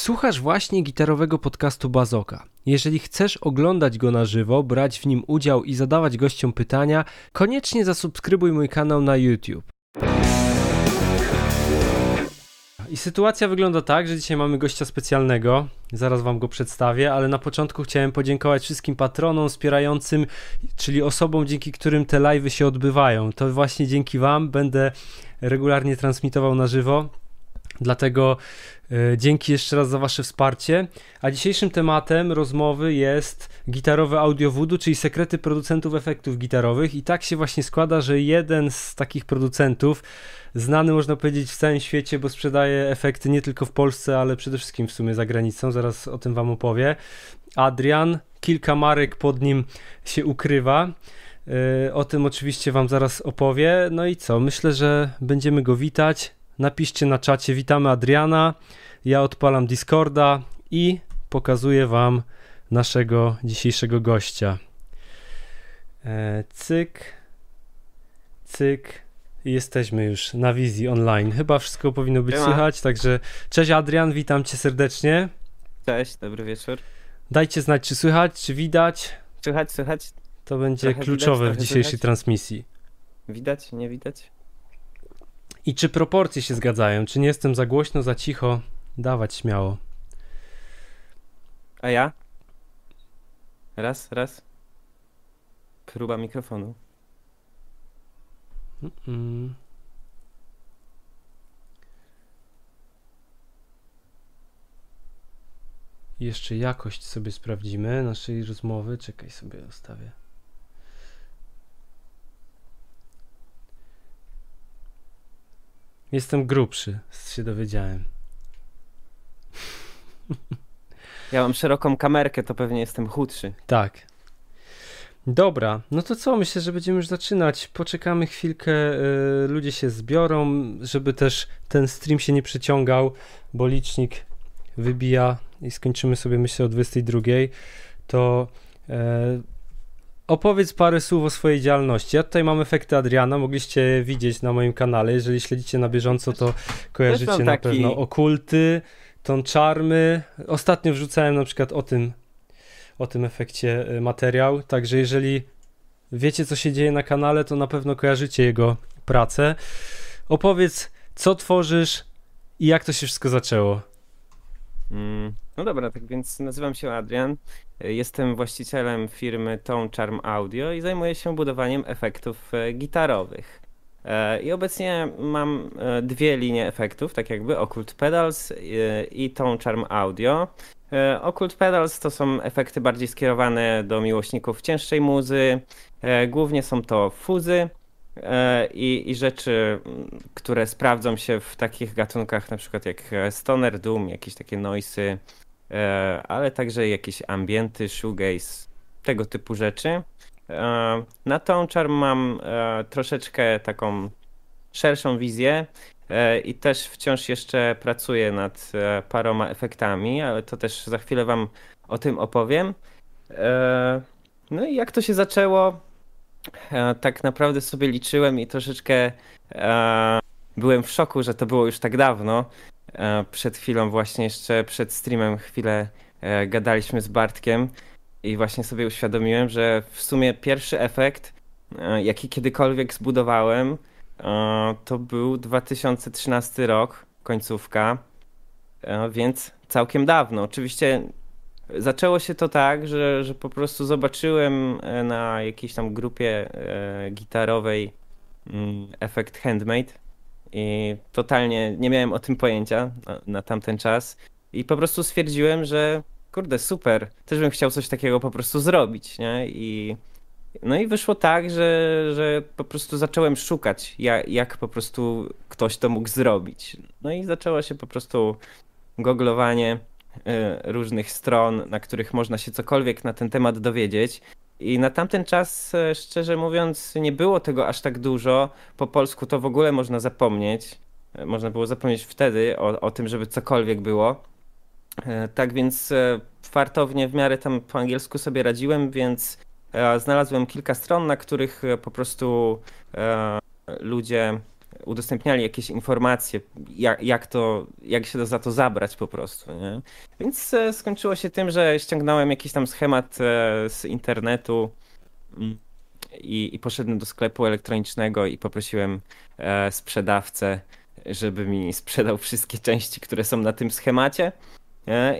Słuchasz właśnie gitarowego podcastu Bazoka. Jeżeli chcesz oglądać go na żywo, brać w nim udział i zadawać gościom pytania, koniecznie zasubskrybuj mój kanał na YouTube. I sytuacja wygląda tak, że dzisiaj mamy gościa specjalnego. Zaraz wam go przedstawię, ale na początku chciałem podziękować wszystkim patronom wspierającym, czyli osobom, dzięki którym te live'y się odbywają. To właśnie dzięki wam będę regularnie transmitował na żywo. Dlatego e, dzięki jeszcze raz za Wasze wsparcie. A dzisiejszym tematem rozmowy jest gitarowe audio voodoo, czyli sekrety producentów efektów gitarowych. I tak się właśnie składa, że jeden z takich producentów, znany można powiedzieć w całym świecie, bo sprzedaje efekty nie tylko w Polsce, ale przede wszystkim w sumie za granicą. Zaraz o tym Wam opowie. Adrian, kilka marek pod nim się ukrywa. E, o tym oczywiście Wam zaraz opowie. No i co? Myślę, że będziemy go witać napiszcie na czacie witamy Adriana, ja odpalam Discorda i pokazuję wam naszego dzisiejszego gościa. E, cyk, cyk. Jesteśmy już na wizji online. Chyba wszystko powinno być słychać, także cześć Adrian, witam cię serdecznie. Cześć, dobry wieczór. Dajcie znać, czy słychać, czy widać. Słychać, słychać. To będzie trochę kluczowe widać, w dzisiejszej słychać. transmisji. Widać, nie widać? I czy proporcje się zgadzają? Czy nie jestem za głośno, za cicho? Dawać śmiało. A ja? Raz, raz. Próba mikrofonu. Mm-mm. Jeszcze jakość sobie sprawdzimy naszej rozmowy. Czekaj sobie, ustawię. Jestem grubszy, się dowiedziałem. Ja mam szeroką kamerkę, to pewnie jestem chudszy. Tak. Dobra, no to co? Myślę, że będziemy już zaczynać. Poczekamy chwilkę, yy, ludzie się zbiorą, żeby też ten stream się nie przeciągał, bo licznik wybija i skończymy sobie myślę o 22. To yy, Opowiedz parę słów o swojej działalności. Ja tutaj mam efekty Adriana, mogliście widzieć na moim kanale. Jeżeli śledzicie na bieżąco, to kojarzycie na taki... pewno okulty, ton czarmy. Ostatnio wrzucałem na przykład o tym, o tym efekcie y, materiał, także jeżeli wiecie, co się dzieje na kanale, to na pewno kojarzycie jego pracę. Opowiedz, co tworzysz i jak to się wszystko zaczęło. Mm, no dobra, tak więc nazywam się Adrian. Jestem właścicielem firmy Tone Charm Audio i zajmuję się budowaniem efektów e, gitarowych. E, I obecnie mam e, dwie linie efektów, tak jakby Occult Pedals i Tone Charm Audio. Occult Pedals to są efekty bardziej skierowane do miłośników cięższej muzy. Głównie są to fuzy i, i rzeczy, które sprawdzą się w takich gatunkach na przykład jak stoner doom, jakieś takie noisy, E, ale także jakieś ambienty, shoegaze, tego typu rzeczy. E, na tą Charm mam e, troszeczkę taką szerszą wizję i też wciąż jeszcze pracuję nad paroma efektami, ale to też za chwilę wam o tym opowiem. No i jak to się zaczęło? Tak naprawdę sobie liczyłem i troszeczkę byłem w szoku, że to było już tak dawno, E, przed chwilą, właśnie jeszcze przed streamem, chwilę e, gadaliśmy z Bartkiem i właśnie sobie uświadomiłem, że w sumie pierwszy efekt, e, jaki kiedykolwiek zbudowałem, to był 2013 rok, końcówka, więc całkiem dawno. Oczywiście zaczęło się to tak, że, że po prostu zobaczyłem na jakiejś tam grupie gitarowej mm, efekt handmade i totalnie nie miałem o tym pojęcia na, na tamten czas. I po prostu stwierdziłem, że kurde, super, też bym chciał coś takiego po prostu zrobić, nie? I no i wyszło tak, że, że po prostu zacząłem szukać, jak, jak po prostu ktoś to mógł zrobić. No i zaczęło się po prostu googlowanie y, różnych stron, na których można się cokolwiek na ten temat dowiedzieć. I na tamten czas, e, szczerze mówiąc, nie było tego aż tak dużo. Po polsku to w ogóle można zapomnieć. E, można było zapomnieć wtedy o, o tym, żeby cokolwiek było. E, tak więc fartownie w miarę tam po angielsku sobie radziłem, więc znalazłem kilka stron, na których po prostu ludzie udostępniali jakieś informacje, jak, jak, to, jak się za to zabrać po prostu. Nie? Więc e, skończyło się tym, że ściągnąłem jakiś tam schemat e, z internetu mm, i, i poszedłem do sklepu elektronicznego i poprosiłem e, sprzedawcę, żeby mi sprzedał wszystkie części, które są na tym schemacie.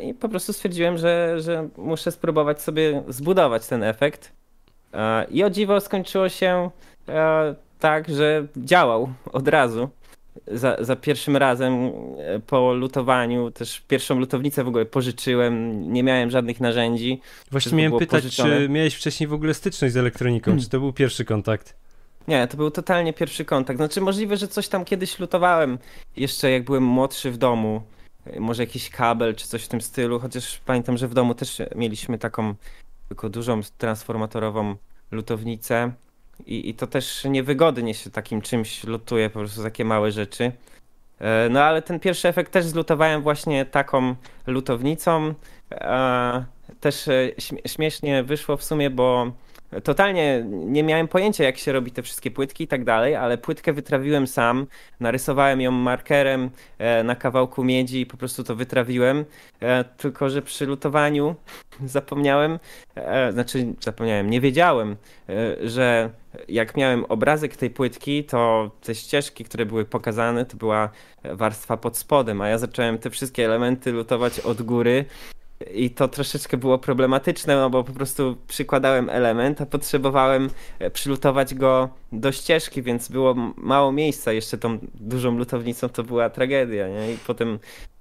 I po prostu stwierdziłem, że, że muszę spróbować sobie zbudować ten efekt. I o dziwo skończyło się tak, że działał od razu. Za, za, pierwszym razem e, po lutowaniu, też pierwszą lutownicę w ogóle pożyczyłem, nie miałem żadnych narzędzi. Właśnie miałem pytać, pożyczone. czy miałeś wcześniej w ogóle styczność z elektroniką, czy to był pierwszy kontakt? Nie, to był totalnie pierwszy kontakt. Znaczy możliwe, że coś tam kiedyś lutowałem, jeszcze jak byłem młodszy w domu, e, może jakiś kabel czy coś w tym stylu, chociaż pamiętam, że w domu też mieliśmy taką tylko dużą transformatorową lutownicę i, i to też niewygodnie się takim czymś lutuje, po prostu takie małe rzeczy. E, no ale ten pierwszy efekt też zlutowałem właśnie taką lutownicą. E, też e, śmiesznie wyszło w sumie, bo Totalnie nie miałem pojęcia, jak się robi te wszystkie płytki i tak dalej, ale płytkę wytrawiłem sam, narysowałem ją markerem e, na kawałku miedzi i po prostu to wytrawiłem. E, tylko, że przy lutowaniu zapomniałem, e, znaczy zapomniałem, nie wiedziałem, że jak miałem obrazek tej płytki, to te ścieżki, które były pokazane, to była warstwa pod spodem, a ja zacząłem te wszystkie elementy lutować od góry i to troszeczkę było problematyczne, no bo po prostu przykładałem element, a potrzebowałem e, przylutować go do ścieżki, więc było mało miejsca. Jeszcze tą dużą lutownicą to była tragedia, nie? I potem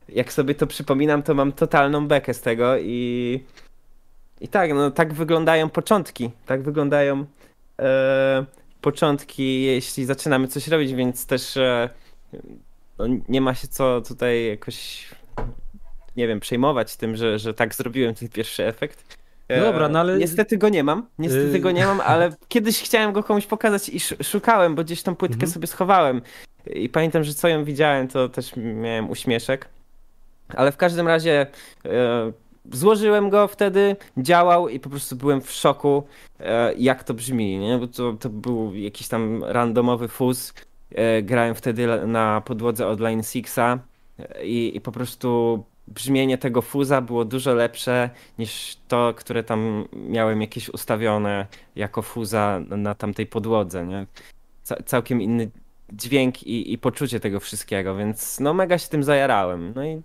jak sobie to przypominam, to mam totalną bekę z tego i i tak, no tak wyglądają początki. Tak wyglądają e, początki, jeśli zaczynamy coś robić, więc też e, no, nie ma się co tutaj jakoś nie wiem, przejmować tym, że, że tak zrobiłem ten pierwszy efekt. No dobra, no ale... Niestety go nie mam, niestety y- go nie mam, ale kiedyś chciałem go komuś pokazać i szukałem, bo gdzieś tą płytkę mhm. sobie schowałem. I pamiętam, że co ją widziałem, to też miałem uśmieszek. Ale w każdym razie e, złożyłem go wtedy, działał i po prostu byłem w szoku, e, jak to brzmi, nie? Bo to, to był jakiś tam randomowy fuz. E, grałem wtedy na podłodze od Line Sixa i, i po prostu brzmienie tego fuza było dużo lepsze niż to, które tam miałem jakieś ustawione jako fuza na tamtej podłodze, nie? całkiem inny dźwięk i, i poczucie tego wszystkiego, więc no mega się tym zajarałem. No i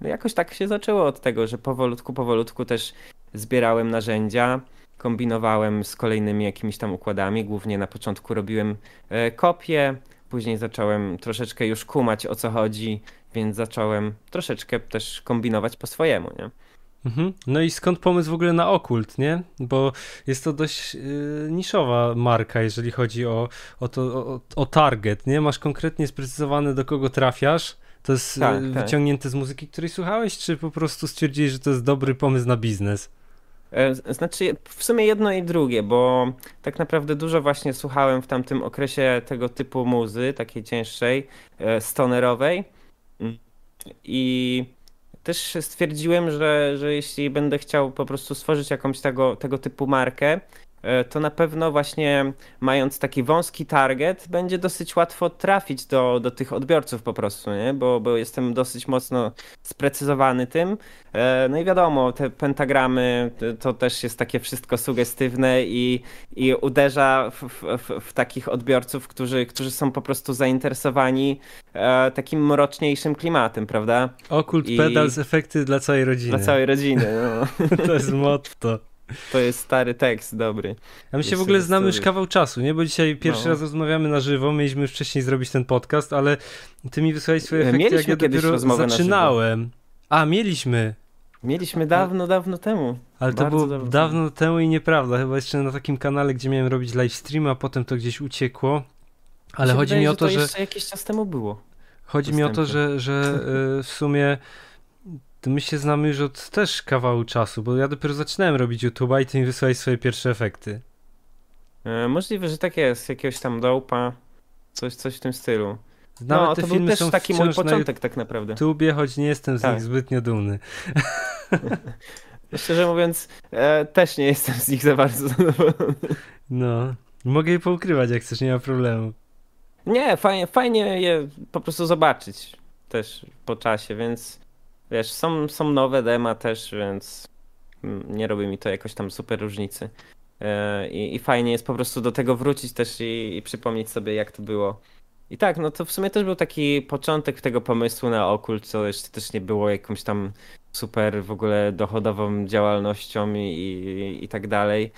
no jakoś tak się zaczęło od tego, że powolutku, powolutku też zbierałem narzędzia, kombinowałem z kolejnymi jakimiś tam układami, głównie na początku robiłem e, kopie, później zacząłem troszeczkę już kumać o co chodzi, więc zacząłem troszeczkę też kombinować po swojemu, nie? Mhm. No i skąd pomysł w ogóle na okult, nie? Bo jest to dość yy, niszowa marka, jeżeli chodzi o, o, to, o, o, target, nie? Masz konkretnie sprecyzowane, do kogo trafiasz. To jest tak, yy, wyciągnięte tak. z muzyki, której słuchałeś, czy po prostu stwierdziłeś, że to jest dobry pomysł na biznes? E, znaczy, w sumie jedno i drugie, bo tak naprawdę dużo właśnie słuchałem w tamtym okresie tego typu muzy, takiej cięższej, e, stonerowej. I też stwierdziłem, że, że jeśli będę chciał po prostu stworzyć jakąś tego, tego typu markę, to na pewno właśnie mając taki wąski target, będzie dosyć łatwo trafić do, do tych odbiorców po prostu, nie? Bo, bo jestem dosyć mocno sprecyzowany tym. E, no i wiadomo, te pentagramy to też jest takie wszystko sugestywne i, i uderza w, w, w takich odbiorców, którzy, którzy są po prostu zainteresowani e, takim mroczniejszym klimatem, prawda? Okult I... pedals, efekty dla całej rodziny. Dla całej rodziny, no. to jest motto. To jest stary tekst, dobry. A my się w ogóle znamy już kawał czasu, nie? Bo dzisiaj pierwszy no. raz rozmawiamy na żywo, mieliśmy wcześniej zrobić ten podcast, ale ty mi wysłałeś swoje efekty, mieliśmy jak ja dopiero zaczynałem. A, mieliśmy. Mieliśmy dawno, dawno temu. Ale to było dawno, dawno temu i nieprawda. Chyba jeszcze na takim kanale, gdzie miałem robić live stream, a potem to gdzieś uciekło. Ale chodzi wydaje, mi o to, że. To jeszcze jakiś czas temu było. Chodzi mi o to, że, że y, w sumie to my się znamy już od też kawału czasu, bo ja dopiero zaczynałem robić YouTube'a i ty mi wysłałeś swoje pierwsze efekty. E, możliwe, że tak jest, jakiegoś tam dołpa, coś, coś w tym stylu. Nawet no, te to filmy był też taki mój początek na tak naprawdę. YouTubie, choć nie jestem z tak. nich zbytnio dumny. Szczerze mówiąc, e, też nie jestem z nich za bardzo zadowolony. No, mogę je poukrywać jak chcesz, nie ma problemu. Nie, fajnie, fajnie je po prostu zobaczyć też po czasie, więc wiesz, są, są nowe dema też, więc mm, nie robi mi to jakoś tam super różnicy. E, I, I, fajnie jest po prostu do tego wrócić też i, i, przypomnieć sobie, jak to było. I tak, no to w sumie też był taki początek tego pomysłu na okult, co jeszcze też nie było jakąś tam super w ogóle dochodową działalnością i, i, i tak dalej.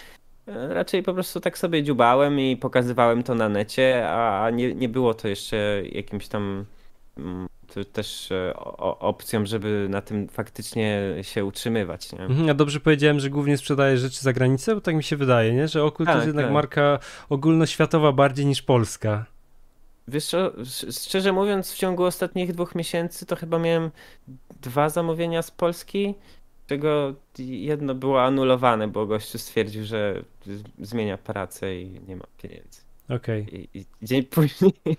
E, raczej po prostu tak sobie dziubałem i pokazywałem to na necie, a nie, nie było to jeszcze jakimś tam mm, też e, opcją, żeby na tym faktycznie się utrzymywać. Nie? Mhm, ja dobrze powiedziałem, że głównie sprzedajesz rzeczy za granicę, bo tak mi się wydaje, nie? że Okult tak, to jest jednak tak. marka ogólnoświatowa bardziej niż polska. Wiesz co, szczerze mówiąc, w ciągu ostatnich dwóch miesięcy to chyba miałem dwa zamówienia z Polski, czego jedno było anulowane, bo gościu stwierdził, że zmienia pracę i nie ma pieniędzy. Okej. Okay. I, I, dzień później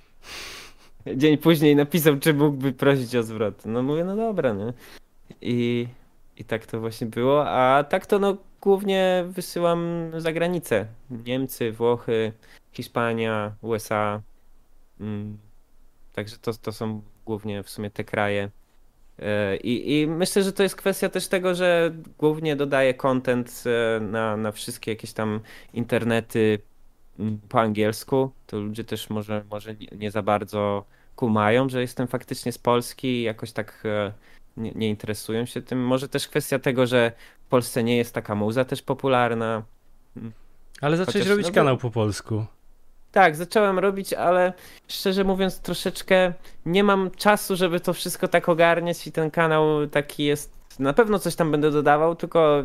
dzień później napisał, czy mógłby prosić o zwrot. No mówię, no dobra, nie? I, i tak to właśnie było, a tak to no głównie wysyłam za granicę. Niemcy, Włochy, Hiszpania, USA. Mm. Także to, to są głównie w sumie te kraje. E, I, I myślę, że to jest kwestia też tego, że głównie dodaję content e, na, na wszystkie jakieś tam internety po angielsku. To ludzie też może, może nie za bardzo kumają, że jestem faktycznie z Polski i jakoś tak e, nie, nie interesują się tym. Może też kwestia tego, że w Polsce nie jest taka muza też popularna. Mm. Ale zacząłeś Chociaż, robić no, kanał po polsku. Tak, zacząłem robić, ale szczerze mówiąc, troszeczkę nie mam czasu, żeby to wszystko tak ogarniać i ten kanał taki jest. Na pewno coś tam będę dodawał, tylko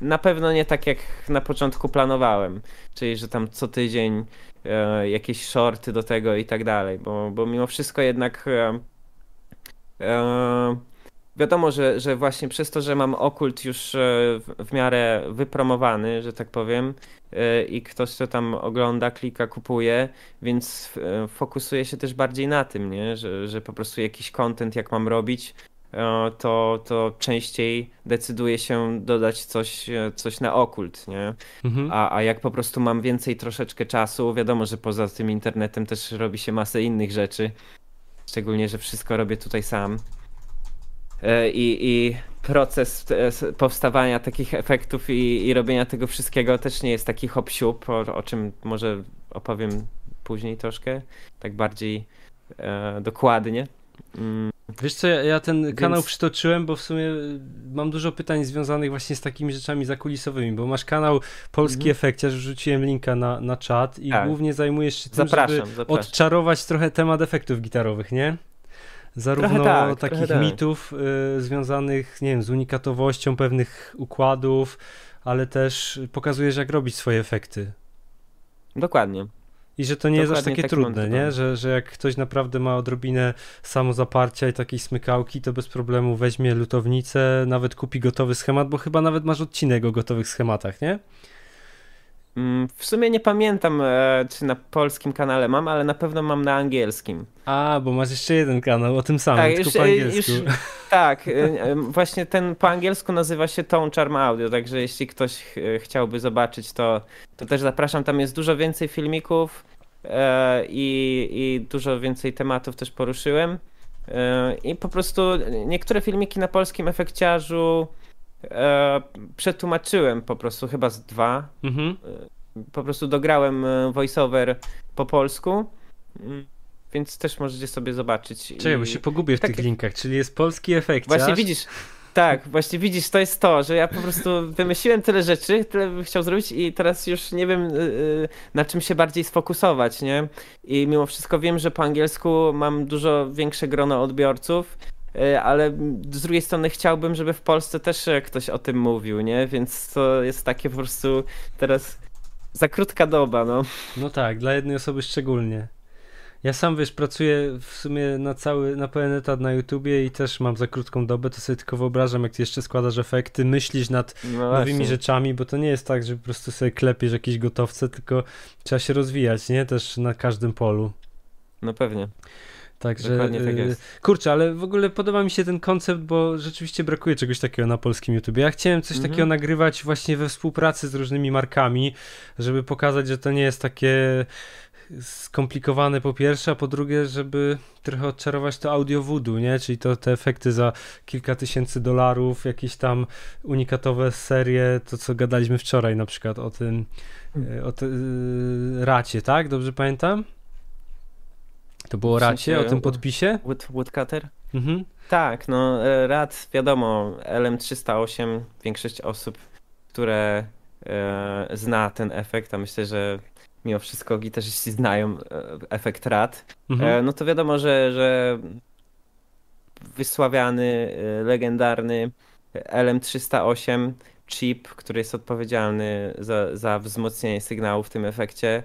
na pewno nie tak jak na początku planowałem. Czyli, że tam co tydzień e, jakieś shorty do tego i tak dalej, bo, bo mimo wszystko jednak. E, e, wiadomo, że, że właśnie przez to, że mam okult już e, w miarę wypromowany, że tak powiem, e, i ktoś to tam ogląda, klika, kupuje, więc e, fokusuje się też bardziej na tym, nie? Że, że po prostu jakiś content, jak mam robić, to, to częściej decyduje się dodać coś, coś na okult, nie? Mhm. A, a jak po prostu mam więcej troszeczkę czasu, wiadomo, że poza tym internetem też robi się masę innych rzeczy, szczególnie, że wszystko robię tutaj sam. E, i, i proces e, powstawania takich efektów i, i robienia tego wszystkiego też nie jest taki hop o, o czym może opowiem później troszkę, tak bardziej e, dokładnie. Mm. Wiesz co, ja, ja ten Więc... kanał przytoczyłem, bo w sumie mam dużo pytań związanych właśnie z takimi rzeczami zakulisowymi, bo masz kanał Polski mhm. Efekciarz, wrzuciłem linka na, na czat i tak. głównie zajmujesz się tym, zapraszam, żeby zapraszam. odczarować trochę temat efektów gitarowych, nie? Zarówno tak, takich tak. mitów y, związanych, nie wiem, z unikatowością pewnych układów, ale też pokazujesz, jak robić swoje efekty. Dokładnie. I że to nie Dokładnie jest aż takie tak trudne, nie? Że, że jak ktoś naprawdę ma odrobinę samozaparcia i takiej smykałki, to bez problemu weźmie lutownicę, nawet kupi gotowy schemat, bo chyba nawet masz odcinek o gotowych schematach, nie? Mm, w sumie nie pamiętam, e, czy na polskim kanale mam, ale na pewno mam na angielskim. A, bo masz jeszcze jeden kanał o tym samym, tak, już, po angielsku. Już, tak, e, właśnie ten po angielsku nazywa się Tone Charm Audio, także jeśli ktoś chciałby zobaczyć, to, to też zapraszam. Tam jest dużo więcej filmików e, i, i dużo więcej tematów też poruszyłem. I po prostu niektóre filmiki na polskim efekciarzu e, przetłumaczyłem po prostu chyba z dwa. Mhm. E, po prostu dograłem e, voiceover po polsku. Mm, więc też możecie sobie zobaczyć. Czekaj, bo się pogubię w tak, tych linkach, czyli jest polski efekt. Właśnie widzisz, tak, właśnie widzisz, to jest to, że ja po prostu wymyśliłem tyle rzeczy, tyle bym chciał zrobić i teraz już nie wiem yy, na czym się bardziej sfokusować, nie? I mimo wszystko wiem, że po angielsku mam dużo większe grono odbiorców ale z drugiej strony chciałbym, żeby w Polsce też ktoś o tym mówił, nie? Więc to jest takie po prostu teraz za krótka doba, no. No tak, dla jednej osoby szczególnie. Ja sam, wiesz, pracuję w sumie na cały, na pełen etat na YouTubie i też mam za krótką dobę, to sobie tylko wyobrażam, jak ty jeszcze składasz efekty, myślisz nad no nowymi rzeczami, bo to nie jest tak, że po prostu sobie klepiesz jakieś gotowce, tylko trzeba się rozwijać, nie? Też na każdym polu. No pewnie. Także, Dokładnie tak y, jest. Kurczę, ale w ogóle podoba mi się ten koncept, bo rzeczywiście brakuje czegoś takiego na polskim YouTube. Ja chciałem coś mhm. takiego nagrywać właśnie we współpracy z różnymi markami, żeby pokazać, że to nie jest takie skomplikowane po pierwsze, a po drugie, żeby trochę odczarować to audio voodoo, nie? Czyli to te efekty za kilka tysięcy dolarów, jakieś tam unikatowe serie, to co gadaliśmy wczoraj na przykład o tym, hmm. o te, racie, tak? Dobrze pamiętam? To było racie, o tym podpisie? Wood, woodcutter? Mhm. Tak, no e, rad, wiadomo, LM308, większość osób, które e, zna ten efekt, a myślę, że mimo wszystko gitarzyści znają e, efekt rad, mhm. e, no to wiadomo, że, że wysławiany, e, legendarny LM308 chip, który jest odpowiedzialny za, za wzmocnienie sygnału w tym efekcie,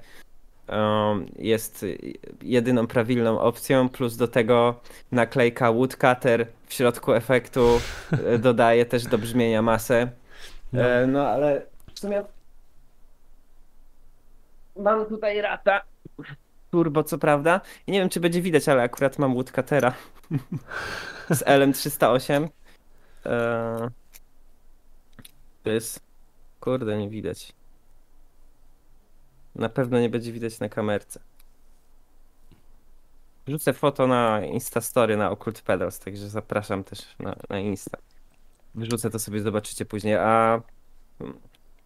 jest jedyną prawilną opcją, plus do tego naklejka Woodcutter w środku efektu dodaje też do brzmienia masę. No, no ale w sumie mam tutaj rata. Turbo, co prawda. I nie wiem, czy będzie widać, ale akurat mam Woodcuttera z LM308. Eee... To jest... Kurde, nie widać. Na pewno nie będzie widać na kamerce. Rzucę foto na Instastory na Occult Pedals, także zapraszam też na, na Insta. Wrzucę to sobie, zobaczycie później. A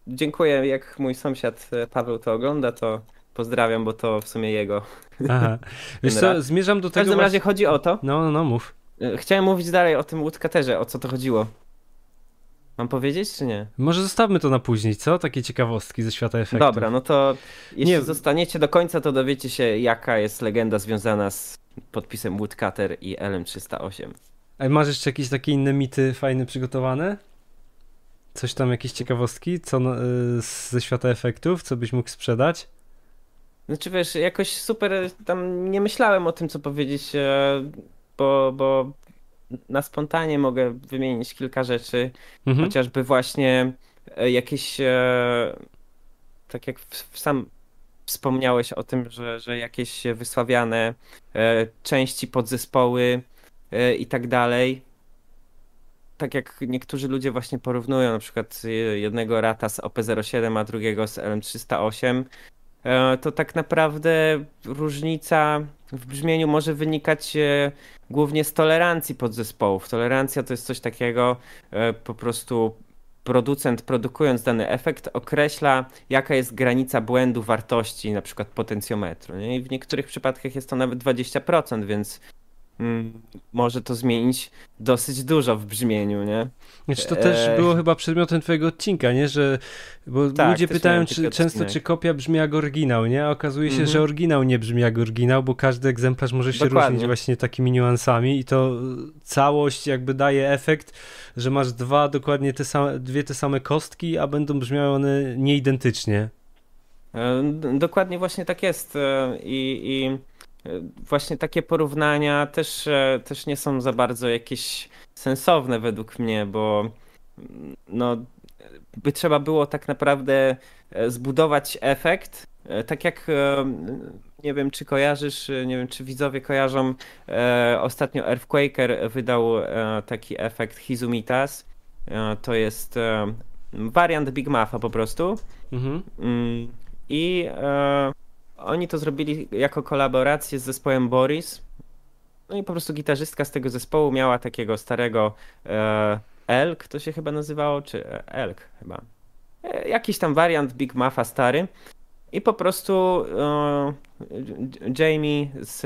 dziękuję, jak mój sąsiad e, Paweł to ogląda, to pozdrawiam, bo to w sumie jego. Aha. Wiesz co, zmierzam do tego. W każdym razie chodzi o to. No, no, no, mów. E, chciałem mówić dalej o tym Woodcutterze, o co to chodziło. Mam powiedzieć, czy nie? Może zostawmy to na później, co? Takie ciekawostki ze świata efektów. Dobra, no to jeśli nie. zostaniecie do końca, to dowiecie się, jaka jest legenda związana z podpisem Woodcutter i LM308. A masz jeszcze jakieś takie inne mity fajne przygotowane? Coś tam, jakieś ciekawostki co, yy, ze świata efektów, co byś mógł sprzedać? Znaczy wiesz, jakoś super tam nie myślałem o tym, co powiedzieć, e, bo, bo na spontanie mogę wymienić kilka rzeczy, mhm. chociażby właśnie e, jakieś, e, tak jak sam wspomniałeś o tym, że, że jakieś wysławiane części, podzespoły i tak dalej, tak jak niektórzy ludzie właśnie porównują na przykład jednego rata z OP07, a drugiego z LM308, e, to tak naprawdę różnica w brzmieniu może wynikać e, głównie z tolerancji podzespołów. Tolerancja to jest coś takiego, e, po prostu producent produkując dany efekt określa jaka jest granica błędu wartości na przykład potencjometru. Nie? I w niektórych przypadkach jest to nawet 20%, więc może to zmienić dosyć dużo w brzmieniu, nie? Znaczy to też e... było chyba przedmiotem twojego odcinka, nie? Że, bo tak, ludzie pytają czy, często, czy kopia brzmi jak oryginał, nie? A okazuje się, mm -hmm. że oryginał nie brzmi jak oryginał, bo każdy egzemplarz może się Dokładnie. różnić właśnie takimi niuansami i to całość jakby daje efekt, że masz dwa dokładnie te same, dwie te same kostki, a będą brzmiały one nieidentycznie. E, dokładnie właśnie tak jest e, i, i właśnie takie porównania też, e, też nie są za bardzo jakieś sensowne według mnie, bo no, by trzeba było tak naprawdę e, zbudować efekt, e, tak jak nie wiem, czy kojarzysz, nie wiem, czy widzowie kojarzą, ostatnio Earthquaker wydał taki efekt Hizumitas. To jest wariant Big Maffa po prostu. Mhm. Mm, I oni to zrobili jako kolaborację z zespołem Boris. No i po prostu gitarzystka z tego zespołu miała takiego starego e, Elk, to się chyba nazywało, czy e, Elk chyba. E, jakiś tam wariant Big Maffa stary. I po prostu e, Jamie z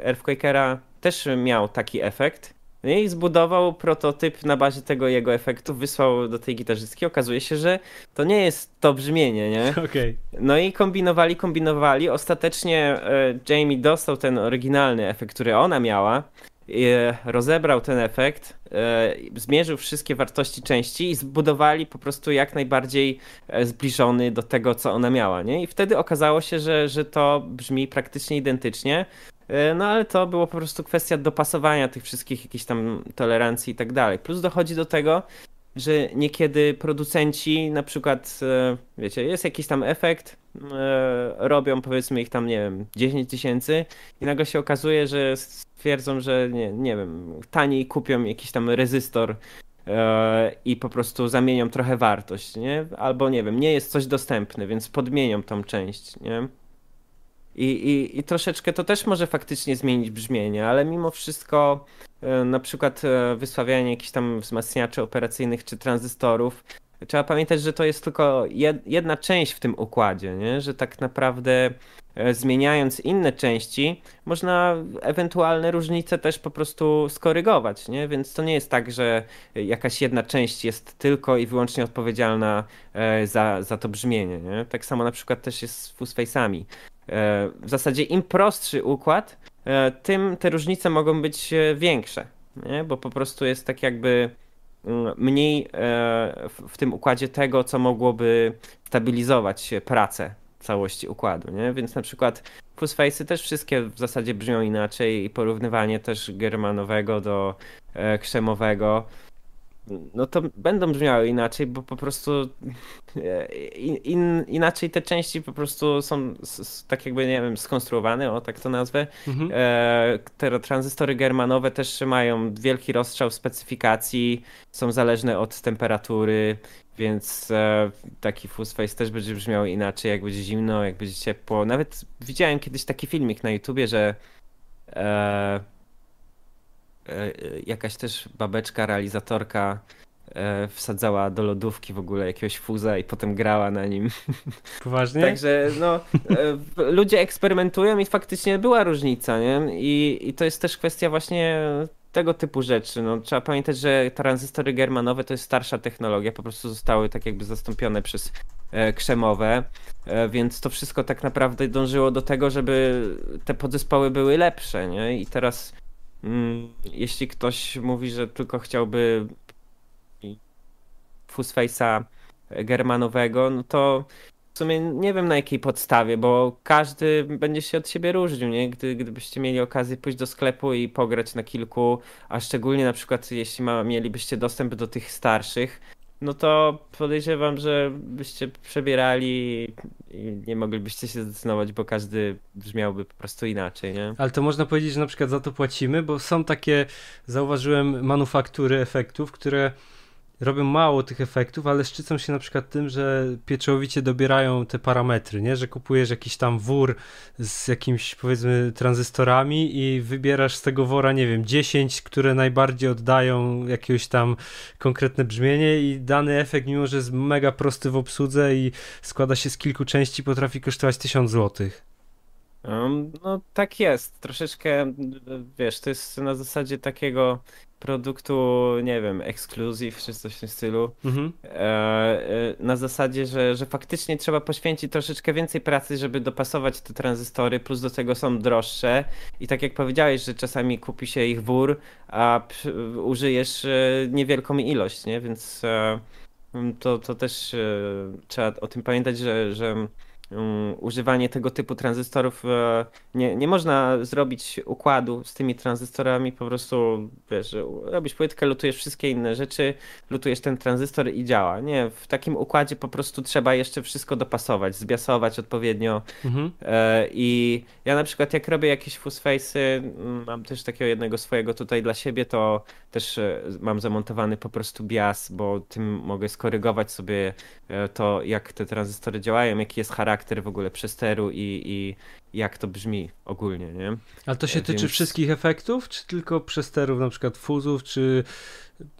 Earthquakera też miał taki efekt. No i zbudował prototyp na bazie tego jego efektu, wysłał do tej gitarzystki. Okazuje się, że to nie jest to brzmienie, nie? Okay. No i kombinowali, kombinowali. Ostatecznie e, Jamie dostał ten oryginalny efekt, który ona miała. E, rozebrał ten efekt, e, zmierzył wszystkie wartości części i zbudowali po prostu jak najbardziej zbliżony do tego, co ona miała. Nie? I wtedy okazało się, że, że to brzmi praktycznie identycznie. E, no ale to było po prostu kwestia dopasowania tych wszystkich jakichś tam tolerancji i tak dalej. Plus dochodzi do tego, że niekiedy producenci na przykład, e, wiecie, jest jakiś tam efekt, e, robią powiedzmy ich tam, nie wiem, 10 tysięcy i nagle się okazuje, że stwierdzą, że nie, nie wiem, taniej kupią jakiś tam rezystor i po prostu zamienią trochę wartość, nie? Albo nie wiem, nie jest coś dostępne, więc podmienią tą część, nie? I, i, I troszeczkę to też może faktycznie zmienić brzmienie, ale mimo wszystko e, na przykład e, wysławianie jakichś tam wzmacniaczy operacyjnych czy tranzystorów, trzeba pamiętać, że to jest tylko jedna część w tym układzie, nie? że tak naprawdę E, zmieniając inne części, można ewentualne różnice też po prostu skorygować, nie? Więc to nie jest tak, że jakaś jedna część jest tylko i wyłącznie odpowiedzialna za, za to brzmienie, nie? Tak samo na przykład też jest z. E, w zasadzie im prostszy układ, tym te różnice mogą być większe, nie? Bo po prostu jest tak jakby mm, mniej w tym układzie tego, co mogłoby stabilizować pracę całości układu, nie? Więc na przykład Fuzzface'y też wszystkie w zasadzie brzmią inaczej i porównywanie też germanowego do e, krzemowego no to będą brzmiały inaczej, bo po prostu e, in, inaczej te części po prostu są tak jakby, nie wiem, skonstruowane, o tak to nazwę. Mhm. E, te tranzystory germanowe też mają wielki rozstrzał specyfikacji, są zależne od temperatury więc e, taki full face też będzie brzmiał inaczej, jak będzie zimno, jak będzie ciepło. Nawet widziałem kiedyś taki filmik na YouTubie, że e, jakaś też babeczka, realizatorka e, wsadzała do lodówki w ogóle jakiegoś fuza i potem grała na nim. Poważnie? Także no, e, ludzie eksperymentują i faktycznie była różnica, nie? I, I to jest też kwestia właśnie tego typu rzeczy. No, trzeba pamiętać, że tranzystory germanowe to jest starsza technologia, po prostu zostały tak jakby zastąpione przez e, krzemowe, e, więc to wszystko tak naprawdę dążyło do tego, żeby te podzespoły były lepsze, nie? I teraz jeśli ktoś mówi, że tylko chciałby Fuzzface'a germanowego, no to w sumie nie wiem na jakiej podstawie, bo każdy będzie się od siebie różnił, nie? Gdy, gdybyście mieli okazję pójść do sklepu i pograć na kilku, a szczególnie na przykład jeśli ma, mielibyście dostęp do tych starszych, no to podejrzewam, że byście przebierali i nie moglibyście się zdecydować, bo każdy brzmiałby po prostu inaczej, nie? Ale to można powiedzieć, że na przykład za to płacimy, bo są takie, zauważyłem, manufaktury efektów, które robią mało tych efektów, ale szczycą się na przykład tym, że pieczołowicie dobierają te parametry, nie? Że kupujesz jakiś tam wór z jakimiś powiedzmy tranzystorami i wybierasz z tego wora, nie wiem, 10, które najbardziej oddają jakieś tam konkretne brzmienie i dany efekt, mimo że jest mega prosty w obsłudze i składa się z kilku części, potrafi kosztować 1000 złotych. No tak jest. Troszeczkę, wiesz, to jest na zasadzie takiego produktu, nie wiem, ekskluzyw czy coś w tym stylu. Mhm. E, e, na zasadzie, że, że faktycznie trzeba poświęcić troszeczkę więcej pracy, żeby dopasować te tranzystory, plus do tego są droższe. I tak jak powiedziałeś, że czasami kupi się ich wór, a użyjesz e, niewielką ilość, nie? Więc to, to też trzeba o tym pamiętać, że, że um, używanie tego typu tranzystorów. E, nie, nie można zrobić układu z tymi tranzystorami, po prostu wiesz, robisz płytkę, lutujesz wszystkie inne rzeczy, lutujesz ten tranzystor i działa. Nie, w takim układzie po prostu trzeba jeszcze wszystko dopasować, zbiasować odpowiednio. Mhm. E, I ja na przykład jak robię jakieś fuzzface'y, mm, mam też takiego jednego swojego tutaj dla siebie, to też e, mam zamontowany po prostu bias, bo tym mogę skorygować sobie to, jak te tranzystory działają, jaki jest charakter charakter w ogóle przesteru i, i jak to brzmi ogólnie, nie? Ale to się Więc... tyczy wszystkich efektów, czy tylko przesterów, na przykład fuzów, czy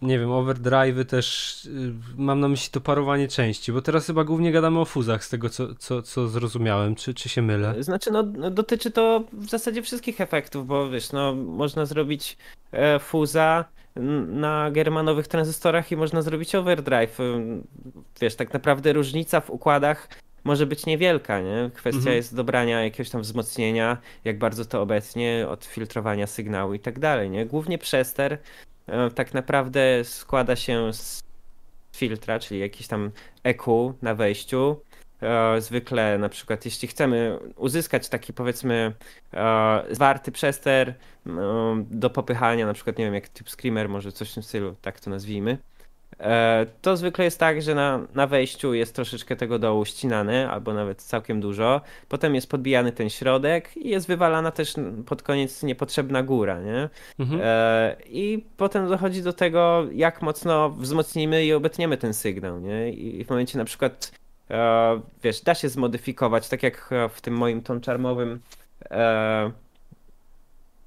nie wiem, overdrive'y też, y, mam na myśli to parowanie części, bo teraz chyba głównie gadamy o fuzach z tego, co, co, co zrozumiałem, czy, czy się mylę? Znaczy, no, no dotyczy to w zasadzie wszystkich efektów, bo wiesz, no, można zrobić e, fuza na germanowych tranzystorach i można zrobić overdrive. Wiesz, tak naprawdę różnica w układach może być niewielka, nie? Kwestia mhm. jest dobrania jakiegoś tam wzmocnienia, jak bardzo to obecnie, odfiltrowania sygnału i tak dalej, nie? Głównie przester e, tak naprawdę składa się z filtra, czyli jakiś tam EQ na wejściu. E, zwykle na przykład jeśli chcemy uzyskać taki powiedzmy e, zwarty przester do popychania, na przykład nie wiem jak Tube Screamer, może coś w tym stylu, tak to nazwijmy, to zwykle jest tak, że na, na wejściu jest troszeczkę tego dołu ścinane, albo nawet całkiem dużo. Potem jest podbijany ten środek i jest wywalana też pod koniec niepotrzebna góra, nie? Mhm. E, I potem dochodzi do tego, jak mocno wzmocnimy i obetniemy ten sygnał, nie? I w momencie na przykład e, wiesz, da się zmodyfikować, tak jak w tym moim toncharmowym e,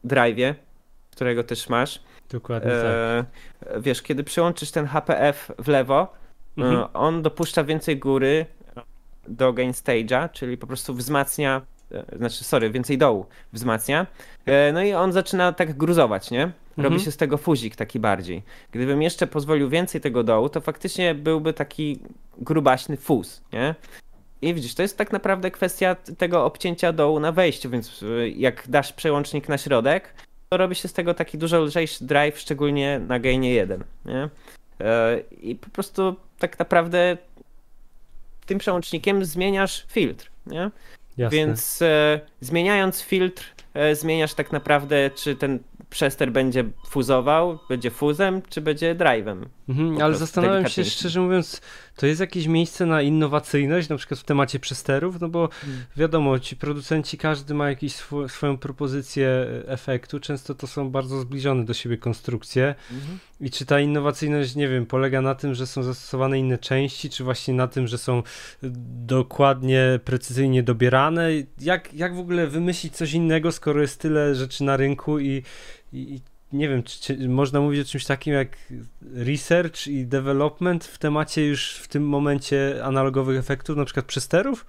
drive'ie, którego też masz. Dokładnie e, tak. Wiesz, kiedy przyłączysz ten HPF w lewo, mhm. on dopuszcza więcej góry do gain stage'a, czyli po prostu wzmacnia E, znaczy, sorry, więcej dołu wzmacnia. E, no i on zaczyna tak gruzować, nie? Robi mhm. się z tego fuzik taki bardziej. Gdybym jeszcze pozwolił więcej tego dołu, to faktycznie byłby taki grubaśny fuz, nie? I widzisz, to jest tak naprawdę kwestia tego obcięcia dołu na wejściu, więc e, jak dasz przełącznik na środek, to robi się z tego taki dużo lżejszy drive, szczególnie na gainie 1, nie? I po prostu tak naprawdę tym przełącznikiem zmieniasz filtr, nie? Jasne. Więc e, zmieniając filtr, e, zmieniasz tak naprawdę, czy ten przester będzie fuzował, będzie fuzem, czy będzie drive'em. Mhm, ale zastanawiam się, szczerze mówiąc, to jest jakieś miejsce na innowacyjność, na przykład w temacie przesterów, no bo hmm. wiadomo, ci producenci, każdy ma jakąś sw swoją propozycję e, efektu, często to są bardzo zbliżone do siebie konstrukcje mhm. i czy ta innowacyjność, nie wiem, polega na tym, że są zastosowane inne części, czy właśnie na tym, że są dokładnie, precyzyjnie dobierane, jak, jak w ogóle wymyślić coś innego, skoro jest tyle rzeczy na rynku i, i, nie wiem, czy, czy, można mówić o czymś takim jak research i development w temacie już w tym momencie analogowych efektów, na przykład przesterów?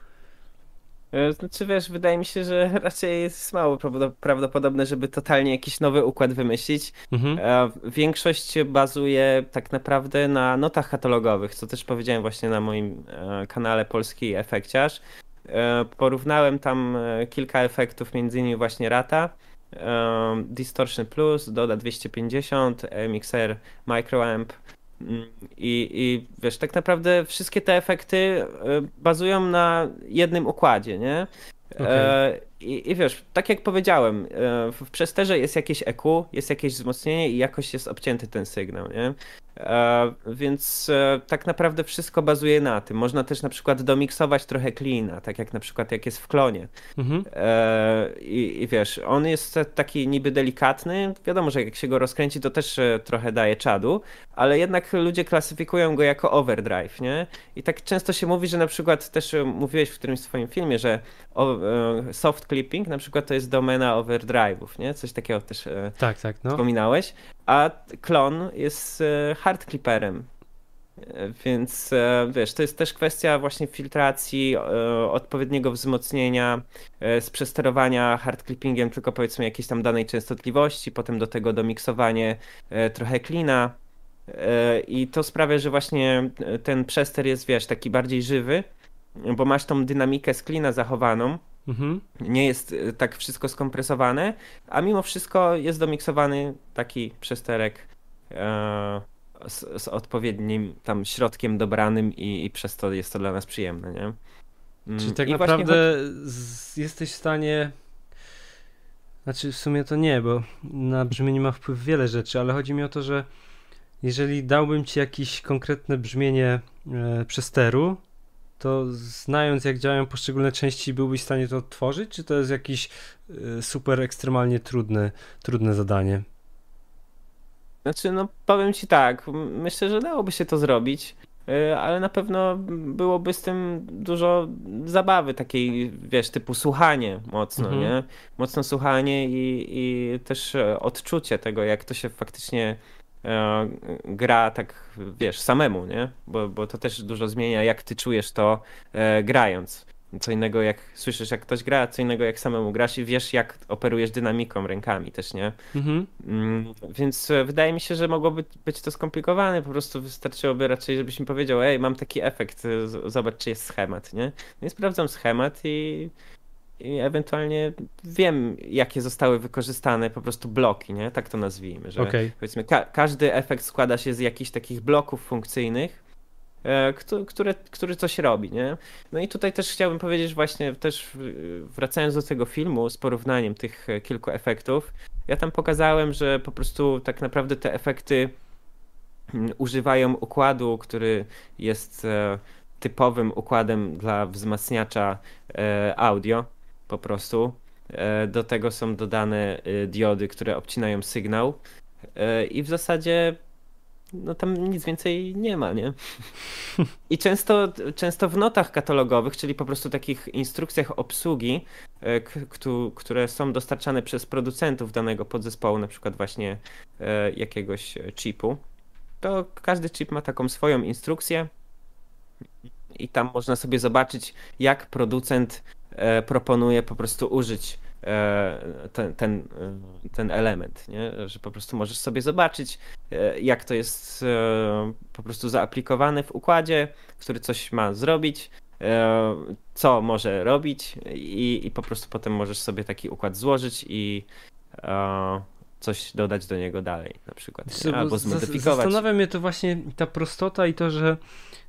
E, znaczy wiesz, wydaje mi się, że raczej jest mało prawdopodobne, żeby totalnie jakiś nowy układ wymyślić. Mhm. E, większość bazuje tak naprawdę na notach katalogowych, co też powiedziałem właśnie na moim e, kanale Polski Efekciarz. Porównałem tam kilka efektów, między innymi właśnie Rata, Distortion Plus, Doda 250, Mixer Microamp mm, i, i wiesz, tak naprawdę wszystkie te efekty e, bazują na jednym układzie, nie? Okay. E, I, I, wiesz, tak jak powiedziałem, e, w przesterze jest jakieś EQ, jest jakieś wzmocnienie i jakoś jest obcięty ten sygnał, nie? E, więc tak naprawdę wszystko bazuje na tym. Można też na przykład domiksować trochę cleana, tak jak na przykład jak jest w klonie. Mhm. I, I, wiesz, on jest taki niby delikatny. Wiadomo, że jak się go rozkręci, to też trochę daje czadu, ale jednak ludzie klasyfikują go jako overdrive, nie? I tak często się mówi, że na przykład też mówiłeś w którymś swoim filmie, że soft clipping na przykład to jest domena overdrive'ów, nie? Coś takiego też e, tak, tak, no. wspominałeś. A klon jest e, hard clipperem. E, więc wiesz, to jest też kwestia właśnie filtracji, odpowiedniego wzmocnienia, z przesterowania hard clippingiem tylko powiedzmy jakiejś tam danej częstotliwości, potem do tego domiksowanie trochę klina. I to sprawia, że właśnie ten przester jest, wiesz, taki bardziej żywy, bo masz tą dynamikę z klina zachowaną, Mhm. Nie jest e, tak wszystko skompresowane, a mimo wszystko jest domiksowany taki przesterek e, z, z, odpowiednim tam środkiem dobranym i, i, przez to jest to dla nas przyjemne, nie? Mm, Czyli tak naprawdę z, jesteś w stanie znaczy w sumie to nie, bo na brzmienie ma wpływ wiele rzeczy, ale chodzi mi o to, że jeżeli dałbym ci jakieś konkretne brzmienie e, przesteru, to znając jak działają poszczególne części, byłbyś w stanie to odtworzyć, czy to jest jakieś y, super ekstremalnie trudne, trudne zadanie? Znaczy, no powiem ci tak, myślę, że dałoby się to zrobić, y, ale na pewno byłoby z tym dużo zabawy takiej, wiesz, typu słuchanie mocno, mhm. nie? Mocno słuchanie i, i też e, odczucie tego, jak to się faktycznie gra tak, wiesz, samemu, nie? Bo, bo to też dużo zmienia, jak ty czujesz to e, grając. Co innego jak słyszysz, jak ktoś gra, co innego jak samemu grasz i wiesz, jak operujesz dynamiką rękami też, nie? Mhm. Mm, więc e, wydaje mi się, że mogłoby być to skomplikowane. Po prostu wystarczyłoby raczej, żebyś mi powiedział, ej, mam taki efekt, zobacz, czy jest schemat, nie? No i sprawdzam schemat i i ewentualnie wiem, jakie zostały wykorzystane po prostu bloki, nie? Tak to nazwijmy, że okay. powiedzmy ka każdy efekt składa się z jakichś takich bloków funkcyjnych, e, które, który coś robi, nie? No i tutaj też chciałbym powiedzieć właśnie, też wracając do tego filmu z porównaniem tych kilku efektów, ja tam pokazałem, że po prostu tak naprawdę te efekty mm, używają układu, który jest e, typowym układem dla wzmacniacza e, audio, po prostu. E, do tego są dodane e, diody, które obcinają sygnał. E, I w zasadzie no tam nic więcej nie ma, nie? I często, często w notach katalogowych, czyli po prostu takich instrukcjach obsługi, e, które są dostarczane przez producentów danego podzespołu, na przykład właśnie jakiegoś chipu, to każdy chip ma taką swoją instrukcję i tam można sobie zobaczyć, jak producent e, proponuje po prostu użyć E, ten, ten, e, ten element, nie? że po prostu możesz sobie zobaczyć, jak to jest po prostu zaaplikowane w układzie, który coś ma zrobić, co może robić i, i po prostu potem możesz sobie taki układ złożyć i coś dodać do niego dalej na przykład, nie? albo zmodyfikować. Zastanawia mnie to właśnie ta prostota i to, że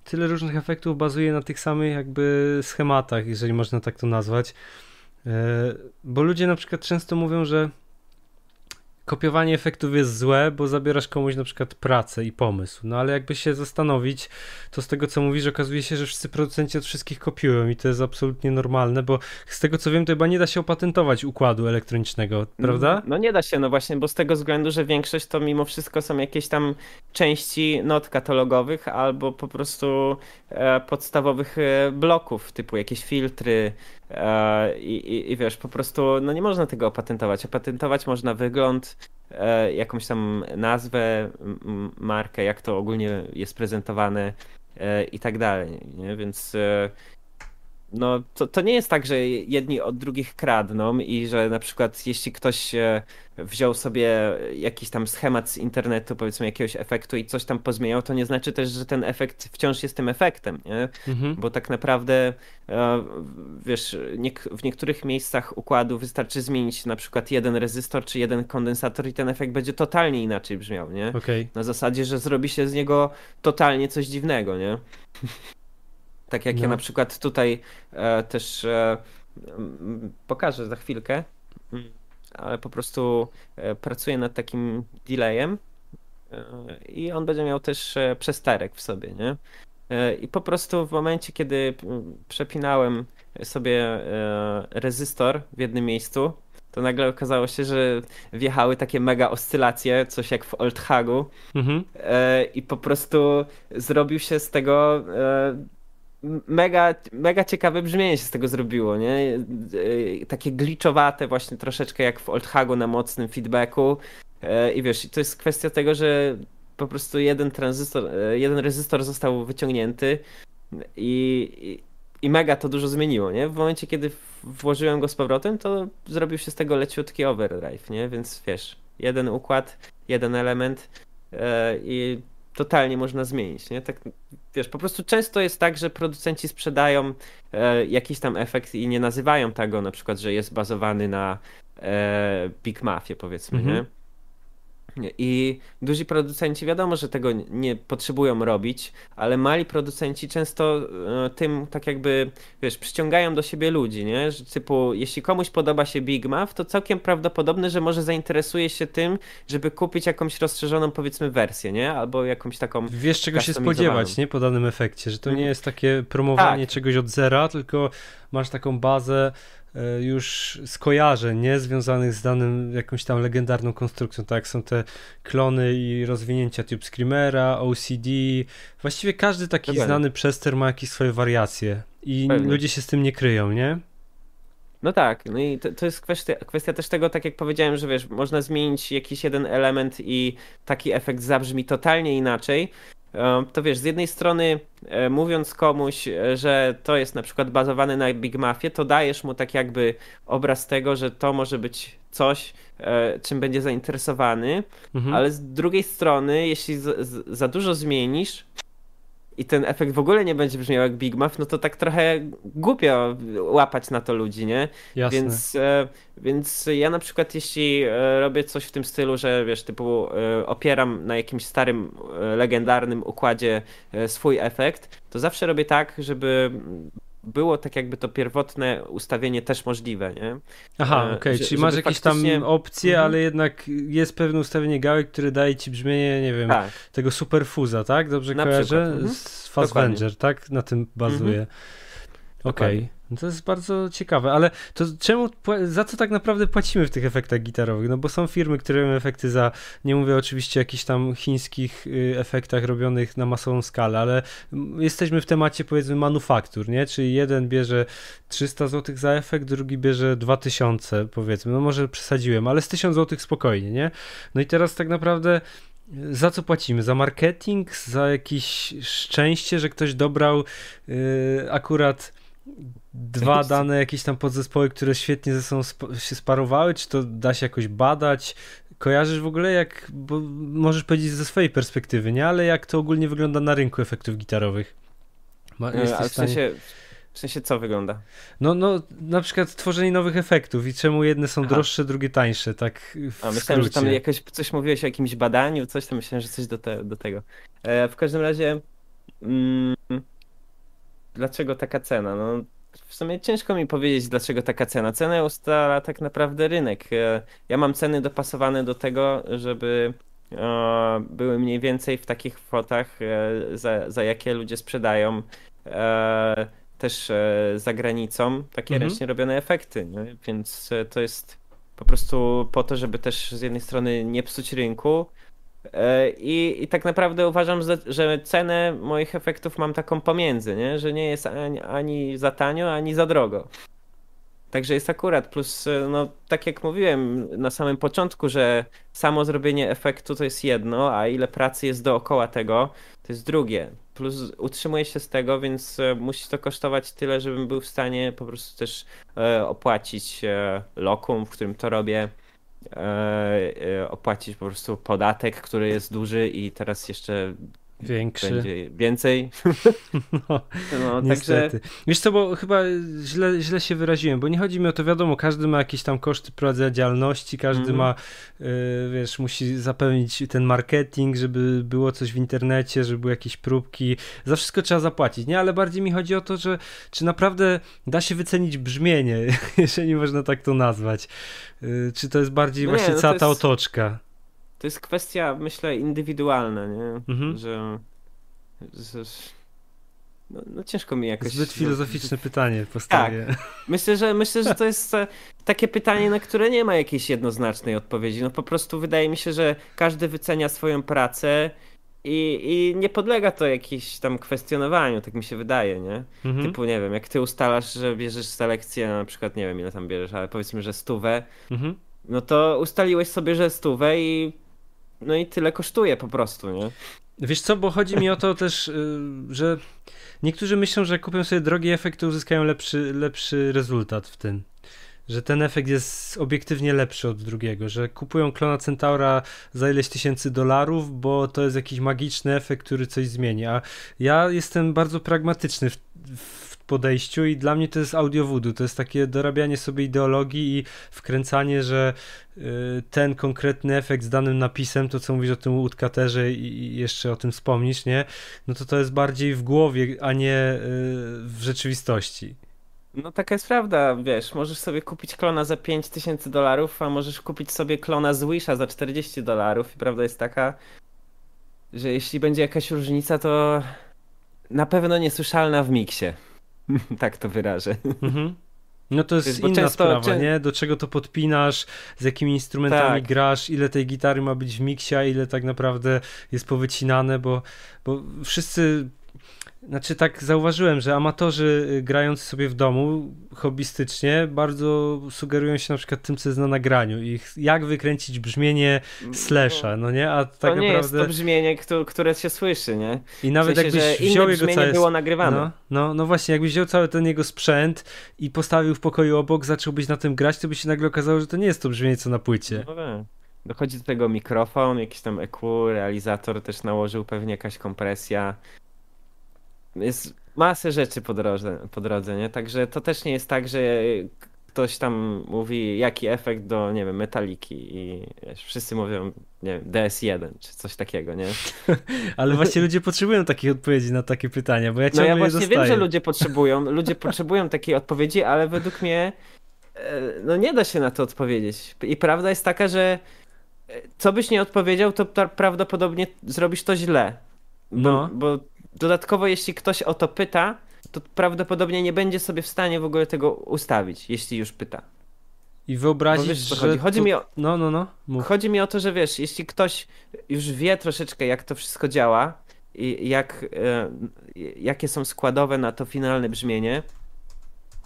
tyle różnych efektów bazuje na tych samych jakby schematach, jeżeli można tak to nazwać. E, bo ludzie na przykład często mówią, że kopiowanie efektów jest złe, bo zabierasz komuś na przykład pracę i pomysł. No ale jakby się zastanowić, to z tego co mówisz, okazuje się, że wszyscy producenci od wszystkich kopiują i to jest absolutnie normalne, bo z tego co wiem, to chyba nie da się opatentować układu elektronicznego, prawda? No, nie da się, no właśnie, bo z tego względu, że większość to mimo wszystko są jakieś tam części not katalogowych albo po prostu e, podstawowych e, bloków, typu jakieś filtry, I, i, I, wiesz, po prostu no nie można tego opatentować. Opatentować można wygląd, e, jakąś tam nazwę, markę, jak to ogólnie jest prezentowane e, i tak dalej. Nie? Więc no, to, to nie jest tak, że jedni od drugich kradną i że na przykład jeśli ktoś wziął sobie jakiś tam schemat z internetu, powiedzmy jakiegoś efektu i coś tam pozmieniał, to nie znaczy też, że ten efekt wciąż jest tym efektem, nie? Mhm. Bo tak naprawdę e, wiesz, w niektórych miejscach układu wystarczy zmienić na przykład jeden rezystor czy jeden kondensator i ten efekt będzie totalnie inaczej brzmiał, nie? Okay. Na zasadzie, że zrobi się z niego totalnie coś dziwnego, nie? Tak jak no. ja na przykład tutaj e, też e, pokażę za chwilkę ale po prostu e, pracuję nad takim delayem e, i on będzie miał też e, przesterek w sobie, nie? I po prostu w momencie, kiedy przepinałem sobie rezystor w jednym miejscu, to nagle okazało się, że wjechały takie mega oscylacje, coś jak w Old Hagu mhm. i po prostu zrobił się z tego mega, mega ciekawe brzmienie się z tego zrobiło, nie? E, takie gliczowate właśnie troszeczkę jak w Old Hagu na mocnym feedbacku e, i wiesz, to jest kwestia tego, że po prostu jeden tranzystor, e, jeden rezystor został wyciągnięty i, i, i mega to dużo zmieniło, nie? W momencie, kiedy włożyłem go z powrotem, to zrobił się z tego leciutki overdrive, nie? Więc wiesz, jeden układ, jeden element i totalnie można zmienić, nie? Tak, wiesz, po prostu często jest tak, że producenci sprzedają e, jakiś tam efekt i nie nazywają tego na przykład, że jest bazowany na e, Big Mafie, powiedzmy, mhm. nie? I duzi producenci wiadomo, że tego nie potrzebują robić, ale mali producenci często e, tym tak jakby, wiesz, przyciągają do siebie ludzi, nie? Że typu, jeśli komuś podoba się Big Mac, to całkiem prawdopodobne, że może zainteresuje się tym, żeby kupić jakąś rozszerzoną powiedzmy wersję, nie? Albo jakąś taką Wiesz czego się spodziewać, nie? Po danym efekcie, że to nie mhm. jest takie promowanie tak. czegoś od zera, tylko masz taką bazę już skojarzeń, nie? Związanych z danym jakąś tam legendarną konstrukcją, tak jak są te klony i rozwinięcia Tube Screamera, OCD, właściwie każdy taki Pewnie. znany przester ma jakieś swoje wariacje i Pewnie. ludzie się z tym nie kryją, nie? No tak, no i to, to jest kwestia, kwestia też tego, tak jak powiedziałem, że wiesz, można zmienić jakiś jeden element i taki efekt zabrzmi totalnie inaczej, E, to wiesz, z jednej strony e, mówiąc komuś, e, że to jest na przykład bazowane na Big Mafie, to dajesz mu tak jakby obraz tego, że to może być coś, czym będzie zainteresowany, mhm. ale z drugiej strony, jeśli za dużo zmienisz, i ten efekt w ogóle nie będzie brzmiał jak Big Muff, no to tak trochę głupio łapać na to ludzi, nie? Jasne. Więc, e, więc ja na przykład jeśli e, robię coś w tym stylu, że wiesz, typu e, opieram na jakimś starym, legendarnym układzie swój efekt, to zawsze robię tak, żeby było tak jakby to pierwotne ustawienie też możliwe, nie? Aha, okej, okay. czyli masz jakieś faktycznie... tam opcje, mhm. ale jednak jest pewne ustawienie gałek, które daje ci brzmienie, nie wiem, tak. tego superfuza, tak? Dobrze Na kojarzę? Mhm. Z Fassbender, tak? Na tym bazuje. Mhm. Okej. Okay. No to jest bardzo ciekawe, ale to czemu, za co tak naprawdę płacimy w tych efektach gitarowych? No bo są firmy, które robią efekty za, nie mówię oczywiście o jakichś tam chińskich y, efektach robionych na masową skalę, ale jesteśmy w temacie powiedzmy manufaktur, nie? Czyli jeden bierze 300 zł za efekt, drugi bierze 2000 powiedzmy, no może przesadziłem, ale z 1000 zł spokojnie, nie? No i teraz tak naprawdę za co płacimy? Za marketing? Za jakieś szczęście, że ktoś dobrał yy, akurat dwa dane, jakieś tam podzespoły, które świetnie ze sobą sp się sparowały? Czy to da się jakoś badać? Kojarzysz w ogóle jak, bo możesz powiedzieć ze swojej perspektywy, nie? Ale jak to ogólnie wygląda na rynku efektów gitarowych? Ma, e, A w sensie, w sensie co wygląda? No, no, na przykład tworzenie nowych efektów i czemu jedne są Aha. droższe, drugie tańsze, tak w A, myślałem, że tam jakoś coś mówiłeś o jakimś badaniu, coś tam, myślałem, że coś do, te, do tego. E, w każdym razie, mm, dlaczego taka cena? No, w sumie ciężko mi powiedzieć, dlaczego taka cena. Cenę ustala tak naprawdę rynek. E, ja mam ceny dopasowane do tego, żeby e, były mniej więcej w takich kwotach, e, za, za jakie ludzie sprzedają też za granicą takie mhm. ręcznie robione efekty. Nie? Więc to jest po prostu po to, żeby też z jednej strony nie psuć rynku, I, I tak naprawdę uważam, że, że cenę moich efektów mam taką pomiędzy, nie? że nie jest ani, ani za tanio, ani za drogo. Także jest akurat, plus e, no tak jak mówiłem na samym początku, że samo zrobienie efektu to jest jedno, a ile pracy jest dookoła tego, to jest drugie. Plus utrzymuję się z tego, więc e, musi to kosztować tyle, żebym był w stanie po prostu też opłacić lokum, w którym to robię E, e, opłacić po prostu podatek, który jest duży i teraz jeszcze Większy. Będzie więcej. No, no niestety. Także... Wiesz co, bo chyba źle, źle się wyraziłem, bo nie chodzi mi o to, wiadomo, każdy ma jakieś tam koszty prowadzenia działalności, każdy mm -hmm. ma, y, wiesz, musi zapewnić ten marketing, żeby było coś w internecie, żeby były jakieś próbki. Za wszystko trzeba zapłacić, nie? Ale bardziej mi chodzi o to, że czy naprawdę da się wycenić brzmienie, jeżeli można tak to nazwać. Y, czy to jest bardziej no właśnie nie, no cała ta jest... otoczka? To jest kwestia, myślę, indywidualna, nie? Mhm. Że, że no, no, ciężko mi jakoś. Zbyt filozoficzne pytanie postawię. Tak. Myślę, że myślę, że to jest e, takie pytanie, na które nie ma jakiejś jednoznacznej odpowiedzi. No po prostu wydaje mi się, że każdy wycenia swoją pracę i, i nie podlega to jakimś tam kwestionowaniu, tak mi się wydaje, nie? Mhm. Typu, nie wiem, jak ty ustalasz, że bierzesz selekcję, na przykład, nie wiem ile tam bierzesz, ale powiedzmy, że stówę, mhm. no to ustaliłeś sobie, że stówę i no i tyle kosztuje po prostu, nie? Wiesz co, bo chodzi mi o to też, y, że niektórzy myślą, że kupią sobie drogi efekt, to uzyskają lepszy, lepszy rezultat w tym. Że ten efekt jest obiektywnie lepszy od drugiego, że kupują klona Centaura za ileś tysięcy dolarów, bo to jest jakiś magiczny efekt, który coś zmieni. A ja jestem bardzo pragmatyczny w, w podejściu i dla mnie to jest audio voodoo, to jest takie dorabianie sobie ideologii i wkręcanie, że y, ten konkretny efekt z danym napisem, to co mówisz o tym łódkaterze i jeszcze o tym wspomnisz, nie? No to to jest bardziej w głowie, a nie y, w rzeczywistości. No taka jest prawda, wiesz, możesz sobie kupić klona za 5000 dolarów, a możesz kupić sobie klona z Wisha za 40 dolarów i prawda jest taka, że jeśli będzie jakaś różnica, to na pewno niesłyszalna w miksie. tak to wyrażę. Mhm. No to jest inna często, sprawa, nie? Do czego to podpinasz, z jakimi instrumentami tak. grasz, ile tej gitary ma być w miksie, ile tak naprawdę jest powycinane, bo, bo wszyscy znaczy tak zauważyłem, że amatorzy y, grający sobie w domu hobbystycznie bardzo sugerują się na przykład tym, co jest na nagraniu i jak wykręcić brzmienie slasha, no nie? A tak to nie naprawdę... jest to brzmienie, które się słyszy, nie? I nawet w sensie, jakbyś wziął jego całe... było nagrywane. No, no, no właśnie, jakbyś wziął cały ten jego sprzęt i postawił w pokoju obok, zacząłbyś na tym grać, to by się nagle okazało, że to nie jest to brzmienie, co na płycie. No tak. Dochodzi do tego mikrofon, jakiś tam EQ, realizator też nałożył pewnie jakaś kompresja jest masę rzeczy po drodze, po drodze, nie? Także to też nie jest tak, że ktoś tam mówi jaki efekt do, nie wiem, metaliki i wiesz, wszyscy mówią, nie wiem, DS1 czy coś takiego, nie? Ale właśnie ludzie potrzebują takich odpowiedzi na takie pytania, bo ja ciągle No ja właśnie wiem, że ludzie potrzebują, ludzie potrzebują takiej odpowiedzi, ale według mnie e, no nie da się na to odpowiedzieć. I prawda jest taka, że e, co byś nie odpowiedział, to prawdopodobnie zrobisz to źle. Bo, no. bo Dodatkowo, jeśli ktoś o to pyta, to prawdopodobnie nie będzie sobie w stanie w ogóle tego ustawić, jeśli już pyta. I wyobrazić, wiesz, że... Chodzi, chodzi to... mi o... No, no, no. Mów. Chodzi mi o to, że wiesz, jeśli ktoś już wie troszeczkę, jak to wszystko działa i jak, e, jakie są składowe na to finalne brzmienie,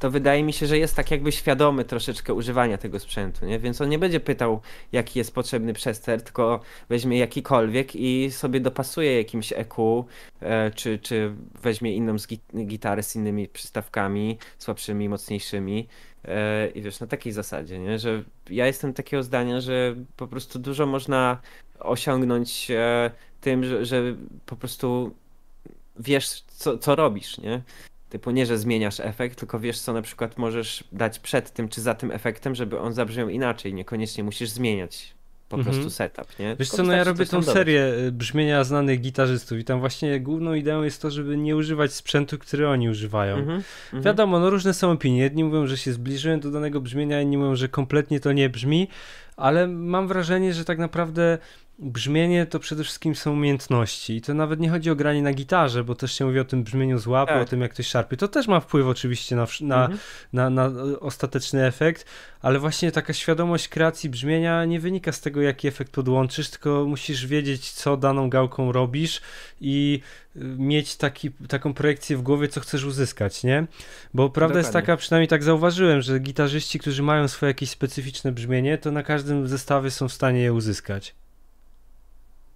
to wydaje mi się, że jest tak jakby świadomy troszeczkę używania tego sprzętu, nie? Więc on nie będzie pytał, jaki jest potrzebny przester, tylko weźmie jakikolwiek i sobie dopasuje jakimś EQ, e, czy, czy weźmie inną z gitarę z innymi przystawkami, słabszymi, mocniejszymi. E, I wiesz, na takiej zasadzie, nie? że ja jestem takiego zdania, że po prostu dużo można osiągnąć e, tym, że, że po prostu wiesz, co, co robisz, nie? Typu nie, że zmieniasz efekt, tylko wiesz, co na przykład możesz dać przed tym czy za tym efektem, żeby on zabrzmiał inaczej. Niekoniecznie musisz zmieniać po mhm. prostu setup, nie? Wiesz co, no ja robię tą serię y, brzmienia znanych gitarzystów i tam właśnie główną ideą jest to, żeby nie używać sprzętu, który oni używają. Mhm. Mhm. Wiadomo, no różne są opinie. Jedni mówią, że się zbliżyłem do danego brzmienia, inni mówią, że kompletnie to nie brzmi, ale mam wrażenie, że tak naprawdę brzmienie to przede wszystkim są umiejętności. I to nawet nie chodzi o granie na gitarze, bo też się mówi o tym brzmieniu z łapy, tak. o tym jak ktoś szarpie. To też ma wpływ oczywiście na, na, mhm. na, na, ostateczny efekt, ale właśnie taka świadomość kreacji brzmienia nie wynika z tego, jaki efekt podłączysz, tylko musisz wiedzieć, co daną gałką robisz i y, mieć taki, taką projekcję w głowie, co chcesz uzyskać, nie? Bo prawda Dokładnie. jest taka, przynajmniej tak zauważyłem, że gitarzyści, którzy mają swoje jakieś specyficzne brzmienie, to na każdym zestawie są w stanie je uzyskać.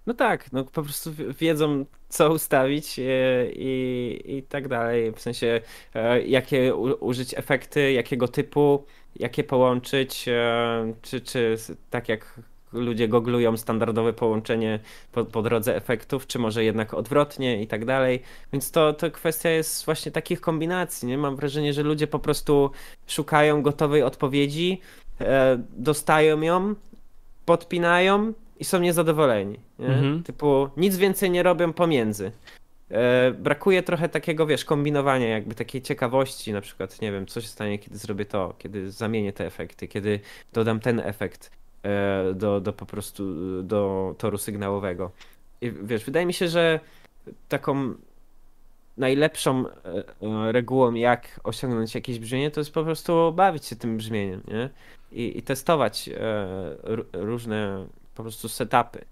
No tak, no po prostu wiedzą, co ustawić i, e, i, i tak dalej. W sensie, e, jakie użyć efekty, jakiego typu, jakie połączyć, e, czy, czy tak jak ludzie goglują standardowe połączenie po, po drodze efektów, czy może jednak odwrotnie i tak dalej. Więc to, to kwestia jest właśnie takich kombinacji. Nie? Mam wrażenie, że ludzie po prostu szukają gotowej odpowiedzi, dostają ją, podpinają i są niezadowoleni. Nie? Mhm. Typu nic więcej nie robią pomiędzy. E, brakuje trochę takiego, wiesz, kombinowania, jakby takiej ciekawości, na przykład, nie wiem, co się stanie, kiedy zrobię to, kiedy zamienię te efekty, kiedy dodam ten efekt e, do, do po prostu do toru sygnałowego. I wiesz, wydaje mi się, że taką najlepszą e, e regułą, jak osiągnąć jakieś brzmienie, to jest po prostu bawić się tym brzmieniem, nie? I, i testować e, różne po prostu setupy.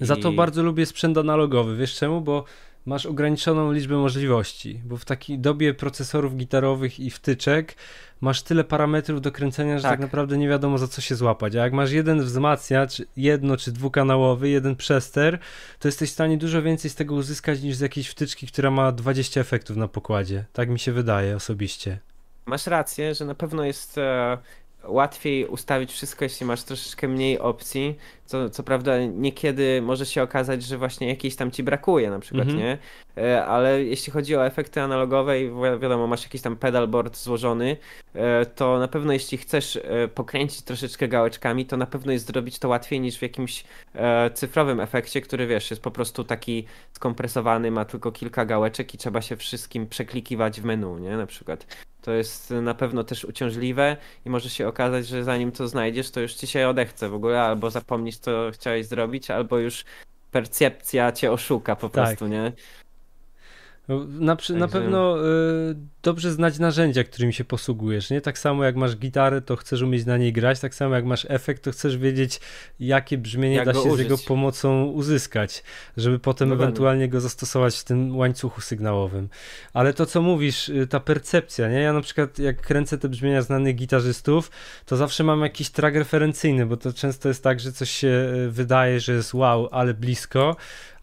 Za to bardzo lubię sprzęt analogowy. Wiesz czemu? Bo masz ograniczoną liczbę możliwości, bo w takiej dobie procesorów gitarowych i wtyczek masz tyle parametrów do kręcenia, że tak. tak. naprawdę nie wiadomo za co się złapać. A jak masz jeden wzmacniacz, jedno czy dwukanałowy, jeden przester, to jesteś w stanie dużo więcej z tego uzyskać niż z jakiejś wtyczki, która ma 20 efektów na pokładzie. Tak mi się wydaje osobiście. Masz rację, że na pewno jest e, łatwiej ustawić wszystko, jeśli masz troszeczkę mniej opcji. Co, co prawda, niekiedy może się okazać, że właśnie jakiejś tam ci brakuje, na przykład, -hmm. nie? E, ale jeśli chodzi o efekty analogowe i wiadomo, masz jakiś tam pedalboard złożony, e, to na pewno jeśli chcesz e, pokręcić troszeczkę gałeczkami, to na pewno jest zrobić to łatwiej niż w jakimś cyfrowym efekcie, który wiesz, jest po prostu taki skompresowany, ma tylko kilka gałeczek i trzeba się wszystkim przeklikiwać w menu, nie? Na przykład. To jest na pewno też uciążliwe i może się okazać, że zanim to znajdziesz, to już ci się odechce w ogóle, albo zapomnisz, co chciałeś zrobić, albo już percepcja cię oszuka po tak. prostu, nie? Na, Także... na pewno y, dobrze znać narzędzia, którymi się posługujesz, nie? Tak samo jak masz gitarę, to chcesz umieć na niej grać, tak samo jak masz efekt, to chcesz wiedzieć, jakie brzmienie jak da się użyć. z jego pomocą uzyskać, żeby potem ewentualnie go zastosować w tym łańcuchu sygnałowym. Ale to, co mówisz, y, ta percepcja, nie? Ja na przykład, jak kręcę te brzmienia znanych gitarzystów, to zawsze mam jakiś track referencyjny, bo to często jest tak, że coś się y, wydaje, że jest wow, ale blisko,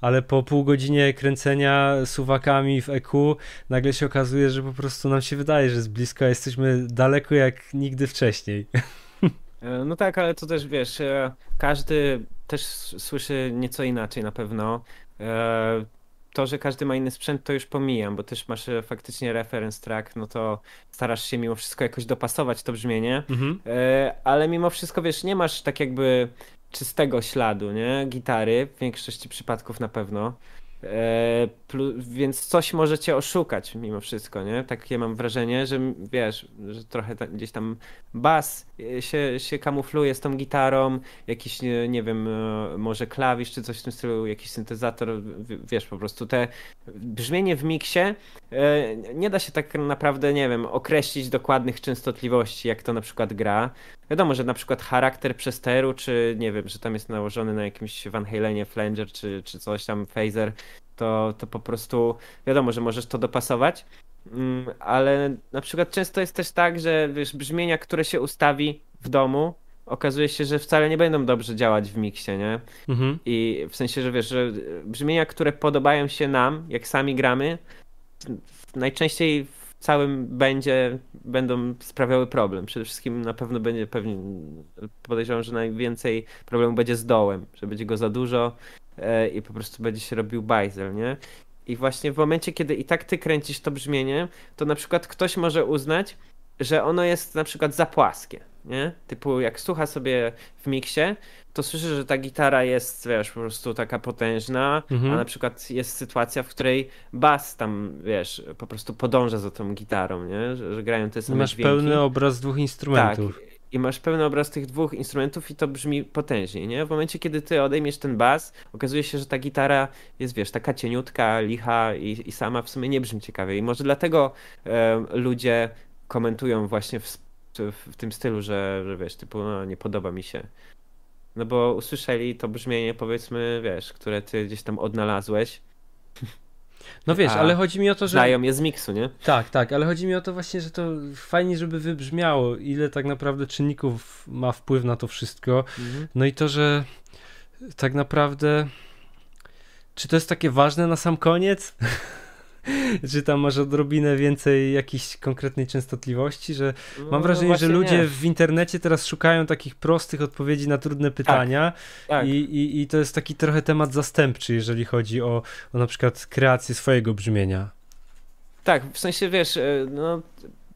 ale po pół godzinie kręcenia suwakami w EQ nagle się okazuje, że po prostu nam się wydaje, że jest blisko, jesteśmy daleko jak nigdy wcześniej. E, no tak, ale to też wiesz, e, każdy też słyszy nieco inaczej na pewno. E, to, że każdy ma inny sprzęt, to już pomijam, bo też masz faktycznie reference track, no to starasz się mimo wszystko jakoś dopasować to brzmienie, mhm. ale mimo wszystko, wiesz, nie masz tak jakby czystego śladu, nie? Gitary, w większości przypadków na pewno. E, więc coś możecie oszukać mimo wszystko, nie? Takie mam wrażenie, że wiesz, że trochę gdzieś tam bas się, się kamufluje z tą gitarą, jakiś, nie, nie wiem, e, może klawisz czy coś w tym stylu, jakiś syntezator, wiesz, po prostu te brzmienie w miksie e, nie da się tak naprawdę, nie wiem, określić dokładnych częstotliwości, jak to na przykład gra. Wiadomo, że na przykład charakter przesteru, czy nie wiem, że tam jest nałożony na jakimś Van Halenie flanger, czy, czy coś tam, phaser, to, to po prostu wiadomo, że możesz to dopasować, mm, ale na przykład często jest też tak, że wiesz, brzmienia, które się ustawi w domu, okazuje się, że wcale nie będą dobrze działać w miksie, nie? Mhm. I w sensie, że wiesz, że brzmienia, które podobają się nam, jak sami gramy, najczęściej całym będzie będą sprawiały problem. Przede wszystkim na pewno będzie pewnie podejrzewam, że najwięcej problemu będzie z dołem, że będzie go za dużo, E, i po prostu będzie się robił bajzel, nie? I właśnie w momencie, kiedy i tak ty kręcisz to brzmienie, to na przykład ktoś może uznać, że ono jest na przykład za płaskie, nie? Typu jak słucha sobie w miksie, to słyszy, że ta gitara jest, wiesz, po prostu taka potężna, mhm. a na przykład jest sytuacja, w której bas tam, wiesz, po prostu podąża za tą gitarą, nie? Że, że grają te same Masz dźwięki. pełny obraz dwóch instrumentów. Tak i masz pełny obraz tych dwóch instrumentów i to brzmi potężnie, nie? W momencie, kiedy ty odejmiesz ten bas, okazuje się, że ta gitara jest, wiesz, taka cieniutka, licha i, i sama w sumie nie brzmi ciekawie. I może dlatego e, ludzie komentują właśnie w, w, tym stylu, że, że wiesz, typu, no nie podoba mi się. No bo usłyszeli to brzmienie, powiedzmy, wiesz, które ty gdzieś tam odnalazłeś no wiesz, ale chodzi mi o to, że. Dają je z miksu, nie? Tak, tak, ale chodzi mi o to właśnie, że to fajnie, żeby wybrzmiało, ile tak naprawdę czynników ma wpływ na to wszystko. Mhm. No i to, że tak naprawdę. Czy to jest takie ważne na sam koniec? czy tam masz odrobinę więcej jakiejś konkretnej częstotliwości, że mam no, wrażenie, że ludzie nie. w internecie teraz szukają takich prostych odpowiedzi na trudne tak, pytania tak, tak. I, i, i to jest taki trochę temat zastępczy, jeżeli chodzi o, o na przykład kreację swojego brzmienia. Tak, w sensie wiesz, e, no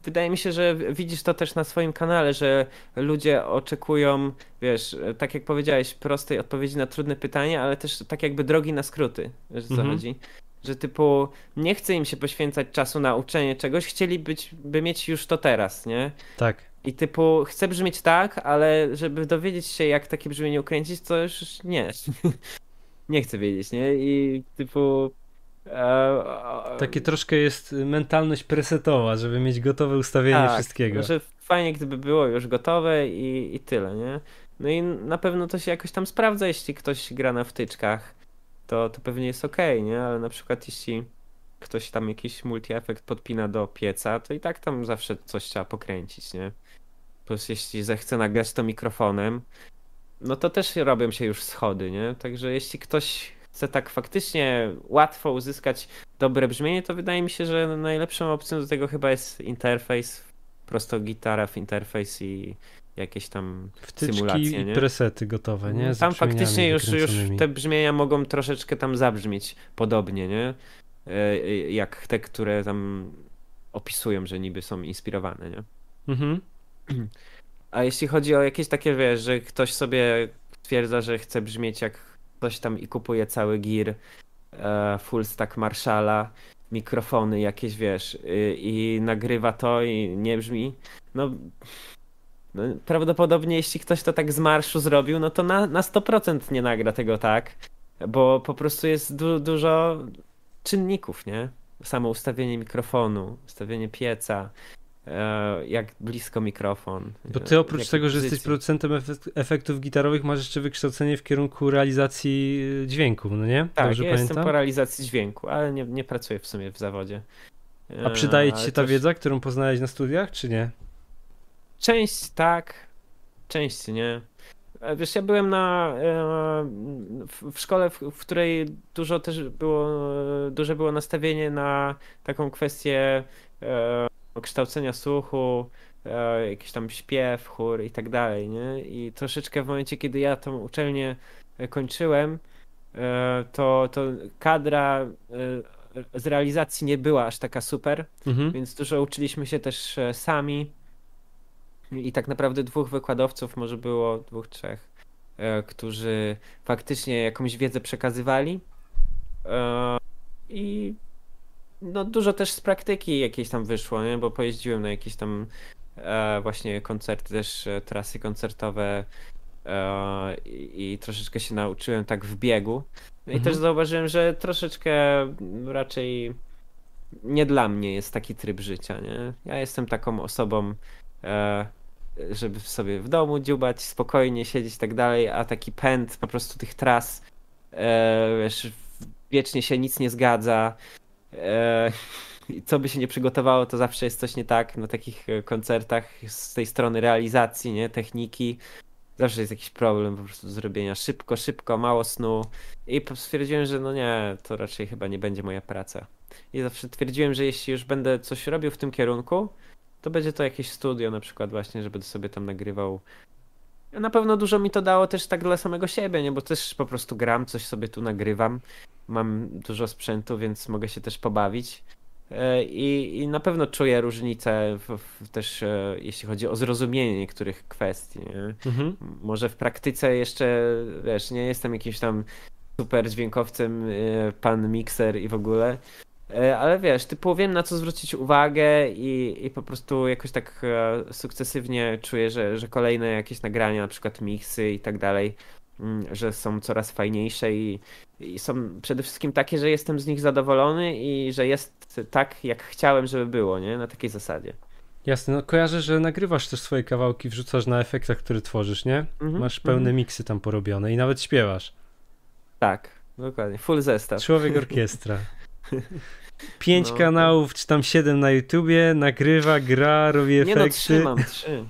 wydaje mi się, że widzisz to też na swoim kanale, że ludzie oczekują, wiesz, e, tak jak powiedziałeś, prostej odpowiedzi na trudne pytania, ale też tak jakby drogi na skróty, że co mhm. chodzi że typu nie chce im się poświęcać czasu na uczenie czegoś, chcieli być, by mieć już to teraz, nie? Tak. I typu chcę brzmieć tak, ale żeby dowiedzieć się, jak takie brzmienie ukręcić, to już nie. nie chcę wiedzieć, nie? I typu. E, Takie troszkę jest mentalność presetowa, żeby mieć gotowe ustawienie tak, wszystkiego. Że fajnie, gdyby było już gotowe i, i tyle, nie? No i na pewno to się jakoś tam sprawdza, jeśli ktoś gra na wtyczkach to, to pewnie jest ok, nie? Ale na przykład jeśli ktoś tam jakiś multi-efekt podpina do pieca, to i tak tam zawsze coś trzeba pokręcić, nie? Plus jeśli zechce nagrać to mikrofonem, no to też robią się już schody, nie? Także jeśli ktoś chce tak faktycznie łatwo uzyskać dobre brzmienie, to wydaje mi się, że najlepszą opcją do tego chyba jest interfejs, prosto gitara w interfejs i jakieś tam Wtyczki symulacje, nie? i presety gotowe, nie? Z tam faktycznie już, już te brzmienia mogą troszeczkę tam zabrzmieć podobnie, nie? E, e, jak te, które tam opisują, że niby są inspirowane, nie? Mhm. A jeśli chodzi o jakieś takie, wiesz, że ktoś sobie stwierdza, że chce brzmieć jak ktoś tam i kupuje cały gear e, full stack Marshalla, mikrofony jakieś, wiesz, i, i nagrywa to i nie brzmi, no no, prawdopodobnie jeśli ktoś to tak z marszu zrobił, no to na, na 100% nie nagra tego tak, bo po prostu jest du dużo czynników, nie? Samo ustawienie mikrofonu, ustawienie pieca, e, jak blisko mikrofon. Bo ty oprócz tego, że jesteś producentem efektów gitarowych, masz jeszcze wykształcenie w kierunku realizacji e, dźwięku, no nie? Tak, Dobrze ja pamiętam? jestem po realizacji dźwięku, ale nie, nie pracuję w sumie w zawodzie. A przydaje ci się ta wiedza, którą poznałeś na studiach, czy nie? Część tak, część nie. E, wiesz, ja byłem na, e, w szkole, w której dużo też było, duże było nastawienie na taką kwestię e, kształcenia słuchu, jakiś tam śpiew, chór i tak dalej, nie? I troszeczkę w momencie, kiedy ja tą uczelnię kończyłem, to, to kadra z realizacji nie była aż taka super, mhm. więc dużo uczyliśmy się też sami i tak naprawdę dwóch wykładowców, może było dwóch, trzech, e, którzy faktycznie jakąś wiedzę przekazywali. E, I no dużo też z praktyki jakieś tam wyszło, nie? bo pojeździłem na jakieś tam e, właśnie koncerty, też trasy koncertowe i, troszeczkę się nauczyłem tak w biegu. I Mhm. też zauważyłem, że troszeczkę raczej nie dla mnie jest taki tryb życia, nie? Ja jestem taką osobą, żeby sobie w domu dziubać, spokojnie siedzieć i tak dalej, a taki pęd po prostu tych tras, e, wiesz, wiecznie się nic nie zgadza. E, co by się nie przygotowało, to zawsze jest coś nie tak na takich e, koncertach z tej strony realizacji, nie, techniki. Zawsze jest jakiś problem po prostu zrobienia szybko, szybko, mało snu. I stwierdziłem, że no nie, to raczej chyba nie będzie moja praca. I zawsze twierdziłem, że jeśli już będę coś robił w tym kierunku, to będzie to jakieś studio na przykład właśnie, żeby sobie tam nagrywał. Na pewno dużo mi to dało też tak dla samego siebie, nie? Bo też po prostu gram, coś sobie tu nagrywam. Mam dużo sprzętu, więc mogę się też pobawić. E, I, i na pewno czuję różnicę w, w też e, jeśli chodzi o zrozumienie niektórych kwestii. Nie? Mhm. Może w praktyce jeszcze, wiesz, nie jestem jakimś tam super dźwiękowcem, e, pan mikser i w ogóle. E, Ale wiesz, typu wiem na co zwrócić uwagę i, i po prostu jakoś tak e, sukcesywnie czuję, że, że kolejne jakieś nagrania, na przykład miksy i tak dalej, mm, że są coraz fajniejsze i, i są przede wszystkim takie, że jestem z nich zadowolony i że jest tak, jak chciałem, żeby było, nie? Na takiej zasadzie. Jasne, no kojarzę, że nagrywasz też swoje kawałki, wrzucasz na efektach, które tworzysz, nie? Mhm, Masz pełne mhm. miksy tam porobione i nawet śpiewasz. Tak, dokładnie. Full zestaw. Człowiek orkiestra. Pięć No. kanałów, czy tam siedem na YouTubie, nagrywa, gra, robi Nie efekty. no, trzy mam, trzy.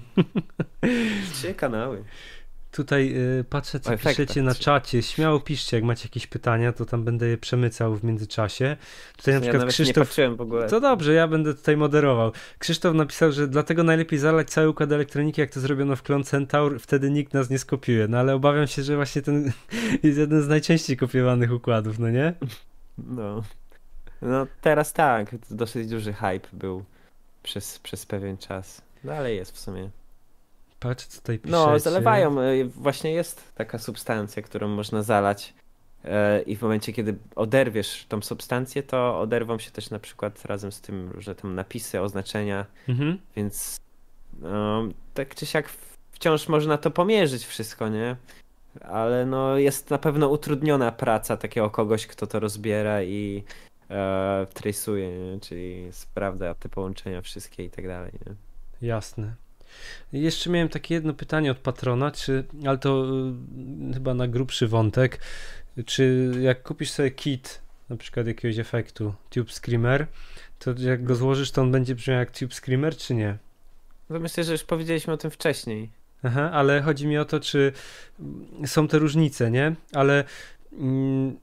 trzy kanały. Tutaj y, patrzę, co O efektach piszecie na trzy. czacie. Śmiało piszcie, jak macie jakieś pytania, to tam będę je przemycał w międzyczasie. Tutaj na ja przykład nie Krzysztof patrzyłem w ogóle. To dobrze, ja będę tutaj moderował. Krzysztof napisał, że dlatego najlepiej zalać cały układ elektroniki, jak to zrobiono w Clone Centaur, wtedy nikt nas nie skopiuje. No ale obawiam się, że właśnie ten jest jeden z najczęściej kopiowanych układów, no nie? No. No teraz tak, dosyć duży hype był przez, przez pewien czas. Dalej jest w sumie. Patrz, co tutaj piszecie. No, zalewają. y, Właśnie jest taka substancja, którą można zalać. e, I w momencie, kiedy oderwiesz tą substancję, to oderwą się też na przykład razem z tym różne tam napisy, oznaczenia, Mhm. więc no, tak czy siak wciąż można to pomierzyć wszystko, nie? Ale no jest na pewno utrudniona praca takiego kogoś, kto to rozbiera i e, trace'uje, nie? czyli sprawdza te połączenia wszystkie i tak dalej, nie? Jasne. Jeszcze miałem takie jedno pytanie od patrona, czy, ale to y, chyba na grubszy wątek, czy jak kupisz sobie kit, na przykład jakiegoś efektu Tube Screamer, to jak go złożysz, to on będzie brzmiał jak Tube Screamer, czy nie? No myślę, że już powiedzieliśmy o tym wcześniej. Aha, ale chodzi mi o to, czy są te różnice, nie? Ale mm,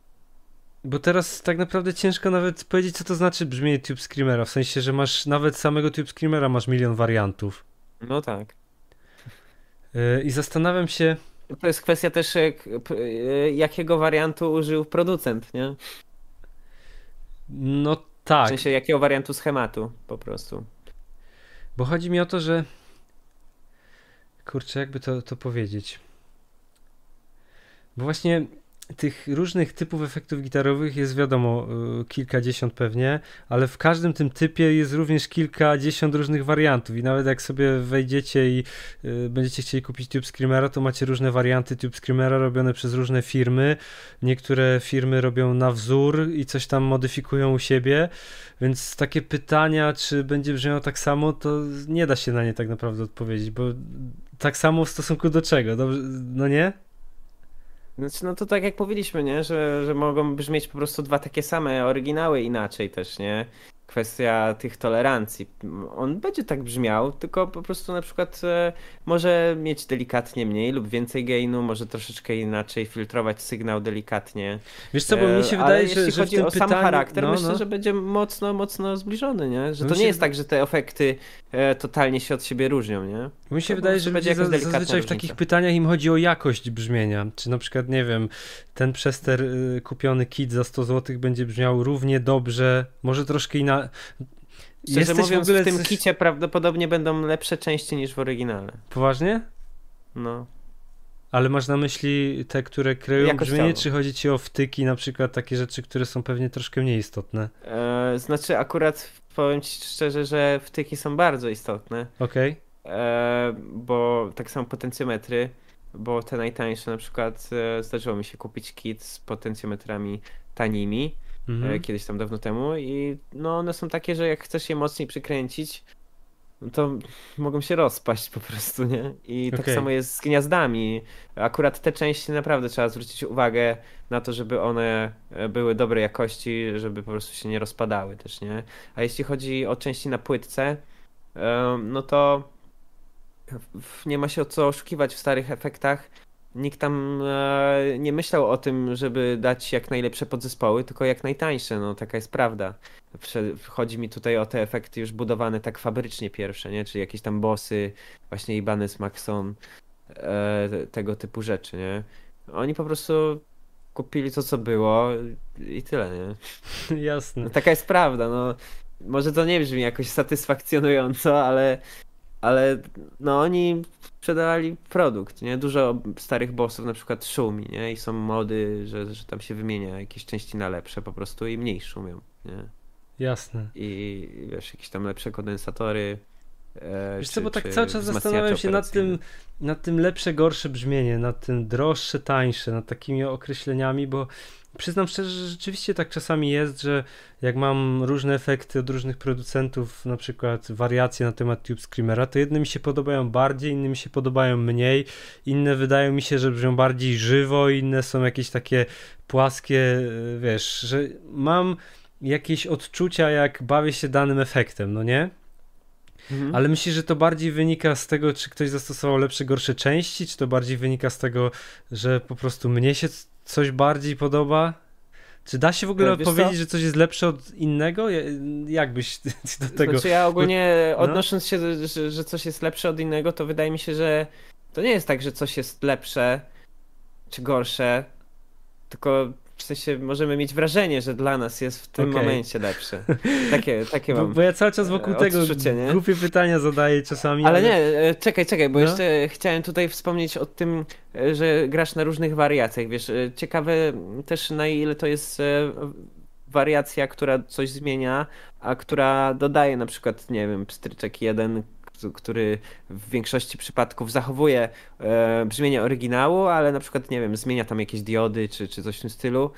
bo teraz tak naprawdę ciężko nawet powiedzieć, co to znaczy brzmienie Tube Screamera, w sensie, że masz nawet samego Tube Screamera masz milion wariantów. No tak. Yy, I zastanawiam się, To jest kwestia też, p- e, jakiego wariantu użył producent, nie? no W tak, sensie, jakiego wariantu schematu po prostu. bo chodzi mi o to, że kurczę, jakby to, to powiedzieć. Bo właśnie tych różnych typów efektów gitarowych jest wiadomo y, kilkadziesiąt pewnie, ale w każdym tym typie jest również kilkadziesiąt różnych wariantów i nawet jak sobie wejdziecie i y, będziecie chcieli kupić Tube Screamera, to macie różne warianty Tube Screamera robione przez różne firmy. Niektóre firmy robią na wzór i coś tam modyfikują u siebie, więc takie pytania, czy będzie brzmiało tak samo, to nie da się na nie tak naprawdę odpowiedzieć, bo tak samo w stosunku do czego, Dobrze, no nie? Znaczy, no to tak jak powiedzieliśmy, nie? Że, że mogą brzmieć po prostu dwa takie same oryginały inaczej też, nie? Kwestia tych tolerancji. On będzie tak brzmiał, tylko po prostu na przykład e, może mieć delikatnie mniej lub więcej gainu, może troszeczkę inaczej filtrować sygnał delikatnie. Wiesz co, bo E, mi się ale wydaje, że, jeśli że w chodzi o pytaniu... sam charakter, no, myślę, no. że będzie mocno, mocno zbliżony, nie? Że to mi nie się jest tak, że te efekty e, totalnie się od siebie różnią, nie? Mi się To wydaje, że będzie za- zazwyczaj w różnica. takich pytaniach im chodzi o jakość brzmienia. Czy na przykład, nie wiem, ten przester y, kupiony kit za 100 zł będzie brzmiał równie dobrze, może troszkę inaczej. Szczerze Jesteś mówiąc, w ogóle w tym coś... kicie prawdopodobnie będą lepsze części niż w oryginale. Poważnie? No. Ale masz na myśli te, które kreują Jakościowo. brzmienie, czy chodzi ci o wtyki, na przykład takie rzeczy, które są pewnie troszkę mniej istotne? E, znaczy akurat powiem ci szczerze, że wtyki są bardzo istotne, Okej? e, bo tak samo potencjometry, bo te najtańsze na przykład e, zdarzyło mi się kupić kit z potencjometrami tanimi, Mhm. e, kiedyś tam dawno temu i no one są takie, że jak chcesz je mocniej przykręcić, no to mogą się rozpaść po prostu, nie? I tak Okej. samo jest z gniazdami. Akurat te części naprawdę trzeba zwrócić uwagę na to, żeby one e, były dobrej jakości, żeby po prostu się nie rozpadały też, nie? A jeśli chodzi o części na płytce, em, no to nie ma się o co oszukiwać w starych efektach. Nikt tam e, nie myślał o tym, żeby dać jak najlepsze podzespoły, tylko jak najtańsze, no taka jest prawda. Chodzi mi tutaj o te efekty już budowane tak fabrycznie pierwsze, nie? Czyli jakieś tam bossy, właśnie Ibanez, Maxon, e, tego typu rzeczy, nie? Oni po prostu kupili to, co było i tyle, nie? Jasne. No, taka jest prawda, no. Może to nie brzmi jakoś satysfakcjonująco, ale, ale no oni sprzedawali produkt, nie? Dużo starych bossów na przykład szumi, nie? I są mody, że, że tam się wymienia jakieś części na lepsze po prostu i mniej szumią, nie? Jasne. I wiesz, jakieś tam lepsze kondensatory. E, Wiesz co, czy- bo tak cały czas zastanawiam się nad tym, nad tym lepsze, gorsze brzmienie, nad tym droższe, tańsze, nad takimi określeniami, bo przyznam szczerze, że rzeczywiście tak czasami jest, że jak mam różne efekty od różnych producentów, na przykład wariacje na temat Tube Screamera, to jedne mi się podobają bardziej, inne mi się podobają mniej, inne wydają mi się, że brzmią bardziej żywo, inne są jakieś takie płaskie, e, wiesz, że mam jakieś odczucia, jak bawię się danym efektem, no nie? Mhm. Ale myślisz, że to bardziej wynika z tego, czy ktoś zastosował lepsze, gorsze części, czy to bardziej wynika z tego, że po prostu mnie się coś bardziej podoba? Czy da się w ogóle E, wiesz powiedzieć, co? że coś jest lepsze od innego? Ja- Jak byś do tego... Znaczy ja ogólnie no. odnosząc się, do, że, że coś jest lepsze od innego, to wydaje mi się, że to nie jest tak, że coś jest lepsze czy gorsze, tylko w sensie możemy mieć wrażenie, że dla nas jest w tym Okej. momencie lepsze. Takie, takie Bo, mam. bo ja cały czas wokół e, tego nie? głupie pytania zadaję czasami. Ale nie, e, czekaj, czekaj, bo No. jeszcze chciałem tutaj wspomnieć o tym, e, że grasz na różnych wariacjach, wiesz, ciekawe też na ile to jest wariacja, która coś zmienia, a która dodaje na przykład, nie wiem, pstryczek jeden, który w większości przypadków zachowuje e, brzmienie oryginału, ale na przykład, nie wiem, zmienia tam jakieś diody czy, czy coś w tym stylu.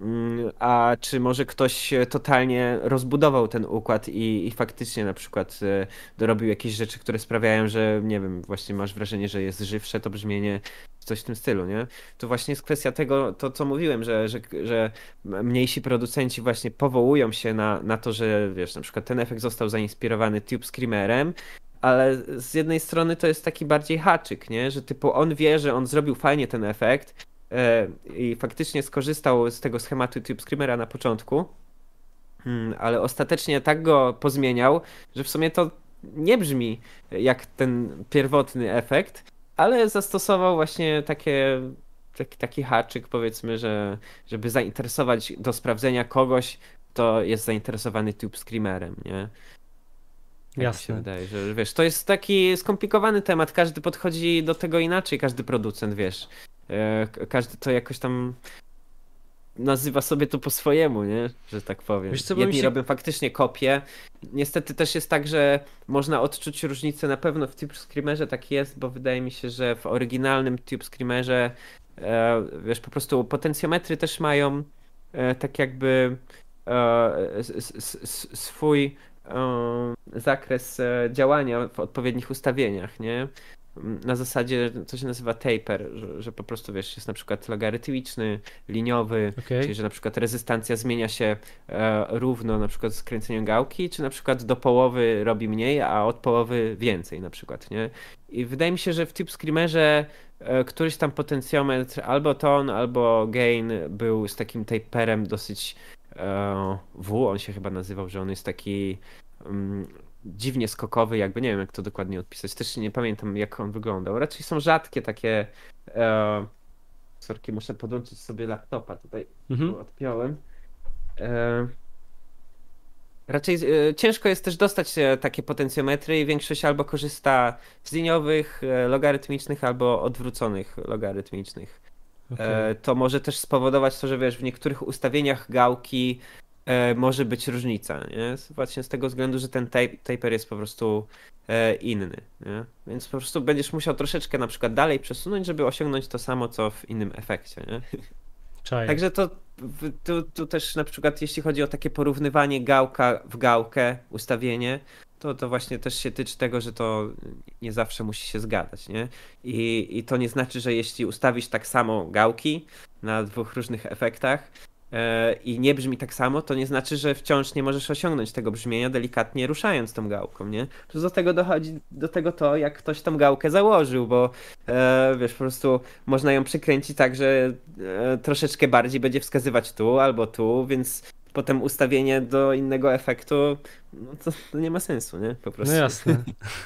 Mm, A czy może ktoś e, totalnie rozbudował ten układ i, i faktycznie na przykład e, dorobił jakieś rzeczy, które sprawiają, że nie wiem, właśnie masz wrażenie, że jest żywsze to brzmienie, coś w tym stylu, nie? To właśnie jest kwestia tego, to co mówiłem, że, że, że mniejsi producenci właśnie powołują się na, na to, że wiesz, na przykład ten efekt został zainspirowany Tube Screamerem, ale z jednej strony to jest taki bardziej haczyk, nie? Że typu on wie, że on zrobił fajnie ten efekt e, i faktycznie skorzystał z tego schematu Tube Screamera na początku, Hmm, ale ostatecznie tak go pozmieniał, że w sumie to nie brzmi jak ten pierwotny efekt, ale zastosował właśnie takie, taki, taki haczyk, powiedzmy, że żeby zainteresować do sprawdzenia kogoś, kto jest zainteresowany Tube Screamerem, nie? Tak mi się Jasne. wydaje, że wiesz, to jest taki skomplikowany temat, każdy podchodzi do tego inaczej, każdy producent, wiesz. E, Każdy to jakoś tam nazywa sobie to po swojemu, nie? Że tak powiem. Wiesz co, Jedni się- robią faktycznie kopie. Niestety też jest tak, że można odczuć różnicę na pewno w Tube Screamerze tak jest, bo wydaje mi się, że w oryginalnym Tube Screamerze e, wiesz, po prostu potencjometry też mają e, tak jakby e, s, s, s, swój zakres e, działania w odpowiednich ustawieniach, nie? Na zasadzie to się nazywa taper, że, że po prostu wiesz, jest na przykład logarytmiczny, liniowy, Okej. czyli że na przykład rezystancja zmienia się e, równo na przykład z kręceniem gałki, czy na przykład do połowy robi mniej, a od połowy więcej na przykład, nie? I wydaje mi się, że w Tube Screamerze e, któryś tam potencjometr, albo ton, albo gain był z takim taperem dosyć e, W, on się chyba nazywał, że on jest taki mm, dziwnie skokowy, jakby nie wiem jak to dokładnie odpisać, też nie pamiętam jak on wyglądał. Raczej są rzadkie takie e, sorki, muszę podłączyć sobie laptopa tutaj Mhm. odpiąłem. E, Raczej y, ciężko jest też dostać takie potencjometry i większość albo korzysta z liniowych, logarytmicznych, albo odwróconych logarytmicznych. Okay. To może też spowodować to, że wiesz, w niektórych ustawieniach gałki może być różnica, nie? Właśnie z tego względu, że ten taper jest po prostu inny, nie? Więc po prostu będziesz musiał troszeczkę na przykład dalej przesunąć, żeby osiągnąć to samo, co w innym efekcie, nie? Czaję. Także to tu, tu też na przykład jeśli chodzi o takie porównywanie gałka w gałkę, ustawienie, to, to właśnie też się tyczy tego, że to nie zawsze musi się zgadać, nie? I, I to nie znaczy, że jeśli ustawisz tak samo gałki na dwóch różnych efektach, E, i nie brzmi tak samo, to nie znaczy, że wciąż nie możesz osiągnąć tego brzmienia delikatnie ruszając tą gałką, nie? Do tego dochodzi do tego to, jak ktoś tą gałkę założył, bo e, wiesz, po prostu można ją przykręcić tak, że e, troszeczkę bardziej będzie wskazywać tu albo tu, więc potem ustawienie do innego efektu, no to, to, nie ma sensu, nie? Po prostu. No jasne.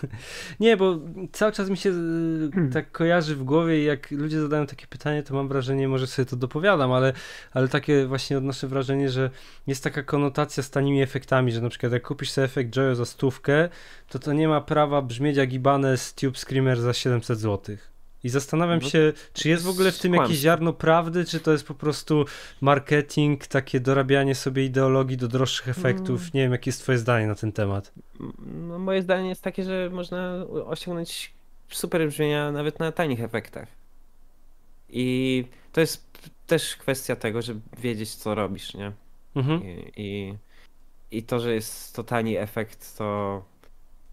nie, bo cały czas mi się y, tak kojarzy w głowie i jak ludzie zadają takie pytanie, to mam wrażenie, może sobie to dopowiadam, ale, ale takie właśnie odnoszę wrażenie, że jest taka konotacja z tanimi efektami, że na przykład jak kupisz sobie efekt Joyo za stówkę, to to nie ma prawa brzmieć jak Ibanez Tube Screamer za 700 złotych. I zastanawiam no, się, czy jest w ogóle w tym jakieś ziarno prawdy, czy to jest po prostu marketing, takie dorabianie sobie ideologii do droższych efektów. Mm. Nie wiem, jakie jest twoje zdanie na ten temat. No, moje zdanie jest takie, że można osiągnąć super brzmienia nawet na tanich efektach. I to jest też kwestia tego, żeby wiedzieć, co robisz, nie? Mhm. I, i, I to, że jest to tani efekt, to,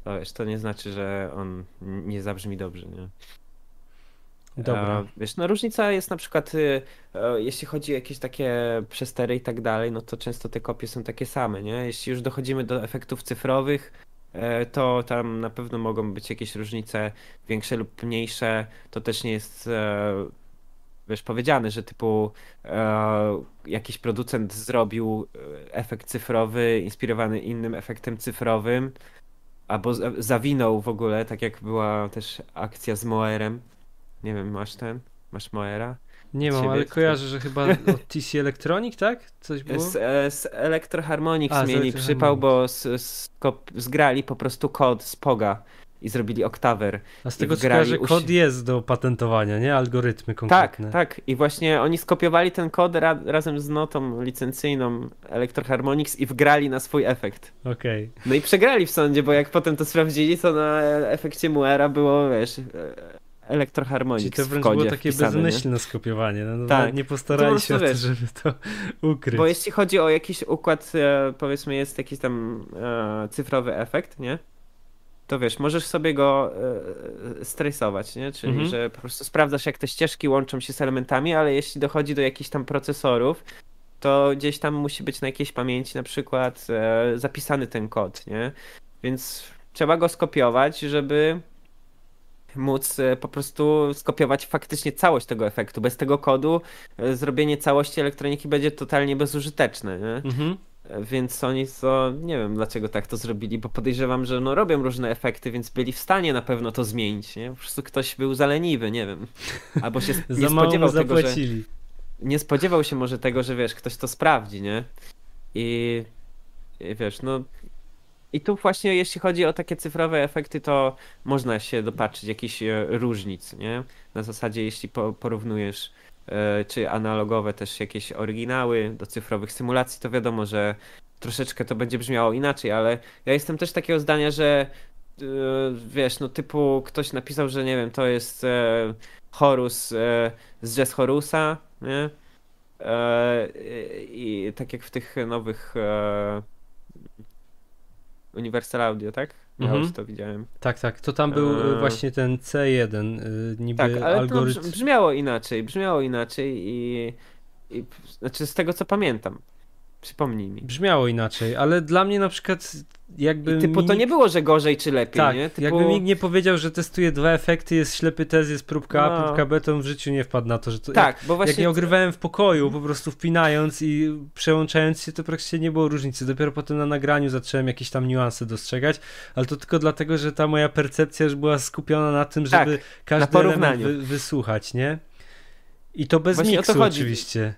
to, wiesz, to nie znaczy, że on nie zabrzmi dobrze, nie? Dobra. E, wiesz, no różnica jest na przykład, y, e, jeśli chodzi o jakieś takie przestery i tak dalej, no to często te kopie są takie same, nie? Jeśli już dochodzimy do efektów cyfrowych, e, to tam na pewno mogą być jakieś różnice większe lub mniejsze. To też nie jest wiesz, powiedziane, że typu jakiś producent zrobił efekt cyfrowy inspirowany innym efektem cyfrowym, albo zawinął w ogóle, tak jak była też akcja z Moerem, nie wiem, masz ten? Masz Moera? Nie mam, ale kojarzę, że chyba od TC Electronic, tak? Coś było? Z, e, z Electroharmonix A, mieli przypał, bo z, z, zgrali po prostu kod z Poga i zrobili oktawer. A z tego co kojarzę, kod jest do patentowania, nie? Algorytmy konkretne. Tak, tak. I właśnie oni skopiowali ten kod ra razem z notą licencyjną Electroharmonix i wgrali na swój efekt. Okej. Okay. No i przegrali w sądzie, bo jak potem to sprawdzili, to na efekcie Muera było, wiesz, Electroharmonix Czyli to wręcz było takie wpisane, bezmyślne nie? skopiowanie. No, no tak. Nie postarali się o to, żeby to ukryć. Bo jeśli chodzi o jakiś układ, e, powiedzmy jest jakiś tam e, cyfrowy efekt, nie? To wiesz, możesz sobie go e, stresować, nie? Czyli, mhm. że po prostu sprawdzasz, jak te ścieżki łączą się z elementami, ale jeśli dochodzi do jakichś tam procesorów, to gdzieś tam musi być na jakiejś pamięci na przykład e, zapisany ten kod, nie? Więc trzeba go skopiować, żeby móc e, po prostu skopiować faktycznie całość tego efektu. Bez tego kodu e, zrobienie całości elektroniki będzie totalnie bezużyteczne, nie? Mhm. E, więc oni to, nie wiem dlaczego tak to zrobili, bo podejrzewam, że no robią różne efekty, więc byli w stanie na pewno to zmienić, nie? Po prostu ktoś był zaleniwy, nie wiem. Albo się nie spodziewał tego, że... Nie spodziewał się może tego, że wiesz, ktoś to sprawdzi, nie? I, i wiesz, no i tu właśnie jeśli chodzi o takie cyfrowe efekty, to można się dopatrzyć jakichś e, różnic, nie? Na zasadzie jeśli porównujesz e, czy analogowe też jakieś oryginały do cyfrowych symulacji, to wiadomo, że troszeczkę to będzie brzmiało inaczej, ale ja jestem też takiego zdania, że e, wiesz, no typu ktoś napisał, że nie wiem, to jest Horus z Jazz Horusa, nie? I tak jak w tych nowych Universal Audio, tak? Ja mhm. to widziałem. Tak, tak. To tam był e... właśnie ten C1, y, niby tak, ale algorytm. To brzmiało inaczej, brzmiało inaczej i, i znaczy z tego co pamiętam. Przypomnij mi. Brzmiało inaczej, ale dla mnie na przykład jakby. I typu mi... to nie było, że gorzej czy lepiej, tak, nie? Typu... Jakby mi nie powiedział, że testuje dwa efekty, jest ślepy test, jest próbka A, no. próbka B, to w życiu nie wpadł na to, że to. Tak, jak, bo właśnie. Jak nie ogrywałem w pokoju, po prostu wpinając i przełączając się, to praktycznie nie było różnicy. Dopiero potem na nagraniu zacząłem jakieś tam niuanse dostrzegać, ale to tylko dlatego, że ta moja percepcja już była skupiona na tym, żeby tak, każdy element wy, wysłuchać, nie? I to bez Właśnie miksu oczywiście.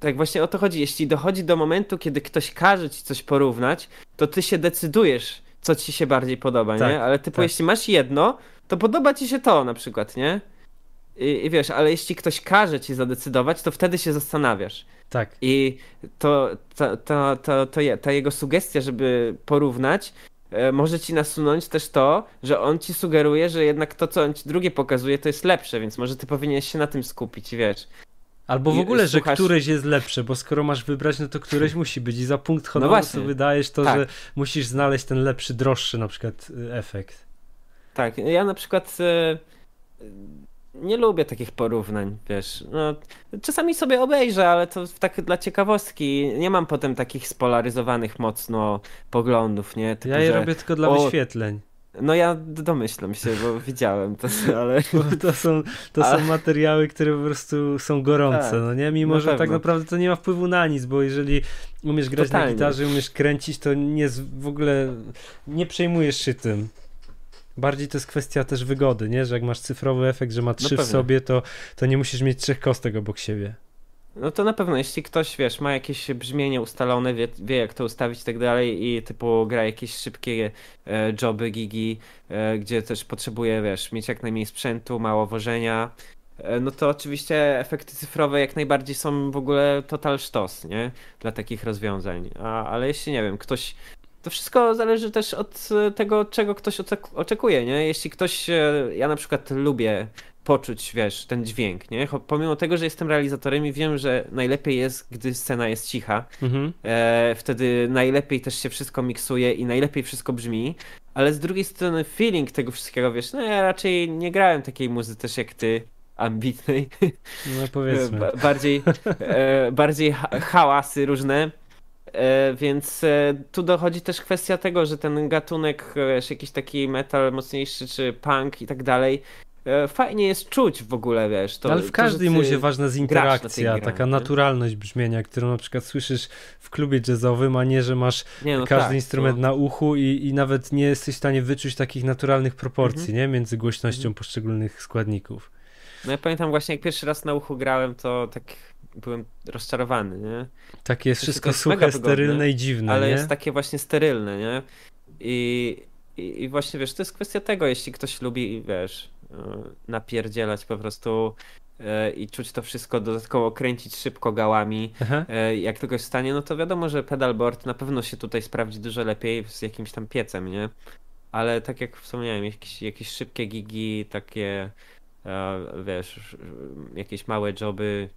Tak, właśnie o to chodzi. Jeśli dochodzi do momentu, kiedy ktoś każe ci coś porównać, to ty się decydujesz, co ci się bardziej podoba, Tak, nie? Ale typu, tak. jeśli masz jedno, to podoba ci się to na przykład, nie? I, I wiesz, ale jeśli ktoś każe ci zadecydować, to wtedy się zastanawiasz. Tak. I to, to, to, to, to je- ta jego sugestia, żeby porównać, e, może ci nasunąć też to, że on ci sugeruje, że jednak to, co on ci drugie pokazuje, to jest lepsze, więc może ty powinieneś się na tym skupić, wiesz. Albo w ogóle, że słuchasz- któreś jest lepsze, bo skoro masz wybrać, no to któreś musi być i za punkt honoru właśnie. sobie dajesz to, Tak. że musisz znaleźć ten lepszy, droższy na przykład y, efekt. Tak, ja na przykład e, nie lubię takich porównań, wiesz. No, czasami sobie obejrzę, ale to tak dla ciekawostki. Nie mam potem takich spolaryzowanych mocno poglądów, nie? Typu, Ja je że- robię tylko dla o, wyświetleń. No ja domyślam się, bo widziałem to, ale... To są, to są Ale- materiały, które po prostu są gorące, Tak, no nie? Mimo, na że tak naprawdę to nie ma wpływu na nic, bo jeżeli umiesz grać na Totalnie. gitarze, umiesz kręcić, to nie w ogóle nie przejmujesz się tym. Bardziej to jest kwestia też wygody, nie? Że jak masz cyfrowy efekt, że ma trzy w pewnie. sobie, to, to nie musisz mieć trzech kostek obok siebie. No to na pewno, jeśli ktoś, wiesz, ma jakieś brzmienie ustalone, wie, wie jak to ustawić i tak dalej i typu gra jakieś szybkie e, joby, gigi, e, gdzie też potrzebuje, wiesz, mieć jak najmniej sprzętu, mało wożenia, e, no to oczywiście efekty cyfrowe jak najbardziej są w ogóle total sztos, nie? Dla takich rozwiązań. A, ale jeśli, nie wiem, ktoś... To wszystko zależy też od tego, czego ktoś oczek- oczekuje, nie? Jeśli ktoś... e, Ja na przykład lubię poczuć, wiesz, ten dźwięk, nie? Pomimo tego, że jestem realizatorem i wiem, że najlepiej jest, gdy scena jest cicha. Mhm. E, wtedy najlepiej też się wszystko miksuje i najlepiej wszystko brzmi. Ale z drugiej strony feeling tego wszystkiego, wiesz, no ja raczej nie grałem takiej muzy też jak ty, ambitnej. No powiedzmy. Ba- bardziej, e, bardziej ha- hałasy różne. E, więc e, tu dochodzi też kwestia tego, że ten gatunek, wiesz, jakiś taki metal mocniejszy, czy punk i tak dalej, fajnie jest czuć w ogóle, wiesz. To, Ale w każdej muzie ważna jest na interakcja, grze, taka naturalność brzmienia, którą na przykład słyszysz w klubie jazzowym, a nie, że masz Nie, no każdy tak, instrument no. na uchu i, i nawet nie jesteś w stanie wyczuć takich naturalnych proporcji, Mhm. nie? Między głośnością Mhm. poszczególnych składników. No ja pamiętam właśnie jak pierwszy raz na uchu grałem, to tak byłem rozczarowany, nie? Takie jest To wszystko jest suche, wygodne, sterylne i dziwne, Ale nie? jest takie właśnie sterylne, nie? I, i, I właśnie wiesz, to jest kwestia tego, jeśli ktoś lubi, wiesz, e, napierdzielać po prostu e, i czuć to wszystko, dodatkowo kręcić szybko gałami, Aha. e, jak tylko jest w stanie, no to wiadomo, że pedalboard na pewno się tutaj sprawdzi dużo lepiej z jakimś tam piecem, nie? Ale tak jak wspomniałem, jakieś, jakieś szybkie gigi, takie wiesz, jakieś małe joby,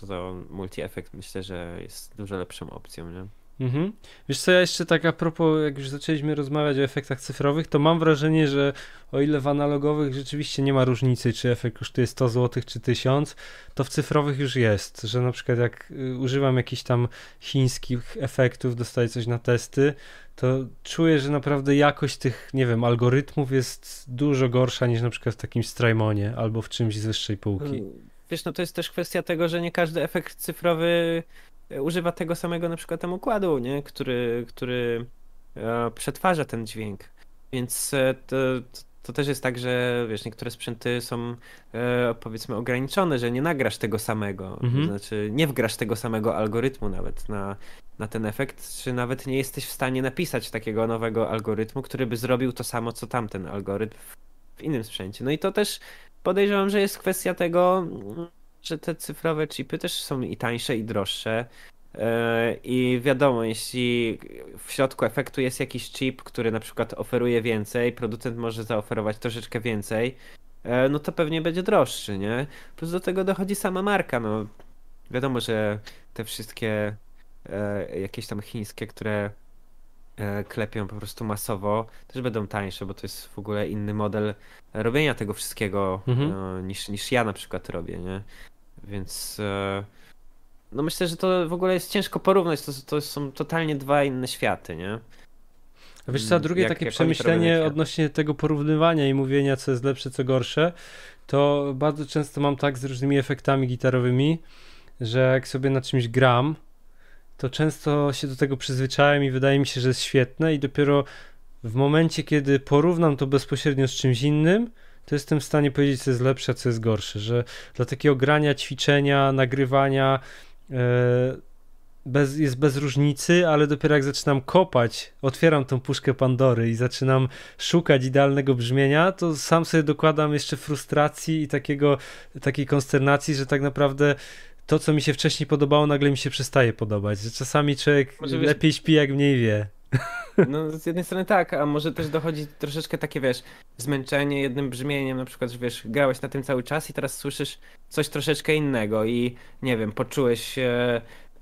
to to multi-effekt myślę, że jest dużo lepszą opcją, nie? Mhm. Wiesz co, ja jeszcze tak a propos, jak już zaczęliśmy rozmawiać o efektach cyfrowych, to mam wrażenie, że o ile w analogowych rzeczywiście nie ma różnicy, czy efekt kosztuje 100 zł, czy 1000, to w cyfrowych już jest, że na przykład jak y, używam jakichś tam chińskich efektów, dostaję coś na testy, to czuję, że naprawdę jakość tych, nie wiem, algorytmów jest dużo gorsza niż na przykład w takim Strajmonie albo w czymś z wyższej półki. Wiesz, no to jest też kwestia tego, że nie każdy efekt cyfrowy używa tego samego na przykład tam układu, nie? Który, który e, przetwarza ten dźwięk. Więc e, to, to też jest tak, że wiesz, niektóre sprzęty są e, powiedzmy ograniczone, że nie nagrasz tego samego. Mhm. Znaczy nie wgrasz tego samego algorytmu nawet na, na ten efekt, czy nawet nie jesteś w stanie napisać takiego nowego algorytmu, który by zrobił to samo, co tamten algorytm w innym sprzęcie. No i to też podejrzewam, że jest kwestia tego, że te cyfrowe chipy też są i tańsze, i droższe. E, I wiadomo, jeśli w środku efektu jest jakiś chip, który na przykład oferuje więcej, producent może zaoferować troszeczkę więcej, e, no to pewnie będzie droższy, nie? Plus do tego dochodzi sama marka, no. Wiadomo, że te wszystkie e, jakieś tam chińskie, które klepią po prostu masowo, też będą tańsze, bo to jest w ogóle inny model robienia tego wszystkiego Mhm. e, niż, niż ja na przykład robię, nie? Więc e, no myślę, że to w ogóle jest ciężko porównać, to, to są totalnie dwa inne światy, nie? A wiesz co, a drugie Jak- takie jak przemyślenie odnośnie tego porównywania i mówienia, co jest lepsze, co gorsze, to bardzo często mam tak z różnymi efektami gitarowymi, że jak sobie na czymś gram, to często się do tego przyzwyczaiłem i wydaje mi się, że jest świetne i dopiero w momencie, kiedy porównam to bezpośrednio z czymś innym, to jestem w stanie powiedzieć, co jest lepsze, a co jest gorsze, że dla takiego grania, ćwiczenia, nagrywania bez, jest bez różnicy, ale dopiero jak zaczynam kopać, otwieram tą puszkę Pandory i zaczynam szukać idealnego brzmienia, to sam sobie dokładam jeszcze frustracji i takiego, takiej konsternacji, że tak naprawdę to, co mi się wcześniej podobało, nagle mi się przestaje podobać. Że czasami człowiek może lepiej wiesz, śpi, jak mniej wie. No z jednej strony tak, a może też dochodzi troszeczkę takie, wiesz, zmęczenie jednym brzmieniem, na przykład, że wiesz, grałeś na tym cały czas i teraz słyszysz coś troszeczkę innego i nie wiem, poczułeś e,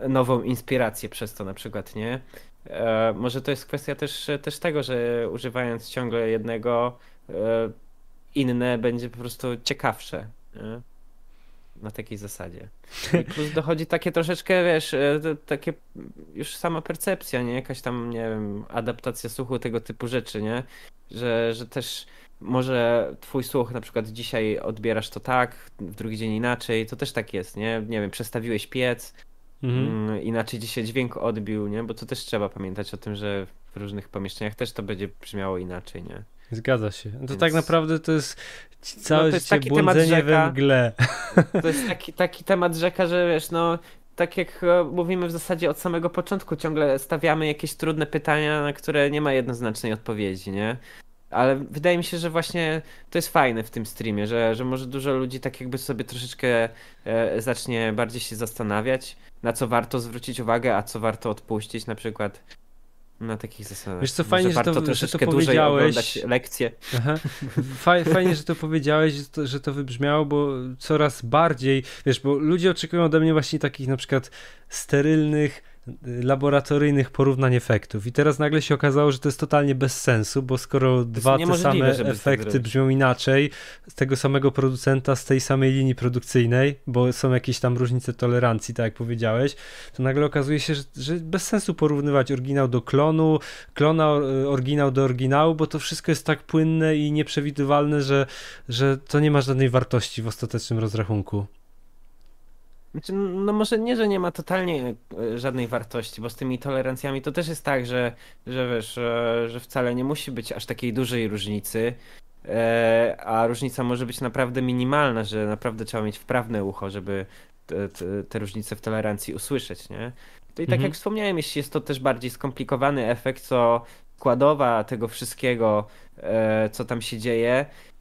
nową inspirację przez to na przykład, nie? E, może to jest kwestia też, też tego, że używając ciągle jednego, e, inne będzie po prostu ciekawsze. Nie? Na takiej zasadzie. I plus dochodzi takie troszeczkę, wiesz, e, takie już sama percepcja, nie? Jakaś tam, nie wiem, adaptacja słuchu, tego typu rzeczy, nie? Że, że też może twój słuch na przykład dzisiaj odbierasz to tak, w drugi dzień inaczej, to też tak jest, nie? Nie wiem, przestawiłeś piec, Mhm. Mm, inaczej dzisiaj dźwięk odbił, nie? Bo to też trzeba pamiętać o tym, że w różnych pomieszczeniach też to będzie brzmiało inaczej, nie? Zgadza się. To Więc... tak naprawdę to jest całe no to jest taki błądzenie we mgle. To jest taki, taki temat rzeka, że wiesz, no tak jak e, mówimy w zasadzie od samego początku, ciągle stawiamy jakieś trudne pytania, na które nie ma jednoznacznej odpowiedzi, nie? Ale wydaje mi się, że właśnie to jest fajne w tym streamie, że, że może dużo ludzi tak jakby sobie troszeczkę e, zacznie bardziej się zastanawiać, na co warto zwrócić uwagę, a co warto odpuścić na przykład. Na takich zasadach. Wiesz co, fajnie, że to, że to powiedziałeś. lekcje. Fajnie, że to powiedziałeś, że to, że to wybrzmiało, bo coraz bardziej, wiesz, bo ludzie oczekują ode mnie właśnie takich na przykład sterylnych, laboratoryjnych porównań efektów. I teraz nagle się okazało, że to jest totalnie bez sensu, bo skoro dwa te same tak efekty brzmią inaczej, z tego samego producenta, z tej samej linii produkcyjnej, bo są jakieś tam różnice tolerancji, tak jak powiedziałeś, to nagle okazuje się, że, że bez sensu porównywać oryginał do klonu, klona oryginał do oryginału, bo to wszystko jest tak płynne i nieprzewidywalne, że, że to nie ma żadnej wartości w ostatecznym rozrachunku. Znaczy, no może nie, że nie ma totalnie e, żadnej wartości, bo z tymi tolerancjami to też jest tak, że, że wiesz, że, że wcale nie musi być aż takiej dużej różnicy, e, a różnica może być naprawdę minimalna, że naprawdę trzeba mieć wprawne ucho, żeby te, te, różnice w tolerancji usłyszeć, nie? To i tak mhm. jak wspomniałem, jeśli jest to też bardziej skomplikowany efekt, co składowa tego wszystkiego, e, co tam się dzieje, E,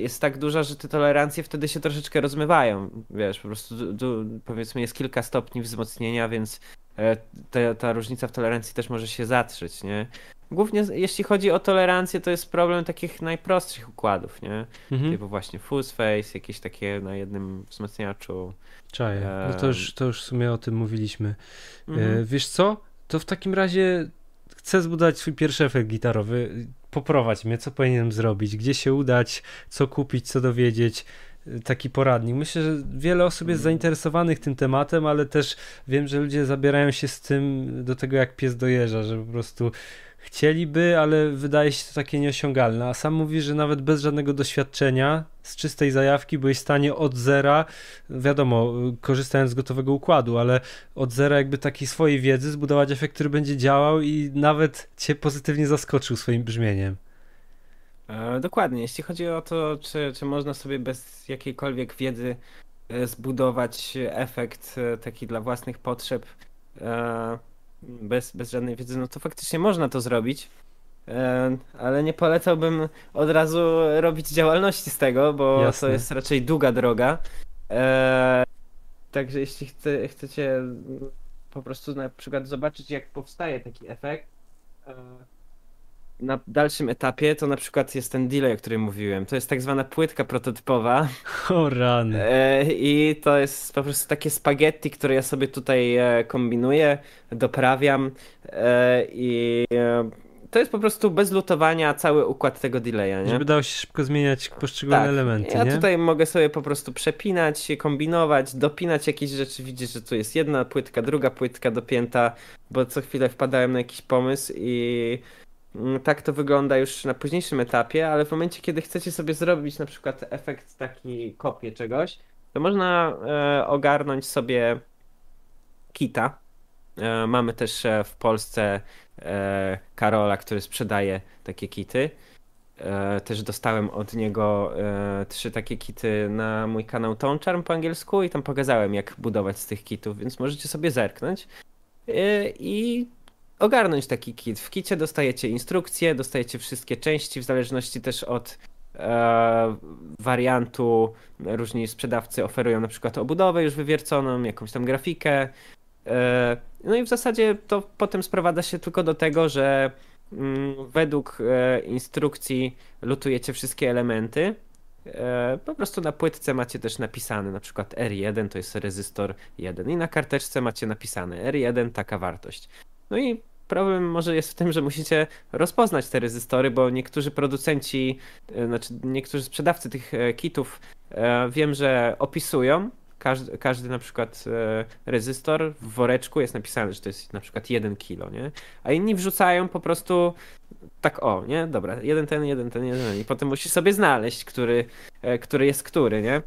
jest tak duża, że te tolerancje wtedy się troszeczkę rozmywają. Wiesz, po prostu du, powiedzmy jest kilka stopni wzmocnienia, więc e, te, ta różnica w tolerancji też może się zatrzeć, nie? Głównie jeśli chodzi o tolerancję, to jest problem takich najprostszych układów, nie? Mhm. Typu właśnie fuzz face, jakieś takie na jednym wzmacniaczu. Czaję. No to już, to już w sumie o tym mówiliśmy. E, mhm. wiesz co? To w takim razie chcę zbudować swój pierwszy efekt gitarowy poprowadź mnie, co powinienem zrobić, gdzie się udać, co kupić, co dowiedzieć taki poradnik. Myślę, że wiele osób jest mm. zainteresowanych tym tematem, ale też wiem, że ludzie zabierają się z tym do tego, jak pies dojeżdża, że po prostu chcieliby, ale wydaje się to takie nieosiągalne. A sam mówi, że nawet bez żadnego doświadczenia, z czystej zajawki byłeś w stanie od zera, wiadomo, korzystając z gotowego układu, ale od zera jakby takiej swojej wiedzy zbudować efekt, który będzie działał i nawet cię pozytywnie zaskoczył swoim brzmieniem. E, dokładnie. Jeśli chodzi o to, czy, czy można sobie bez jakiejkolwiek wiedzy e, zbudować efekt e, taki dla własnych potrzeb, bez, bez żadnej wiedzy, no to faktycznie można to zrobić. Ale nie polecałbym od razu robić działalności z tego, bo Jasne. to jest raczej długa droga. Także jeśli chce, chcecie po prostu na przykład zobaczyć, jak powstaje taki efekt, na dalszym etapie to na przykład jest ten delay, o którym mówiłem. To jest tak zwana płytka prototypowa. O rany. E, I to jest po prostu takie spaghetti, które ja sobie tutaj e, kombinuję, doprawiam e, i to jest po prostu bez lutowania cały układ tego delaya, nie? Żeby dało się szybko zmieniać poszczególne tak. elementy, Ja nie? tutaj mogę sobie po prostu przepinać, kombinować, dopinać jakieś rzeczy, widzisz, że tu jest jedna płytka, druga płytka dopięta, bo co chwilę wpadałem na jakiś pomysł i tak to wygląda już na późniejszym etapie, ale w momencie, kiedy chcecie sobie zrobić na przykład efekt taki kopię czegoś, to można e, ogarnąć sobie kita. E, mamy też e, w Polsce e, Karola, który sprzedaje takie kity. E, też dostałem od niego e, trzy takie kity na mój kanał Tone Charm po angielsku i tam pokazałem jak budować z tych kitów, więc możecie sobie zerknąć i ogarnąć taki kit. W kicie dostajecie instrukcje, dostajecie wszystkie części w zależności też od e, wariantu. Różni sprzedawcy oferują na przykład obudowę już wywierconą, jakąś tam grafikę. E, no i w zasadzie to potem sprowadza się tylko do tego, że Mm, według e, instrukcji lutujecie wszystkie elementy. E, po prostu na płytce macie też napisane na przykład R1 to jest rezystor 1 i na karteczce macie napisane R1 taka wartość. No i problem może jest w tym, że musicie rozpoznać te rezystory, bo niektórzy producenci, e, znaczy niektórzy sprzedawcy tych kitów wiem, że opisują każdy, każdy na przykład e, rezystor w woreczku jest napisane, że to jest na przykład 1 kilo, nie? A inni wrzucają po prostu tak o, nie? Dobra, jeden ten, jeden ten, jeden. I potem musisz sobie znaleźć, który, e, który jest który, nie?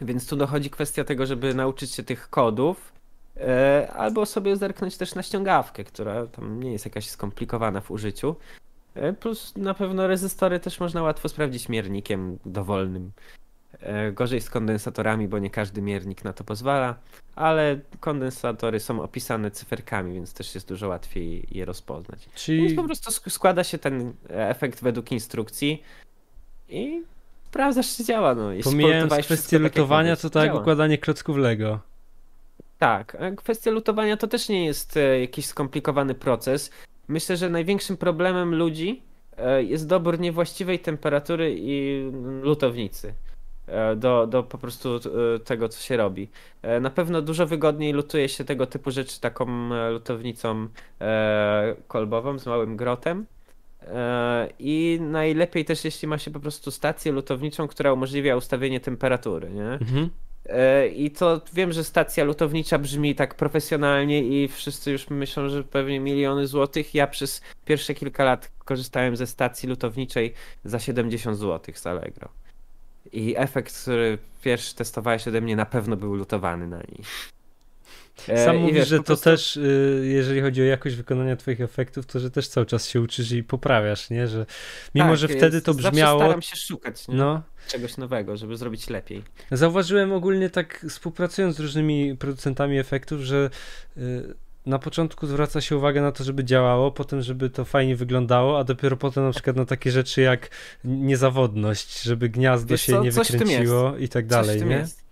Więc tu dochodzi kwestia tego, żeby nauczyć się tych kodów, e, albo sobie zerknąć też na ściągawkę, która tam nie jest jakaś skomplikowana w użyciu. Plus na pewno rezystory też można łatwo sprawdzić miernikiem dowolnym. E, gorzej z kondensatorami, bo nie każdy miernik na to pozwala, ale kondensatory są opisane cyferkami, więc też jest dużo łatwiej je rozpoznać. Czyli więc po prostu składa się ten efekt według instrukcji i sprawdzasz, czy działa. No. Pomijając kwestię tak, lutowania, to tak jak układanie klocków Lego. Tak, kwestia lutowania to też nie jest e, jakiś skomplikowany proces. Myślę, że największym problemem ludzi e, jest dobór niewłaściwej temperatury i lutownicy. E, do, do po prostu e, tego, co się robi. E, na pewno dużo wygodniej lutuje się tego typu rzeczy taką lutownicą kolbową z małym grotem. I najlepiej też, jeśli ma się po prostu stację lutowniczą, która umożliwia ustawienie temperatury, nie? Mhm. I to wiem, że stacja lutownicza brzmi tak profesjonalnie i wszyscy już myślą, że pewnie miliony złotych. Ja przez pierwsze kilka lat korzystałem ze stacji lutowniczej za 70 złotych z Allegro. I efekt, który pierwszy testowałeś ode mnie, na pewno był lutowany na niej. E, Sam mówisz, wiesz, że to prostu... też, y, jeżeli chodzi o jakość wykonania twoich efektów, to że też cały czas się uczysz i poprawiasz, nie? Że mimo, tak, że wtedy to brzmiało... staram się szukać nie? no. czegoś nowego, żeby zrobić lepiej. Zauważyłem ogólnie tak, współpracując z różnymi producentami efektów, że y, na początku zwraca się uwagę na to, żeby działało, potem, żeby to fajnie wyglądało, a dopiero potem na przykład na takie rzeczy jak niezawodność, żeby gniazdo Wiesz się co, nie wykręciło i tak dalej, nie? Jest.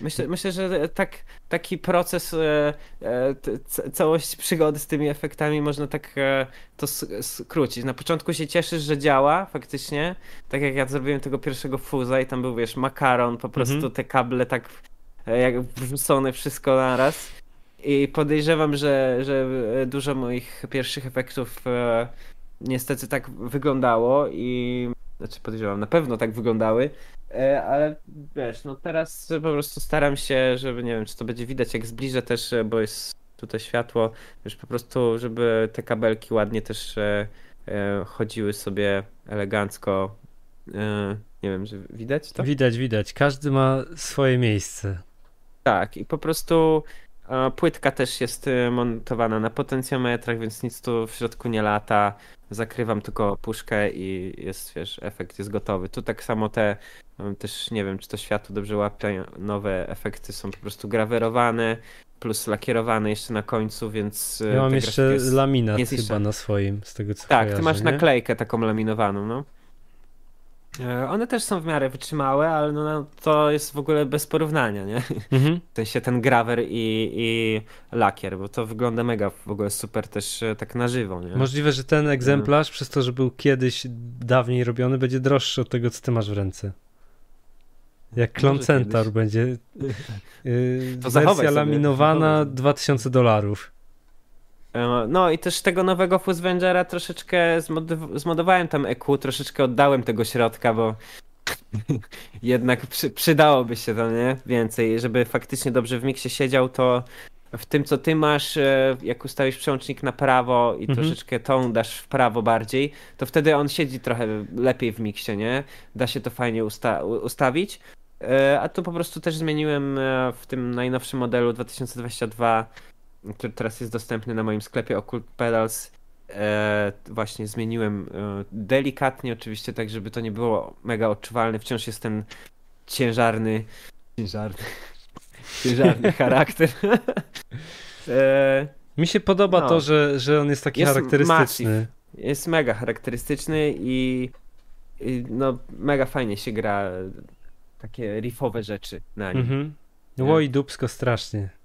Myślę, myślę, że tak, taki proces, e, e, całość przygody z tymi efektami można tak e, to skrócić. Na początku się cieszysz, że działa faktycznie, tak jak ja zrobiłem tego pierwszego fuza i tam był, wiesz, makaron, po prostu mhm. te kable tak jak wrzucone wszystko naraz. I podejrzewam, że, że dużo moich pierwszych efektów niestety tak wyglądało i znaczy podejrzewam, na pewno tak wyglądały, e, ale wiesz, no teraz po prostu staram się, żeby nie wiem, czy to będzie widać jak zbliżę też, e, bo jest tutaj światło, już po prostu, żeby te kabelki ładnie też e, chodziły sobie elegancko. Nie wiem, że widać to? Widać, widać. Każdy ma swoje miejsce. Tak, i po prostu Płytka też jest montowana na potencjometrach, więc nic tu w środku nie lata. Zakrywam tylko puszkę i jest, wiesz, efekt jest gotowy. Tu tak samo te, um, też nie wiem, czy to światło dobrze łapie, nowe efekty są po prostu grawerowane, plus lakierowane jeszcze na końcu, więc... Y, ja mam jeszcze laminat chyba na swoim, z tego co Tak, kojarzę, ty masz nie? naklejkę taką laminowaną, no. E, one też są w miarę wytrzymałe, ale no, no, to jest w ogóle bez porównania, nie? Mhm. W sensie ten grawer i, i lakier, bo to wygląda mega w ogóle super też e, tak na żywo, nie? Możliwe, że ten egzemplarz, no. przez to, że był kiedyś dawniej robiony, będzie droższy od tego, co ty masz w ręce. Jak Klon Centaur będzie. Yy, to wersja laminowana 2000 dolarów. E, no i też tego nowego Fuzzvengera troszeczkę zmodowałem tam EQ, troszeczkę oddałem tego środka, bo jednak przy, przydałoby się to, nie? Więcej, żeby faktycznie dobrze w miksie siedział, to w tym, co ty masz, e, jak ustawisz przełącznik na prawo i mhm. troszeczkę tą dasz w prawo bardziej, to wtedy on siedzi trochę lepiej w miksie, nie? Da się to fajnie usta ustawić. E, a tu po prostu też zmieniłem w tym najnowszym modelu 2022 który teraz jest dostępny na moim sklepie Occult Pedals, e, właśnie zmieniłem e, delikatnie, oczywiście, tak żeby to nie było mega odczuwalne. Wciąż jest ten ciężarny, ciężarny, ciężarny charakter. e, Mi się podoba no. to, że, że on jest taki jest charakterystyczny. Massive. Jest mega charakterystyczny i, i, no mega fajnie się gra takie riffowe rzeczy na nim. Mhm. Ło i dubsko strasznie.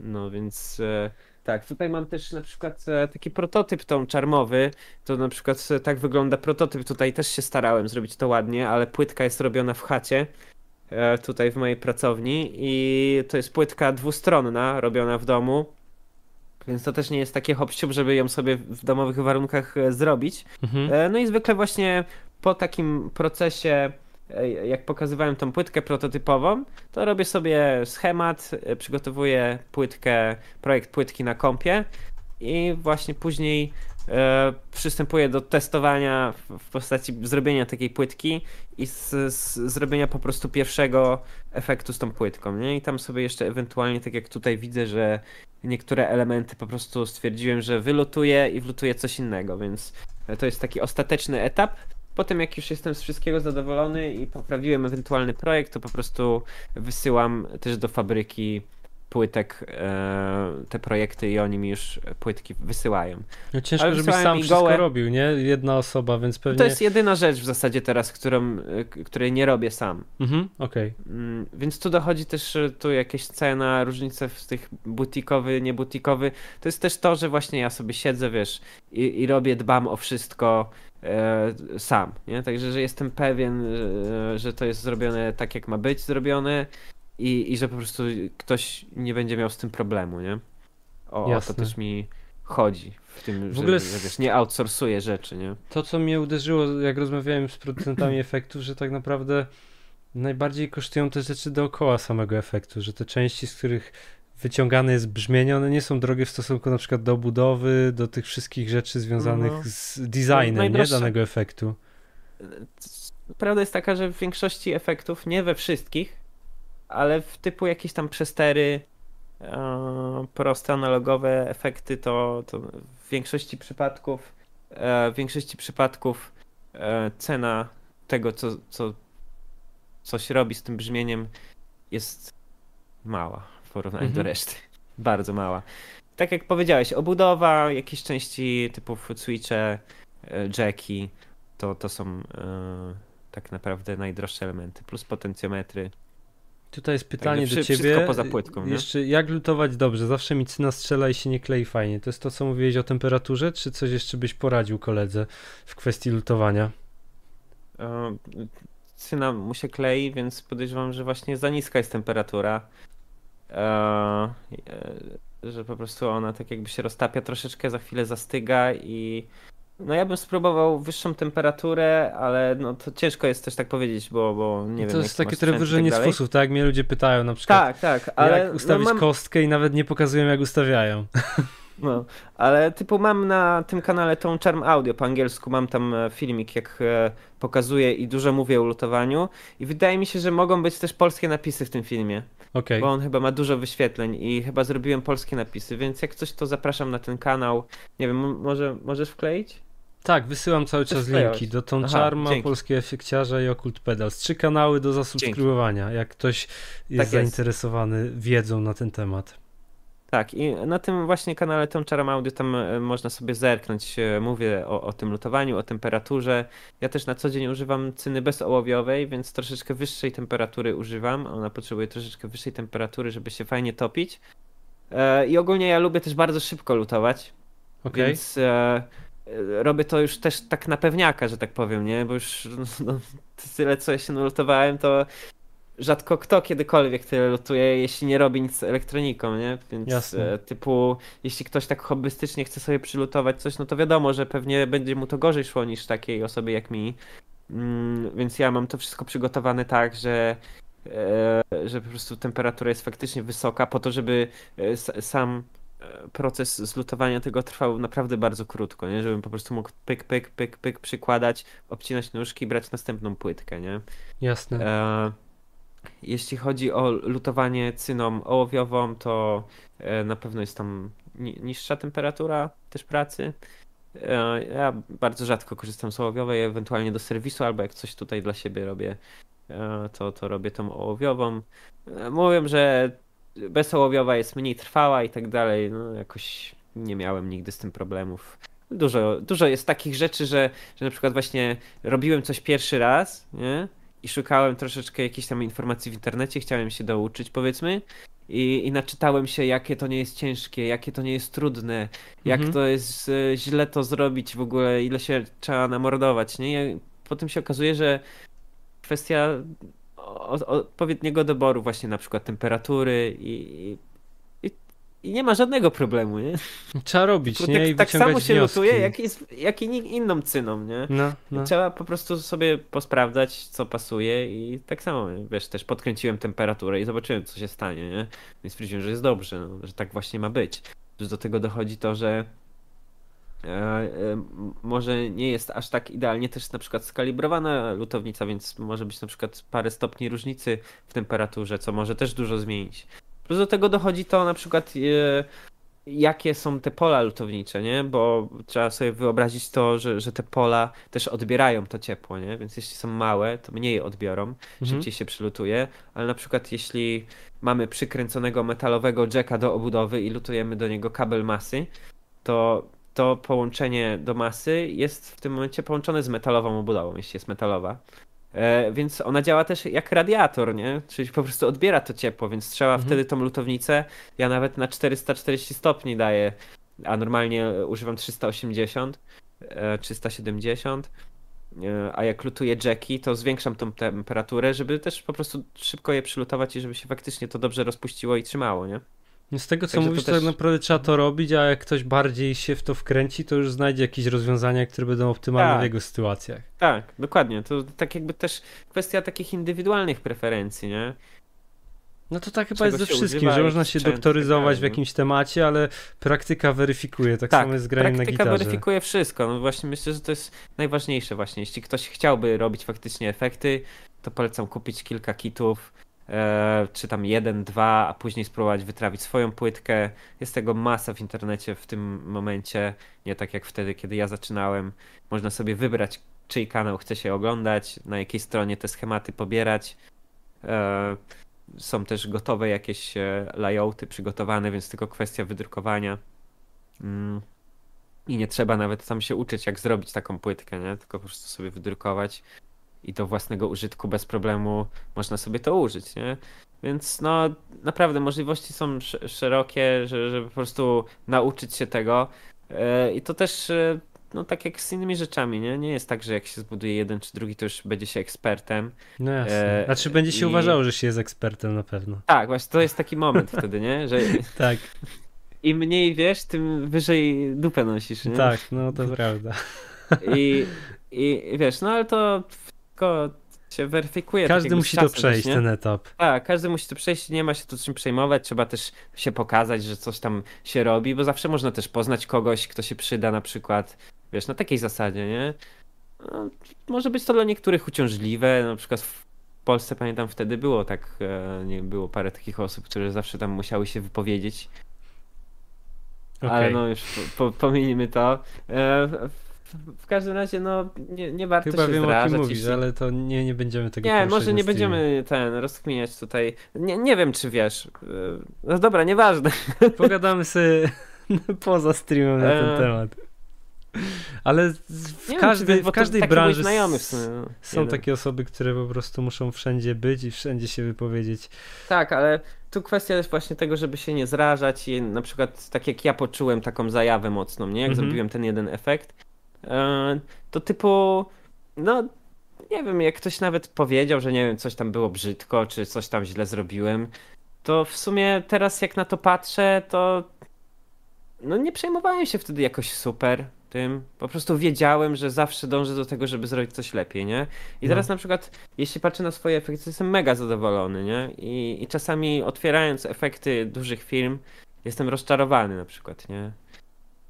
No więc e, tak, tutaj mam też na przykład e, taki prototyp tą czarmowy. To na przykład e, tak wygląda prototyp. Tutaj też się starałem zrobić to ładnie, ale płytka jest robiona w chacie. Tutaj w mojej pracowni i to jest płytka dwustronna, robiona w domu. Więc to też nie jest takie hop żeby ją sobie w domowych warunkach zrobić. Mhm. No i zwykle właśnie po takim procesie jak pokazywałem tą płytkę prototypową, to robię sobie schemat, e, przygotowuję płytkę, projekt płytki na kompie i właśnie później e, przystępuję do testowania w postaci zrobienia takiej płytki i z, z, zrobienia po prostu pierwszego efektu z tą płytką. Nie? I tam sobie jeszcze ewentualnie, tak jak tutaj widzę, że niektóre elementy po prostu stwierdziłem, że wylutuję i wlutuję coś innego, więc to jest taki ostateczny etap. Potem jak już jestem z wszystkiego zadowolony i poprawiłem ewentualny projekt, to po prostu wysyłam też do fabryki płytek e, te projekty i oni mi już płytki wysyłają. No ciężko, Ale żebyś sam wszystko gołe... robił, nie? Jedna osoba, więc pewnie... To jest jedyna rzecz w zasadzie teraz, którą, e, której nie robię sam. Mhm, okej. Okay. Mm, więc tu dochodzi też tu jakieś cena, różnice w tych butikowy, niebutikowy. To jest też to, że właśnie ja sobie siedzę, wiesz, i, i robię, dbam o wszystko, E, sam, nie? Także, że jestem pewien, e, że to jest zrobione tak, jak ma być zrobione i, i że po prostu ktoś nie będzie miał z tym problemu, nie? O, o to też mi chodzi w tym, w że, ogóle że wiesz, nie outsourcuję rzeczy, nie? To, co mnie uderzyło, jak rozmawiałem z producentami efektów, że tak naprawdę najbardziej kosztują te rzeczy dookoła samego efektu, że te części, z których wyciągane jest brzmienie, one nie są drogie w stosunku na przykład do budowy, do tych wszystkich rzeczy związanych no. z designem nie, danego efektu. Prawda jest taka, że w większości efektów, nie we wszystkich, ale w typu jakieś tam przestery, e, proste analogowe efekty, to, to w większości przypadków e, w większości przypadków e, cena tego, co, co coś robi z tym brzmieniem jest mała w porównaniu mhm. do reszty. Bardzo mała. Tak jak powiedziałeś, obudowa, jakieś części typu switche, e, jacki, to, to są e, tak naprawdę najdroższe elementy, plus potencjometry. Tutaj jest pytanie do ciebie. Wszystko poza płytką. Nie? Jeszcze jak lutować dobrze? Zawsze mi cyna strzela i się nie klei fajnie. To jest to, co mówiłeś o temperaturze, czy coś jeszcze byś poradził koledze w kwestii lutowania? E, cyna mu się klei, więc podejrzewam, że właśnie za niska jest temperatura. E, e, że po prostu ona tak jakby się roztapia troszeczkę, za chwilę zastyga i no ja bym spróbował wyższą temperaturę, ale no to ciężko jest też tak powiedzieć, bo, bo nie to wiem. To jest takie trochę wyżenie tak fusów, tak mnie ludzie pytają na przykład. Tak, tak, ale. Jak ustawić no mam... kostkę i nawet nie pokazują jak ustawiają. No, ale typu mam na tym kanale tą Charm Audio po angielsku, mam tam e, filmik jak pokazuję i dużo mówię o lutowaniu i wydaje mi się, że mogą być też polskie napisy w tym filmie. Okay. Bo on chyba ma dużo wyświetleń i chyba zrobiłem polskie napisy, więc jak coś to zapraszam na ten kanał. Nie wiem, może możesz wkleić? Tak, wysyłam cały czas linki do Tą Charma, Polskie Efekciarza i Okult Pedals. Trzy kanały do zasubskrybowania, dzięki. jak ktoś jest tak zainteresowany jest. wiedzą na ten temat. Tak, i na tym właśnie kanale Tom Charam Audio tam e, można sobie zerknąć. E, mówię o, o tym lutowaniu, o temperaturze. Ja też na co dzień używam cyny bezołowiowej, więc troszeczkę wyższej temperatury używam. Ona potrzebuje troszeczkę wyższej temperatury, żeby się fajnie topić. E, I ogólnie ja lubię też bardzo szybko lutować. Okay. Więc robię to już też tak na pewniaka, że tak powiem, nie? Bo już no, tyle co ja się nalutowałem, to rzadko kto kiedykolwiek tyle lutuje, jeśli nie robi nic z elektroniką, nie? Więc Jasne. E, typu, jeśli ktoś tak hobbystycznie chce sobie przylutować coś, no to wiadomo, że pewnie będzie mu to gorzej szło niż takiej osobie jak mi. Mm, więc ja mam to wszystko przygotowane tak, że e, że po prostu temperatura jest faktycznie wysoka, po to, żeby e, sam proces zlutowania tego trwał naprawdę bardzo krótko, nie? Żebym po prostu mógł pyk, pyk, pyk, pyk przykładać, obcinać nóżki i brać następną płytkę, nie? Jasne. E jeśli chodzi o lutowanie cyną ołowiową, to e, na pewno jest tam niższa temperatura też pracy. E, ja bardzo rzadko korzystam z ołowiowej, ewentualnie do serwisu, albo jak coś tutaj dla siebie robię, e, to, to robię tą ołowiową. Mówią, że bezołowiowa jest mniej trwała i tak dalej. No jakoś nie miałem nigdy z tym problemów. Dużo, dużo jest takich rzeczy, że, że na przykład właśnie robiłem coś pierwszy raz, nie? I szukałem troszeczkę jakiejś tam informacji w internecie, chciałem się douczyć, powiedzmy. I, I naczytałem się, jakie to nie jest ciężkie, jakie to nie jest trudne, jak mhm. to jest e, źle to zrobić w ogóle, ile się trzeba namordować, nie? I potem się okazuje, że kwestia odpowiedniego doboru właśnie na przykład temperatury i, i, i nie ma żadnego problemu, nie? Trzeba robić, tak, nie? I tak samo się wnioski. lutuje, jak, jest, jak i inną cyną, nie? No, no. Trzeba po prostu sobie posprawdzać, co pasuje i tak samo, wiesz, też podkręciłem temperaturę i zobaczyłem, co się stanie, nie? Więc stwierdziłem, że jest dobrze, no, że tak właśnie ma być. Do tego dochodzi to, że E, e, może nie jest aż tak idealnie też na przykład skalibrowana lutownica, więc może być na przykład parę stopni różnicy w temperaturze, co może też dużo zmienić. Plus do tego dochodzi to na przykład e, jakie są te pola lutownicze, nie? Bo trzeba sobie wyobrazić to, że, że te pola też odbierają to ciepło, nie? Więc jeśli są małe, to mniej odbiorą, mhm. szybciej się przylutuje, ale na przykład jeśli mamy przykręconego metalowego jacka do obudowy i lutujemy do niego kabel masy, to to połączenie do masy jest w tym momencie połączone z metalową obudową, jeśli jest metalowa. E, więc ona działa też jak radiator, nie? Czyli po prostu odbiera to ciepło, więc trzeba mhm. wtedy tą lutownicę, ja nawet na 440 stopni daję, a normalnie używam 380, e, 370. E, a jak lutuję jacki, to zwiększam tą temperaturę, żeby też po prostu szybko je przylutować i żeby się faktycznie to dobrze rozpuściło i trzymało, nie? Z tego co Także mówisz, to, też... tak naprawdę trzeba to robić, a jak ktoś bardziej się w to wkręci, to już znajdzie jakieś rozwiązania, które będą optymalne tak. w jego sytuacjach. Tak, dokładnie. To tak jakby też kwestia takich indywidualnych preferencji, nie? No to tak chyba jest ze wszystkim, że można się doktoryzować w jakimś temacie, ale praktyka weryfikuje, tak, tak samo jest z graniem na gitarze. praktyka weryfikuje wszystko, no właśnie myślę, że to jest najważniejsze właśnie. Jeśli ktoś chciałby robić faktycznie efekty, to polecam kupić kilka kitów, czy tam jeden, dwa, a później spróbować wytrawić swoją płytkę. Jest tego masa w internecie w tym momencie, nie tak jak wtedy, kiedy ja zaczynałem. Można sobie wybrać, czyj kanał chce się oglądać, na jakiej stronie te schematy pobierać. E, są też gotowe jakieś e, layouty przygotowane, więc tylko kwestia wydrukowania. Mm. I nie trzeba nawet tam się uczyć, jak zrobić taką płytkę, nie? Tylko po prostu sobie wydrukować i do własnego użytku bez problemu można sobie to użyć, nie? Więc no naprawdę możliwości są szerokie, żeby po prostu nauczyć się tego. E, I to też e, no tak jak z innymi rzeczami, nie? Nie jest tak, że jak się zbuduje jeden czy drugi, to już będzie się ekspertem. No jasne. E, znaczy będzie się I... uważało, że się jest ekspertem na pewno. Tak, właśnie to jest taki moment wtedy, nie? Że tak. Im mniej wiesz, tym wyżej dupę nosisz, nie? Tak, no to prawda. I, I wiesz, no ale to wszystko się weryfikuje. Każdy tak musi to przejść, też, ten etap. Tak, każdy musi to przejść, nie ma się tu czym przejmować, trzeba też się pokazać, że coś tam się robi, bo zawsze można też poznać kogoś, kto się przyda na przykład, wiesz, na takiej zasadzie, nie? No, może być to dla niektórych uciążliwe, na przykład w Polsce pamiętam wtedy było tak, e, nie było parę takich osób, które zawsze tam musiały się wypowiedzieć. Okay. Ale no już po, po, to. W każdym razie, no, nie, nie warto Chyba się wiem, zdrażać. o kim mówisz, jeśli... ale to nie, nie będziemy tego Nie, może nie będziemy ten rozkminiać tutaj. Nie, nie wiem, czy wiesz. Y, no dobra, nieważne. Pogadamy sobie poza streamem na ten e. temat. Ale w, każdej, wiem, w każdej branży znajomy w sumie, no. są jeden. takie osoby, które po prostu muszą wszędzie być i wszędzie się wypowiedzieć. Tak, ale tu kwestia jest właśnie tego, żeby się nie zrażać i na przykład tak jak ja poczułem taką zajawę mocną, nie? Jak mhm. zrobiłem ten jeden efekt, to typu, no nie wiem, jak ktoś nawet powiedział, że nie wiem, coś tam było brzydko, czy coś tam źle zrobiłem, to w sumie teraz jak na to patrzę, to no nie przejmowałem się wtedy jakoś super tym. Po prostu wiedziałem, że zawsze dążę do tego, żeby zrobić coś lepiej, nie? I no. teraz na przykład, jeśli patrzę na swoje efekty, to jestem mega zadowolony, nie? I, I czasami otwierając efekty dużych firm, jestem rozczarowany na przykład, nie?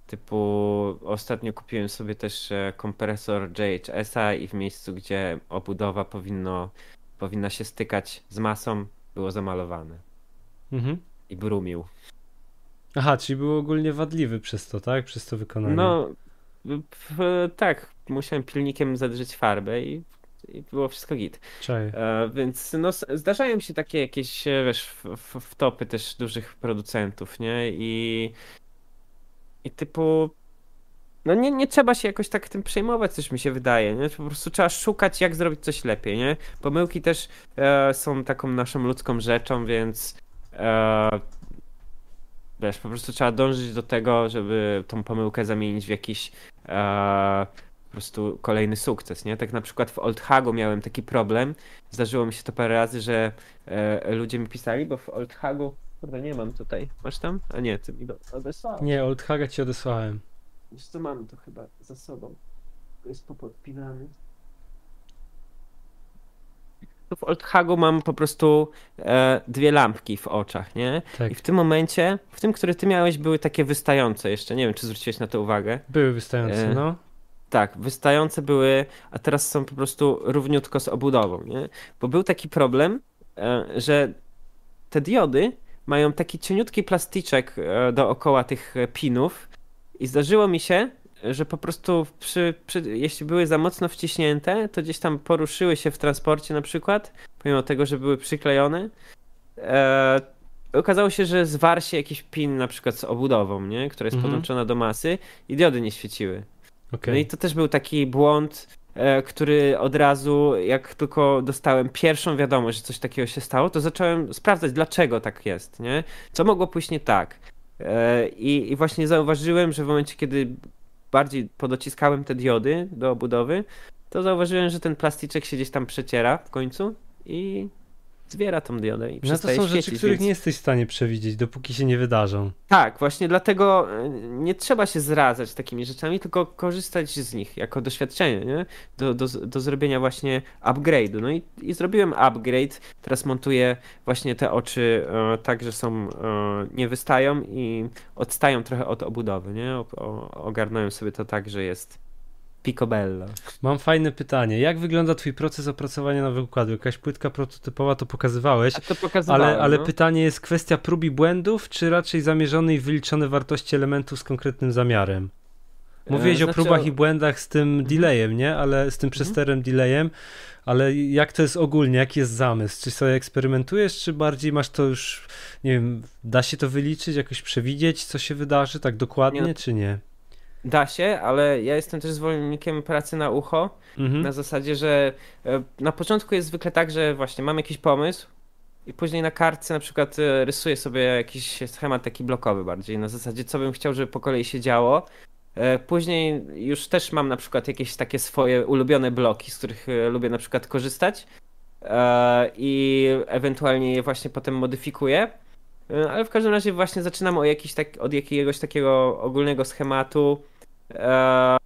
Typu ostatnio kupiłem sobie też e, kompresor JHS-a i w miejscu, gdzie obudowa powinno, powinna się stykać z masą, było zamalowane. Mhm. I brumił. Aha, czyli był ogólnie wadliwy przez to, tak? Przez to wykonanie. No, tak, musiałem pilnikiem zadrzeć farbę i, i było wszystko git. E, więc no, zdarzają się takie jakieś, e, wiesz, wtopy też dużych producentów, nie? I, i typu no nie, nie trzeba się jakoś tak tym przejmować, coś mi się wydaje, nie? Po prostu trzeba szukać, jak zrobić coś lepiej, nie? Pomyłki też e, są taką naszą ludzką rzeczą, więc e, wiesz, po prostu trzeba dążyć do tego, żeby tą pomyłkę zamienić w jakiś e, po prostu kolejny sukces, nie? Tak na przykład w Old Hagu miałem taki problem, zdarzyło mi się to parę razy, że e, ludzie mi pisali, bo w Old Hagu, kurde nie mam tutaj, masz tam? A nie, ty mi odesłałeś. Nie, Old Haga ci odesłałem. Wiesz co, mam to chyba za sobą. To jest popodpinany. W Old Hagu mam po prostu e, dwie lampki w oczach, nie? Tak. I w tym momencie, w tym, który ty miałeś, były takie wystające jeszcze. Nie wiem, czy zwróciłeś na to uwagę. Były wystające, E, no. Tak, wystające były, a teraz są po prostu równiutko z obudową, nie? Bo był taki problem, e, że te diody mają taki cieniutki plastyczek e, dookoła tych e, pinów i zdarzyło mi się, że po prostu przy, przy, jeśli były za mocno wciśnięte, to gdzieś tam poruszyły się w transporcie na przykład, pomimo tego, że były przyklejone. E, okazało się, że zwarł się jakiś pin na przykład z obudową, nie? która jest Mhm. podłączona do masy i diody nie świeciły. Okej. No i to też był taki błąd, który od razu, jak tylko dostałem pierwszą wiadomość, że coś takiego się stało, to zacząłem sprawdzać, dlaczego tak jest, nie? Co mogło pójść nie tak. E, I, I właśnie zauważyłem, że w momencie, kiedy bardziej podociskałem te diody do obudowy, to zauważyłem, że ten plastyczek się gdzieś tam przeciera w końcu i zbiera tą diodę i No to przestaje są rzeczy, świecić, których więc... nie jesteś w stanie przewidzieć, dopóki się nie wydarzą. Tak, właśnie dlatego e, nie trzeba się zradzać takimi rzeczami, tylko korzystać z nich jako doświadczenie, nie? Do, do, do zrobienia właśnie upgrade'u. No i, i zrobiłem upgrade, teraz montuję właśnie te oczy e, tak, że są, e, nie wystają i odstają trochę od obudowy, nie? O, o, ogarnąłem sobie to tak, że jest picobello. Mam fajne pytanie. Jak wygląda twój proces opracowania nowego układu? Jakaś płytka prototypowa to pokazywałeś, A to pokazywałem, ale, ale no. pytanie jest kwestia prób i błędów, czy raczej zamierzone i wyliczone wartości elementów z konkretnym zamiarem? Mówiłeś E, o znaczy, próbach i błędach z tym Mhm. delayem, nie? Ale z tym przesterem delayem, ale jak to jest ogólnie? Jaki jest zamysł? Czy sobie eksperymentujesz, czy bardziej masz to już, nie wiem, da się to wyliczyć, jakoś przewidzieć, co się wydarzy tak dokładnie, Nie, no- czy nie? Da się, ale ja jestem też zwolennikiem pracy na ucho, Mhm. Na zasadzie, że e, na początku jest zwykle tak, że właśnie mam jakiś pomysł i później na kartce na przykład e, rysuję sobie jakiś schemat taki blokowy bardziej, na zasadzie co bym chciał, żeby po kolei się działo. E, Później już też mam na przykład jakieś takie swoje ulubione bloki, z których lubię na przykład korzystać i ewentualnie je właśnie potem modyfikuję. E, Ale w każdym razie właśnie zaczynam tak, od jakiegoś takiego ogólnego schematu, e,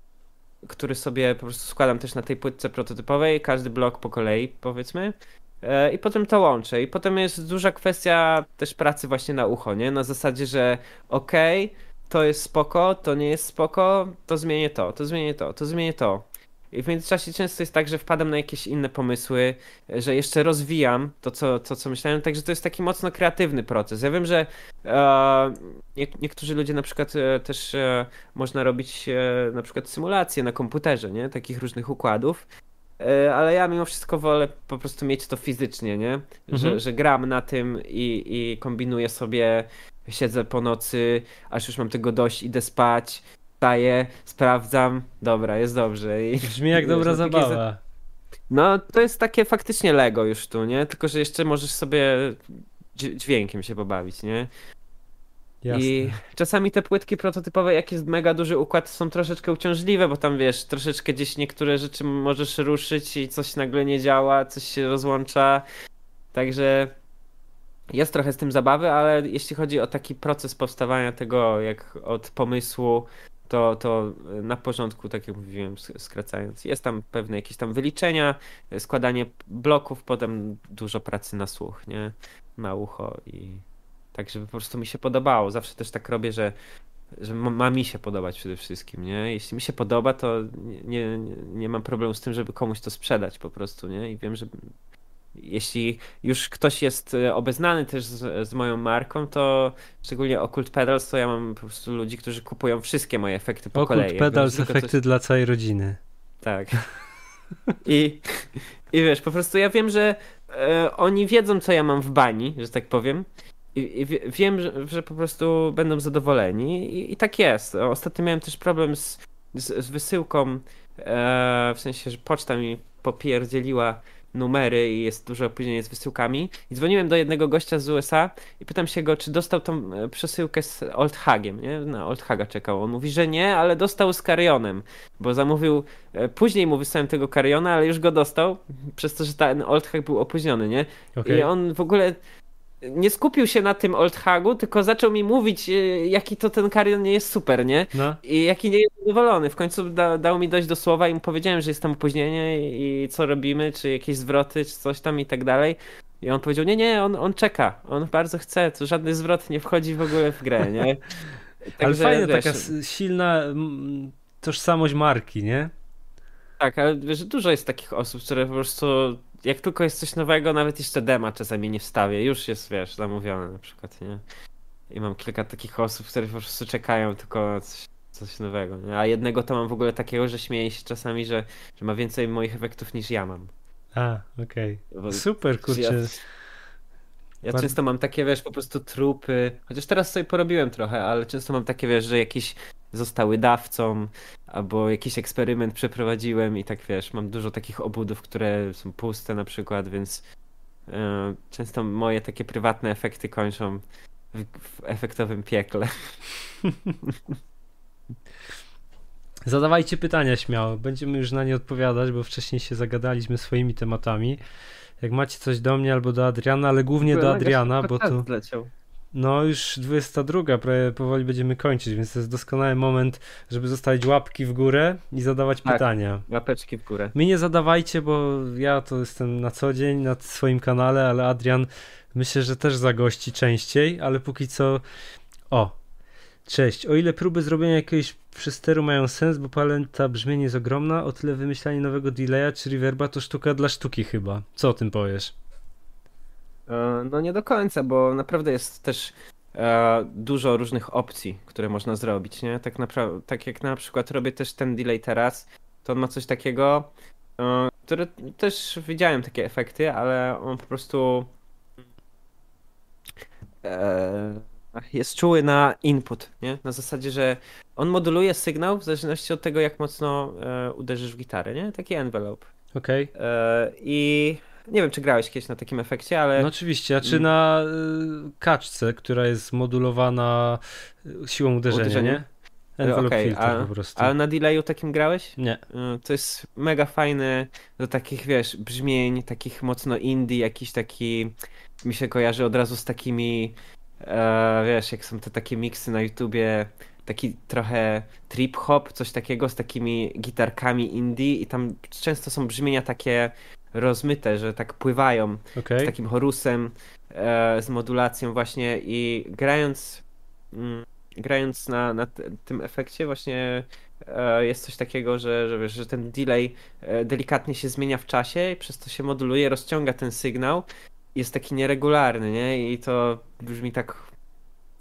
który sobie po prostu składam też na tej płytce prototypowej, każdy blok po kolei powiedzmy. E, I potem to łączę. I potem jest duża kwestia też pracy właśnie na ucho, nie? Na zasadzie, że okej, to jest spoko, to nie jest spoko, to zmienię to, to zmienię to, to zmienię to. I w międzyczasie często jest tak, że wpadam na jakieś inne pomysły, że jeszcze rozwijam to, co, to, co myślałem, także to jest taki mocno kreatywny proces. Ja wiem, że e, nie, niektórzy ludzie na przykład e, też e, można robić e, na przykład symulacje na komputerze, nie? Takich różnych układów. E, Ale ja mimo wszystko wolę po prostu mieć to fizycznie, nie? Że, Mhm. że gram na tym i, i kombinuję sobie, siedzę po nocy, aż już mam tego dość, idę spać, wstaję, sprawdzam, dobra, jest dobrze. I, Brzmi jak wiesz, dobra za- zabawa. No, to jest takie faktycznie Lego już tu, nie? Tylko, że jeszcze możesz sobie dź- dźwiękiem się pobawić, nie? Jasne. I czasami te płytki prototypowe, jak jest mega duży układ, są troszeczkę uciążliwe, bo tam wiesz, troszeczkę gdzieś niektóre rzeczy możesz ruszyć i coś nagle nie działa, coś się rozłącza. Także jest trochę z tym zabawy, ale jeśli chodzi o taki proces powstawania tego, jak od pomysłu, to, to na porządku, tak jak mówiłem, sk- skracając, jest tam pewne jakieś tam wyliczenia, składanie bloków, potem dużo pracy na słuch, nie? Na ucho i tak, żeby po prostu mi się podobało. Zawsze też tak robię, że, że ma mi się podobać przede wszystkim, nie? Jeśli mi się podoba, to nie, nie, nie mam problemu z tym, żeby komuś to sprzedać po prostu, nie? I wiem, że jeśli już ktoś jest e, obeznany też z, z moją marką, to szczególnie Occult Pedals, to ja mam po prostu ludzi, którzy kupują wszystkie moje efekty po Occult kolei. Pedals, efekty coś... dla całej rodziny. Tak. I, I wiesz, po prostu ja wiem, że e, oni wiedzą, co ja mam w bani, że tak powiem. I, i wiem, że, że, po prostu będą zadowoleni i, i, tak jest. Ostatnio miałem też problem z, z, z wysyłką, e, w sensie, że poczta mi popierdzieliła numery i jest duże opóźnienie z wysyłkami. I dzwoniłem do jednego gościa z USA i pytam się go, czy dostał tą e, przesyłkę z Old Hagiem, nie? Na Old Haga czekał. On mówi, że nie, ale dostał z Carionem, bo zamówił, e, później mu wysłałem tego Cariona, ale już go dostał, przez to, że ten Old Hag był opóźniony, nie? Okay. I on w ogóle nie skupił się na tym Old Hagu, tylko zaczął mi mówić, e, jaki to ten Karion nie jest super, nie? No. I jaki nie jest zadowolony. W końcu da, dał mi dojść do słowa i mu powiedziałem, że jest tam opóźnienie i co robimy, czy jakieś zwroty, czy coś tam i tak dalej. I on powiedział, nie, nie, on, on czeka, on bardzo chce, to żadny zwrot nie wchodzi w ogóle w grę, nie? ale fajna wiesz, taka silna tożsamość marki, nie? Tak, ale wiesz, dużo jest takich osób, które po prostu jak tylko jest coś nowego, nawet jeszcze dema czasami nie wstawię, już jest, wiesz, zamówione na przykład, nie? I mam kilka takich osób, które po prostu czekają tylko coś, coś nowego, nie? A jednego to mam w ogóle takiego, że śmieję się czasami, że, że ma więcej moich efektów niż ja mam. A, okej. Okay. Super, kurczę. Ja, ja często mam takie, wiesz, po prostu trupy, chociaż teraz sobie porobiłem trochę, ale często mam takie, wiesz, że jakiś zostały dawcą, albo jakiś eksperyment przeprowadziłem i tak wiesz, mam dużo takich obudów, które są puste na przykład, więc yy, często moje takie prywatne efekty kończą w, w efektowym piekle. Zadawajcie pytania śmiało, będziemy już na nie odpowiadać, bo wcześniej się zagadaliśmy swoimi tematami. Jak macie coś do mnie albo do Adriana, ale głównie do Adriana, bo tu. Zleciał. No już 22, prawie powoli będziemy kończyć, więc to jest doskonały moment, żeby zostawić łapki w górę i zadawać tak, pytania. Łapeczki w górę. Mi nie zadawajcie, bo ja to jestem na co dzień na swoim kanale, ale Adrian myślę, że też zagości częściej, ale póki co. O, Cześć. O ile próby zrobienia jakiegoś przesteru mają sens, bo paleta brzmienie jest ogromna, o tyle wymyślanie nowego delaya czy reverba to sztuka dla sztuki chyba. Co o tym powiesz? E, no nie do końca, bo naprawdę jest też e, dużo różnych opcji, które można zrobić, nie? Tak, tak jak na przykład robię też ten delay teraz, to on ma coś takiego, e, które też widziałem takie efekty, ale on po prostu jest czuły na input, nie? Na zasadzie, że on moduluje sygnał w zależności od tego, jak mocno uderzysz w gitarę, nie? Taki envelope. Okej. Okay. I nie wiem, czy grałeś kiedyś na takim efekcie, ale. No oczywiście, a czy mm. na y, kaczce, która jest modulowana y, siłą uderzenia, Uderzenie? nie? Envelope okay, filter a, po prostu. A na delayu takim grałeś? Nie. Y, to jest mega fajne do takich, wiesz, brzmień, takich mocno indie, jakiś taki. Mi się kojarzy od razu z takimi. E, wiesz, jak są te takie miksy na YouTubie, taki trochę trip hop, coś takiego z takimi gitarkami indie i tam często są brzmienia takie rozmyte, że tak pływają okay. z takim chorusem, e, z modulacją właśnie i grając mm, grając na, na tym efekcie właśnie e, jest coś takiego, że, że, wiesz, że ten delay e, delikatnie się zmienia w czasie i przez to się moduluje, rozciąga ten sygnał jest taki nieregularny, nie? I to brzmi tak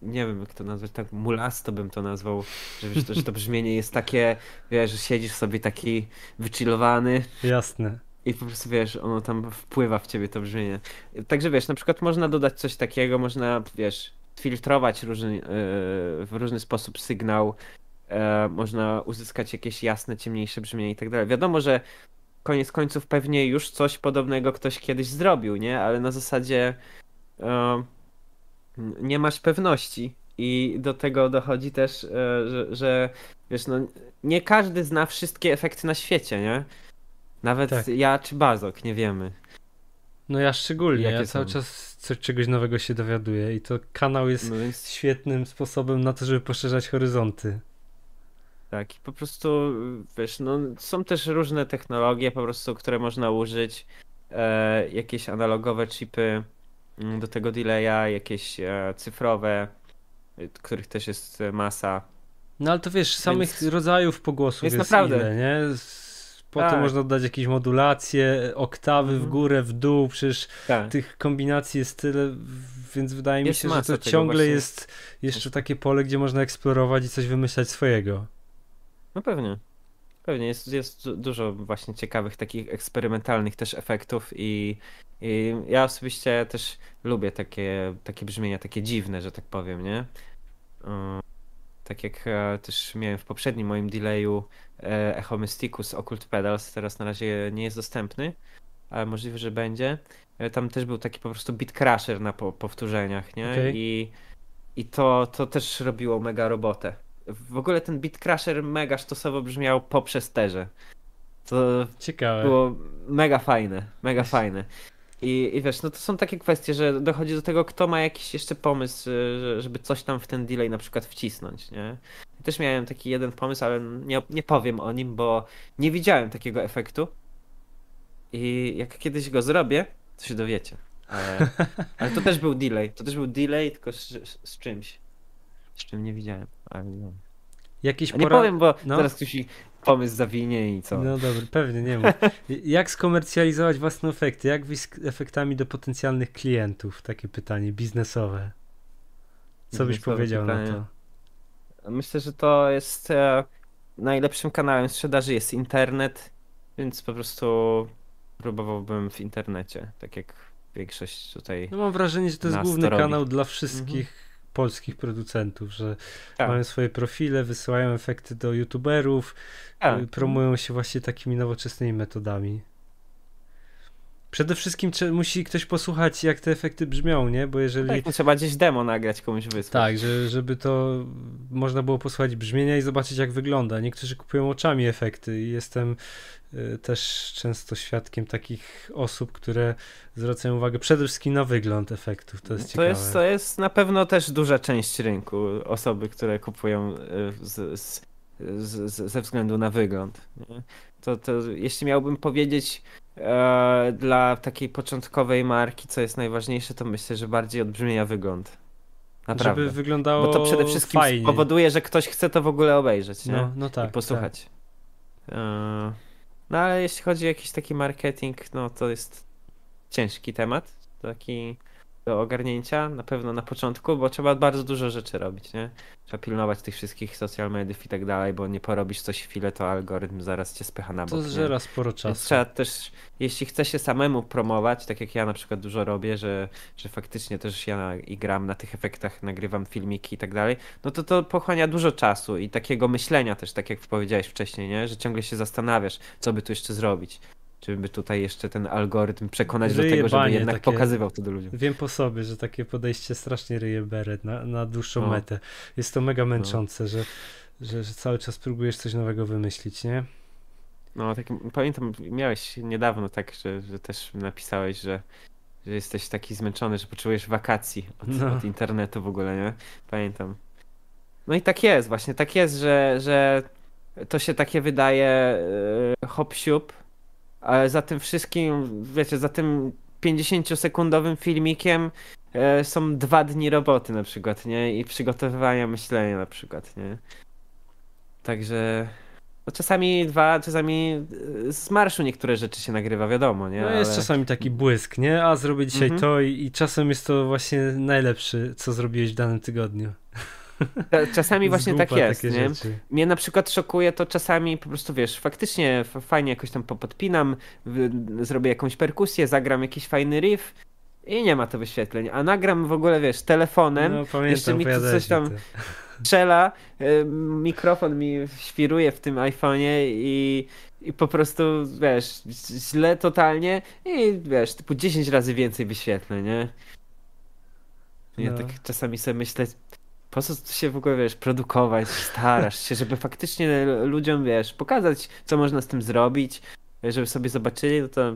nie wiem jak to nazwać, tak mulasto bym to nazwał, że, wiesz, to, że to brzmienie jest takie, wiesz, że siedzisz sobie taki wychillowany. Jasne. I po prostu wiesz, ono tam wpływa w ciebie to brzmienie. Także wiesz, na przykład można dodać coś takiego, można, wiesz, filtrować różny, yy, w różny sposób sygnał, yy, można uzyskać jakieś jasne, ciemniejsze brzmienie i tak dalej. Wiadomo, że koniec końców pewnie już coś podobnego ktoś kiedyś zrobił, nie? Ale na zasadzie yy, nie masz pewności. I do tego dochodzi też, że, że wiesz, no, nie każdy zna wszystkie efekty na świecie, nie? Nawet tak. ja czy Bazok, nie wiemy. No ja szczególnie, Jakie ja cały są? czas coś, czegoś nowego się dowiaduję i to kanał jest no więc... świetnym sposobem na to, żeby poszerzać horyzonty. Tak, i po prostu, wiesz, no, są też różne technologie po prostu, które można użyć, e, jakieś analogowe chipy mm, do tego delaya, jakieś e, cyfrowe, których też jest masa. No ale to wiesz, samych Więc rodzajów pogłosów jest, jest naprawdę. ile, nie? Potem Tak. można dodać jakieś modulacje, oktawy w Mhm. górę, w dół, przecież Tak. tych kombinacji jest tyle, więc wydaje mi Jest się, że to ciągle właśnie. jest jeszcze takie pole, gdzie można eksplorować i coś wymyślać swojego. No pewnie. Pewnie jest, jest du- dużo właśnie ciekawych takich eksperymentalnych też efektów i, i ja osobiście też lubię takie, takie brzmienia, takie dziwne, że tak powiem, nie? Tak jak e, też miałem w poprzednim moim delayu e, Echo Mysticus Occult Pedals, teraz na razie nie jest dostępny, ale możliwe, że będzie. E, Tam też był taki po prostu beat crusher na po, powtórzeniach, nie? Okej. I, i to, to też robiło mega robotę. W ogóle ten beat crusher mega sztosowo brzmiał po przesterze. To Ciekawe. było mega fajne, mega fajne. I, I wiesz, no to są takie kwestie, że dochodzi do tego, kto ma jakiś jeszcze pomysł, że- żeby coś tam w ten delay na przykład wcisnąć, nie? Też miałem taki jeden pomysł, ale nie, nie powiem o nim, bo nie widziałem takiego efektu. I jak kiedyś go zrobię, to się dowiecie. Ale, ale to też był delay. To też był delay, tylko z, z czymś. Z czym nie widziałem. Ale no. Jakieś A nie pora- powiem, bo no. zaraz ktoś pomysł zawinie i co. No dobra, pewnie, nie mów. Jak skomercjalizować własne efekty? Jak wyjść z efektami do potencjalnych klientów? Takie pytanie biznesowe. Co byś powiedział na pytanie. to? Myślę, że to jest e, najlepszym kanałem sprzedaży jest internet, więc po prostu próbowałbym w internecie, tak jak większość tutaj. No mam wrażenie, że to jest główny robi. kanał dla wszystkich polskich producentów, że Tak. mają swoje profile, wysyłają efekty do youtuberów, Tak. y, promują się właśnie takimi nowoczesnymi metodami. Przede wszystkim trze- musi ktoś posłuchać, jak te efekty brzmią, nie? Bo jeżeli... Tak, to trzeba gdzieś demo nagrać, komuś wysłać. Tak, że, żeby to można było posłuchać brzmienia i zobaczyć jak wygląda. Niektórzy kupują oczami efekty i jestem y, też często świadkiem takich osób, które zwracają uwagę przede wszystkim na wygląd efektów. To jest to ciekawe. jest, to jest na pewno też duża część rynku, osoby, które kupują z, z, z, z, ze względu na wygląd. Nie? To, to jeśli miałbym powiedzieć e, dla takiej początkowej marki, co jest najważniejsze, to myślę, że bardziej od brzmienia wygląd. Naprawdę. Żeby wyglądało Bo to przede wszystkim fajnie. powoduje, że ktoś chce to w ogóle obejrzeć, nie? No, no tak. I posłuchać. E, No ale jeśli chodzi o jakiś taki marketing, no to jest ciężki temat, taki do ogarnięcia, na pewno na początku, bo trzeba bardzo dużo rzeczy robić, nie? Trzeba pilnować tych wszystkich social mediów i tak dalej, bo nie porobisz coś chwilę, to algorytm zaraz cię spycha na bok. To zżera sporo Więc czasu. trzeba też, jeśli chce się samemu promować, tak jak ja na przykład dużo robię, że, że faktycznie też ja i gram na tych efektach, nagrywam filmiki i tak dalej, no to to pochłania dużo czasu i takiego myślenia też, tak jak powiedziałeś wcześniej, nie? Że ciągle się zastanawiasz, co by tu jeszcze zrobić. Czy by tutaj jeszcze ten algorytm przekonać do tego, żeby jednak takie. pokazywał to do ludzi. Wiem po sobie, że takie podejście strasznie ryje beret na, na dłuższą No. metę. Jest to mega męczące, że, że, że cały czas próbujesz coś nowego wymyślić, nie? No, tak, pamiętam, miałeś niedawno tak, że, że też napisałeś, że, że jesteś taki zmęczony, że potrzebujesz wakacji od, No. od internetu w ogóle, nie? Pamiętam. No i tak jest, właśnie, tak jest, że, że to się takie wydaje yy, hop siup, ale za tym wszystkim, wiecie, za tym 50-sekundowym filmikiem e, są dwa dni roboty na przykład, nie? I przygotowywania myślenia na przykład, nie? Także no czasami dwa, czasami e, z marszu niektóre rzeczy się nagrywa, wiadomo, nie? No jest Ale- czasami taki błysk, nie? A zrobię dzisiaj Mhm. to i, i czasem jest to właśnie najlepszy, co zrobiłeś w danym tygodniu. Cza- Czasami właśnie tak jest, nie? rzeczy. Mnie na przykład szokuje to czasami po prostu, wiesz, faktycznie fajnie jakoś tam popodpinam, w- zrobię jakąś perkusję, zagram jakiś fajny riff i nie ma to wyświetleń, a nagram w ogóle, wiesz, telefonem, No jeszcze pamiętam, mi tu coś tam- strzela, y, mikrofon mi świruje w tym iPhone'ie i, i po prostu, wiesz, źle totalnie i wiesz, typu 10 razy więcej wyświetleń, nie? Ja No. tak czasami sobie myślę, po co się w ogóle, wiesz, produkować, starasz się, żeby faktycznie ludziom, wiesz, pokazać, co można z tym zrobić, żeby sobie zobaczyli, no to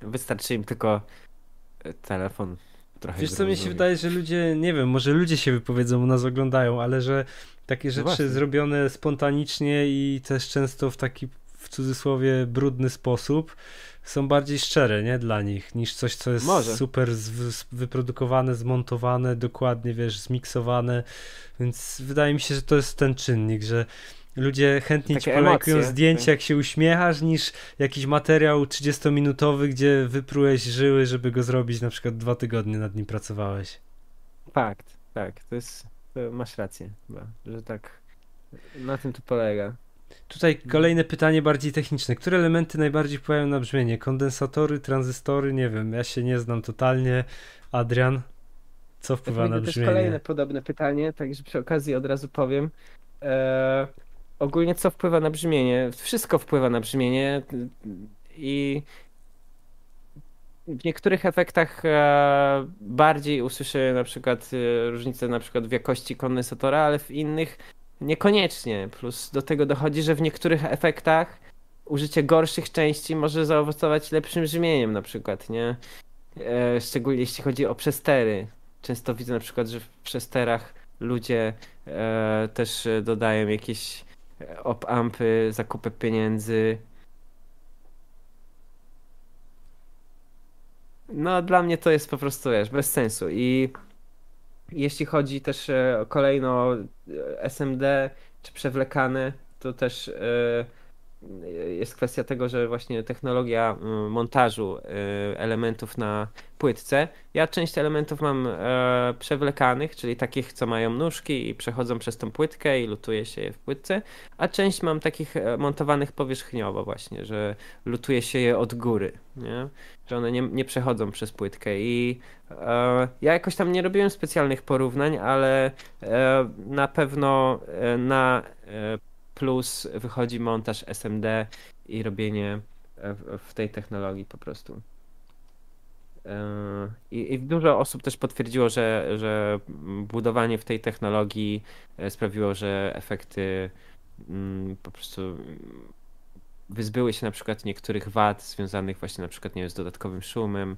wystarczy im tylko e, telefon. Trochę Wiesz co, mi się wydaje, że ludzie, nie wiem, może ludzie się wypowiedzą, nas oglądają, ale że takie rzeczy No zrobione spontanicznie i też często w taki, w cudzysłowie, brudny sposób są bardziej szczere, nie, dla nich, niż coś, co jest Może. super z, wyprodukowane, zmontowane, dokładnie, wiesz, zmiksowane, więc wydaje mi się, że to jest ten czynnik, że ludzie chętniej Takie ci polajkują emocje, zdjęcia, tak. jak się uśmiechasz, niż jakiś materiał 30-minutowy, gdzie wyprułeś żyły, żeby go zrobić, na przykład dwa tygodnie nad nim pracowałeś. Fakt, tak, to jest, to masz rację chyba, że tak, na tym to polega. Tutaj kolejne pytanie bardziej techniczne. Które elementy najbardziej wpływają na brzmienie? Kondensatory, tranzystory? Nie wiem, ja się nie znam totalnie. Adrian, co wpływa na to jest brzmienie? kolejne podobne pytanie, także przy okazji od razu powiem. E, ogólnie co wpływa na brzmienie? Wszystko wpływa na brzmienie i w niektórych efektach e, bardziej usłyszę na przykład e, różnicę na przykład w jakości kondensatora, ale w innych niekoniecznie. Plus do tego dochodzi, że w niektórych efektach użycie gorszych części może zaowocować lepszym brzmieniem na przykład, nie? E, szczególnie jeśli chodzi o przestery. Często widzę na przykład, że w przesterach ludzie e, też dodają jakieś op-ampy, zakupy pieniędzy. No, dla mnie to jest po prostu, wiesz, bez sensu. I jeśli chodzi też e, kolejno e, SMD czy przewlekane, to też e, jest kwestia tego, że właśnie technologia mm, montażu e, elementów na płytce. Ja część elementów mam e, przewlekanych, czyli takich, co mają nóżki i przechodzą przez tą płytkę i lutuje się je w płytce, a część mam takich e, montowanych powierzchniowo właśnie, że lutuje się je od góry, nie? że one nie, nie przechodzą przez płytkę i e, ja jakoś tam nie robiłem specjalnych porównań, ale na pewno na plus wychodzi montaż SMD i robienie e, w, w tej technologii po prostu. E, I, I dużo osób też potwierdziło, że, że budowanie w tej technologii e, sprawiło, że efekty mm, po prostu wyzbyły się na przykład niektórych wad związanych właśnie na przykład nie wiem, z dodatkowym szumem,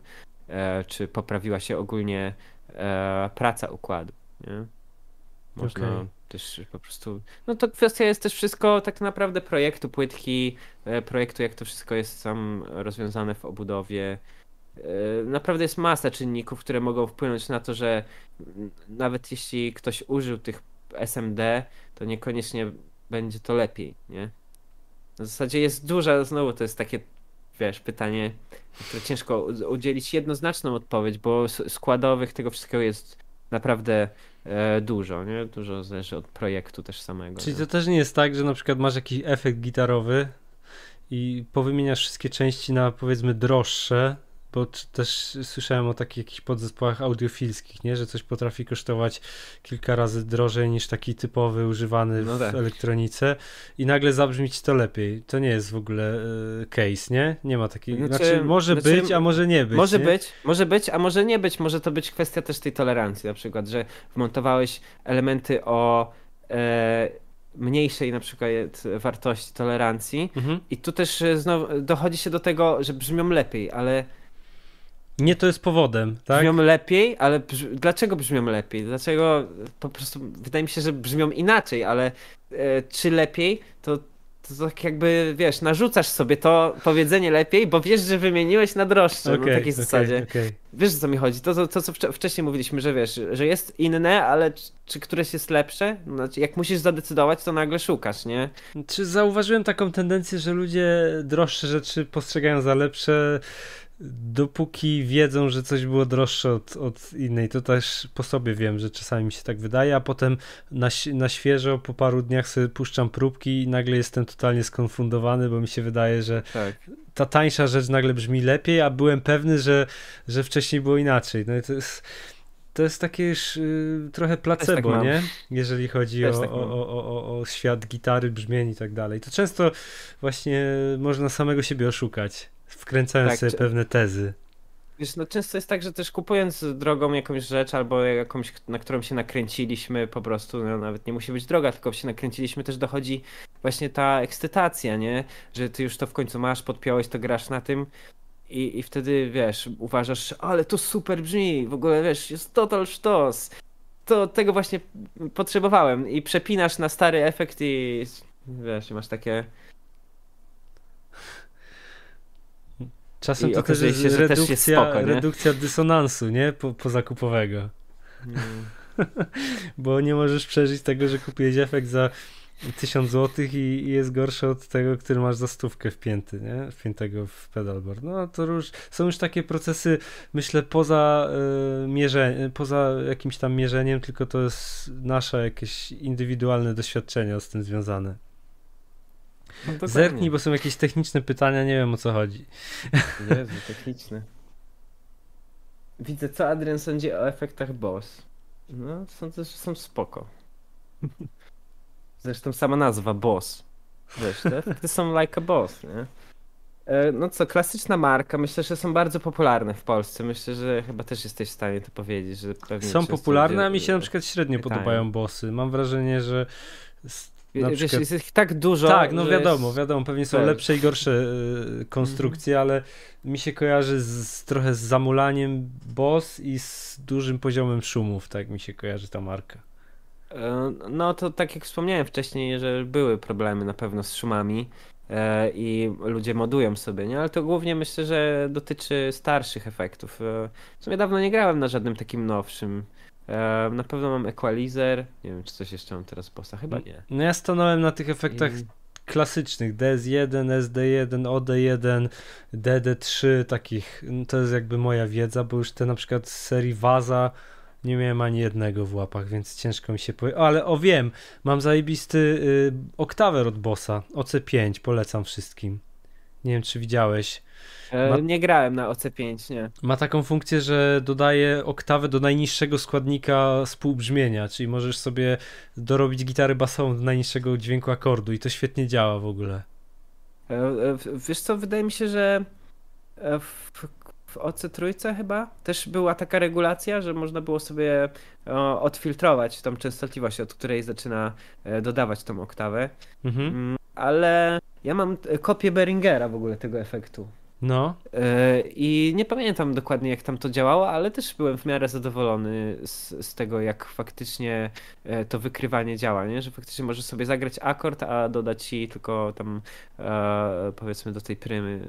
czy poprawiła się ogólnie praca układu. Nie? Można Okej. Też po prostu. No to kwestia jest też wszystko tak naprawdę projektu płytki, e, projektu, jak to wszystko jest tam rozwiązane w obudowie. E, Naprawdę jest masa czynników, które mogą wpłynąć na to, że nawet jeśli ktoś użył tych SMD, to niekoniecznie będzie to lepiej, nie? W zasadzie jest duża, znowu to jest takie, wiesz, pytanie, które ciężko udzielić jednoznaczną odpowiedź, bo składowych tego wszystkiego jest naprawdę dużo, nie? Dużo zależy od projektu też samego. Czyli nie? to też nie jest tak, że na przykład masz jakiś efekt gitarowy i powymieniasz wszystkie części na powiedzmy droższe, bo też słyszałem o takich jakichś podzespołach audiofilskich, nie? Że coś potrafi kosztować kilka razy drożej niż taki typowy używany No w tak. elektronice i nagle zabrzmi ci to lepiej. To nie jest w ogóle e, case, nie? Nie ma takiej, znaczy, Znaczy- może znaczy, być, a może nie być. może nie? być, może być, a może nie być. Może to być kwestia też tej tolerancji, na przykład, że wmontowałeś elementy o e, mniejszej na przykład wartości tolerancji. Mhm. I tu też e, znowu dochodzi się do tego, że brzmią lepiej, ale Nie to jest powodem, tak? brzmią lepiej, ale brz... dlaczego brzmią lepiej? Dlaczego po prostu wydaje mi się, że brzmią inaczej, ale e, czy lepiej, to, to tak jakby wiesz, narzucasz sobie to powiedzenie lepiej, bo wiesz, że wymieniłeś na droższe, Okej, na takiej okej, zasadzie. okej. Wiesz o co mi chodzi? To, to, to co wcze- wcześniej mówiliśmy, że wiesz, że jest inne, ale czy, czy któreś jest lepsze? Znaczy, jak musisz zadecydować, to nagle szukasz, nie? Czy zauważyłem taką tendencję, że ludzie droższe rzeczy postrzegają za lepsze, dopóki wiedzą, że coś było droższe od, od innej. To też po sobie wiem, że czasami mi się tak wydaje, a potem na, na świeżo po paru dniach sobie puszczam próbki i nagle jestem totalnie skonfundowany, bo mi się wydaje, że Tak. ta tańsza rzecz nagle brzmi lepiej, a byłem pewny, że, że wcześniej było inaczej. No i to jest. To jest takie już y, trochę placebo, mam. nie? Jeżeli chodzi o, tak o, o, o świat gitary, brzmień i tak dalej. To często właśnie można samego siebie oszukać, wkręcając Tak, sobie czy- pewne tezy. Wiesz, no często jest tak, że też kupując drogą jakąś rzecz albo jakąś, na którą się nakręciliśmy po prostu, no nawet nie musi być droga, tylko się nakręciliśmy, też dochodzi właśnie ta ekscytacja, nie? Że ty już to w końcu masz, podpiąłeś to, grasz na tym i, i wtedy, wiesz, uważasz, ale to super brzmi, w ogóle, wiesz, jest total sztos. To tego właśnie potrzebowałem i przepinasz na stary efekt i wiesz, masz takie... Czasem I to też jest się, że też jest redukcja, spoko, redukcja dysonansu, nie? Po, pozakupowego. mm, Bo nie możesz przeżyć tego, że kupiłeś efekt za 1000 zł i, i jest gorszy od tego, który masz za stówkę wpięty, nie? Wpiętego w pedalboard. No to już są już takie procesy, myślę, poza y, mierzeniem, poza jakimś tam mierzeniem, tylko to jest nasze jakieś indywidualne doświadczenia z tym związane. No Zerknij, bo są jakieś techniczne pytania, nie wiem o co chodzi. Jezu, techniczne. Widzę, co Adrian sądzi o efektach BOSS. No, sądzę, że są spoko. Zresztą sama nazwa Boss. Wiesz, te efekty są like a boss, nie? E, no co, klasyczna marka, myślę, że są bardzo popularne w Polsce. Myślę, że chyba też jesteś w stanie to powiedzieć, że pewnie Są popularne, a mi się na przykład średnio pytają. podobają bossy. Mam wrażenie, że na Wiesz, jest ich tak dużo. Tak, no wiadomo, jest... wiadomo, pewnie są lepsze i gorsze y, konstrukcje, mm -hmm. ale mi się kojarzy z, z, trochę z zamulaniem boss i z dużym poziomem szumów, tak mi się kojarzy ta marka. E, no to tak jak wspomniałem wcześniej, że były problemy na pewno z szumami e, i ludzie modują sobie, nie? Ale to głównie myślę, że dotyczy starszych efektów. E, w sumie dawno nie grałem na żadnym takim nowszym. Na pewno mam Equalizer. Nie wiem, czy coś jeszcze mam teraz posta. Chyba nie. No ja stanąłem na tych efektach I... klasycznych. DS1, SD1, OD1, DD3 takich. To jest jakby moja wiedza, bo już te na przykład z serii Waza nie miałem ani jednego w łapach, więc ciężko mi się powie. ale o wiem, mam zajebisty y, oktawer od Bossa, OC5, polecam wszystkim. Nie wiem, czy widziałeś. E, ma... Nie grałem na OC5, nie. Ma taką funkcję, że dodaje oktawę do najniższego składnika współbrzmienia, czyli możesz sobie dorobić gitarę basową do najniższego dźwięku akordu i to świetnie działa w ogóle. E, e, wiesz co, wydaje mi się, że w w OC3 chyba też była taka regulacja, że można było sobie odfiltrować tą częstotliwość, od której zaczyna dodawać tą oktawę. Mhm. Mm, ale ja mam kopię Beringera w ogóle tego efektu. No. E, I nie pamiętam dokładnie, jak tam to działało, ale też byłem w miarę zadowolony z, z tego, jak faktycznie e, to wykrywanie działa, nie? że faktycznie możesz sobie zagrać akord, a dodać ci tylko tam powiedzmy do tej prymy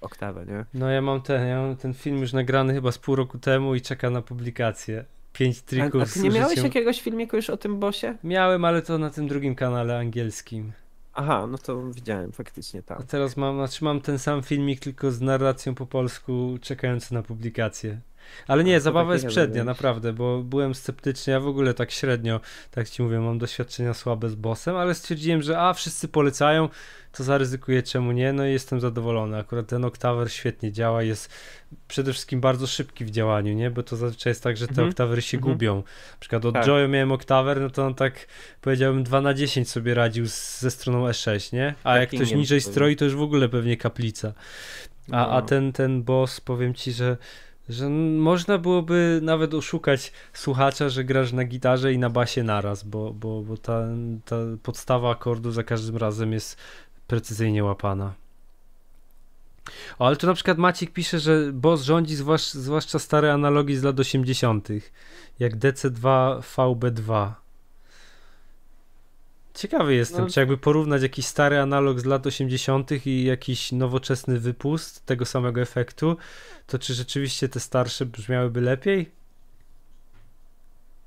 oktawę, nie? No ja mam ten, ja mam ten film już nagrany chyba z pół roku temu i czeka na publikację. Pięć trików. A, a ty nie miałeś jakiegoś filmiku już o tym bosie? Miałem, ale to na tym drugim kanale angielskim. Aha, no to widziałem faktycznie tak. A teraz mam, znaczy mam ten sam filmik, tylko z narracją po polsku, czekający na publikację. Ale nie, zabawa jest przednia, naprawdę, bo byłem sceptyczny, ja w ogóle tak średnio, tak ci mówię, mam doświadczenia słabe z bossem, ale stwierdziłem, że a, wszyscy polecają, to zaryzykuję, czemu nie, no i jestem zadowolony. Akurat ten Octaver świetnie działa, jest przede wszystkim bardzo szybki w działaniu, nie, bo to zazwyczaj jest tak, że te mhm. Octavery się mhm. gubią. Na przykład od tak. Joyo miałem Octaver, no to on tak, powiedziałbym, 2 na 10 sobie radził z, ze stroną E6, nie, a jak ktoś niżej stroi, to już w ogóle pewnie kaplica. A, no. a ten, ten boss, powiem ci, że że można byłoby nawet oszukać słuchacza, że grasz na gitarze i na basie naraz, bo, bo, bo ta, ta podstawa akordu za każdym razem jest precyzyjnie łapana. O, ale tu na przykład Maciek pisze, że boss rządzi zwłasz, zwłaszcza stare analogi z lat 80., jak DC2 VB2. Ciekawy jestem, no. czy jakby porównać jakiś stary analog z lat 80. i jakiś nowoczesny wypust tego samego efektu, to czy rzeczywiście te starsze brzmiałyby lepiej?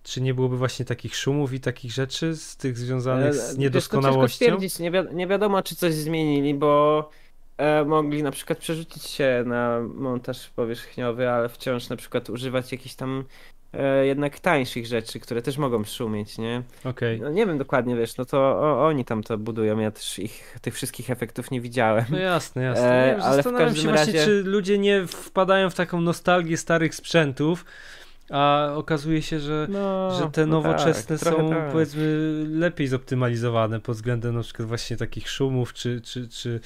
Czy nie byłoby właśnie takich szumów i takich rzeczy z tych związanych z niedoskonałością? To stwierdzić, nie, wi nie wiadomo czy coś zmienili, bo e, mogli na przykład przerzucić się na montaż powierzchniowy, ale wciąż na przykład używać jakichś tam e, jednak tańszych rzeczy, które też mogą szumieć, nie? Okej. Okay. No, nie wiem dokładnie, wiesz, no to o, oni tam to budują, ja też ich, tych wszystkich efektów nie widziałem. No jasne, jasne. E, ale w każdym się razie... właśnie, czy ludzie nie wpadają w taką nostalgię starych sprzętów, a okazuje się, że, no, że te no nowoczesne tak, są tak. powiedzmy lepiej zoptymalizowane pod względem na przykład właśnie takich szumów, czy, czy, czy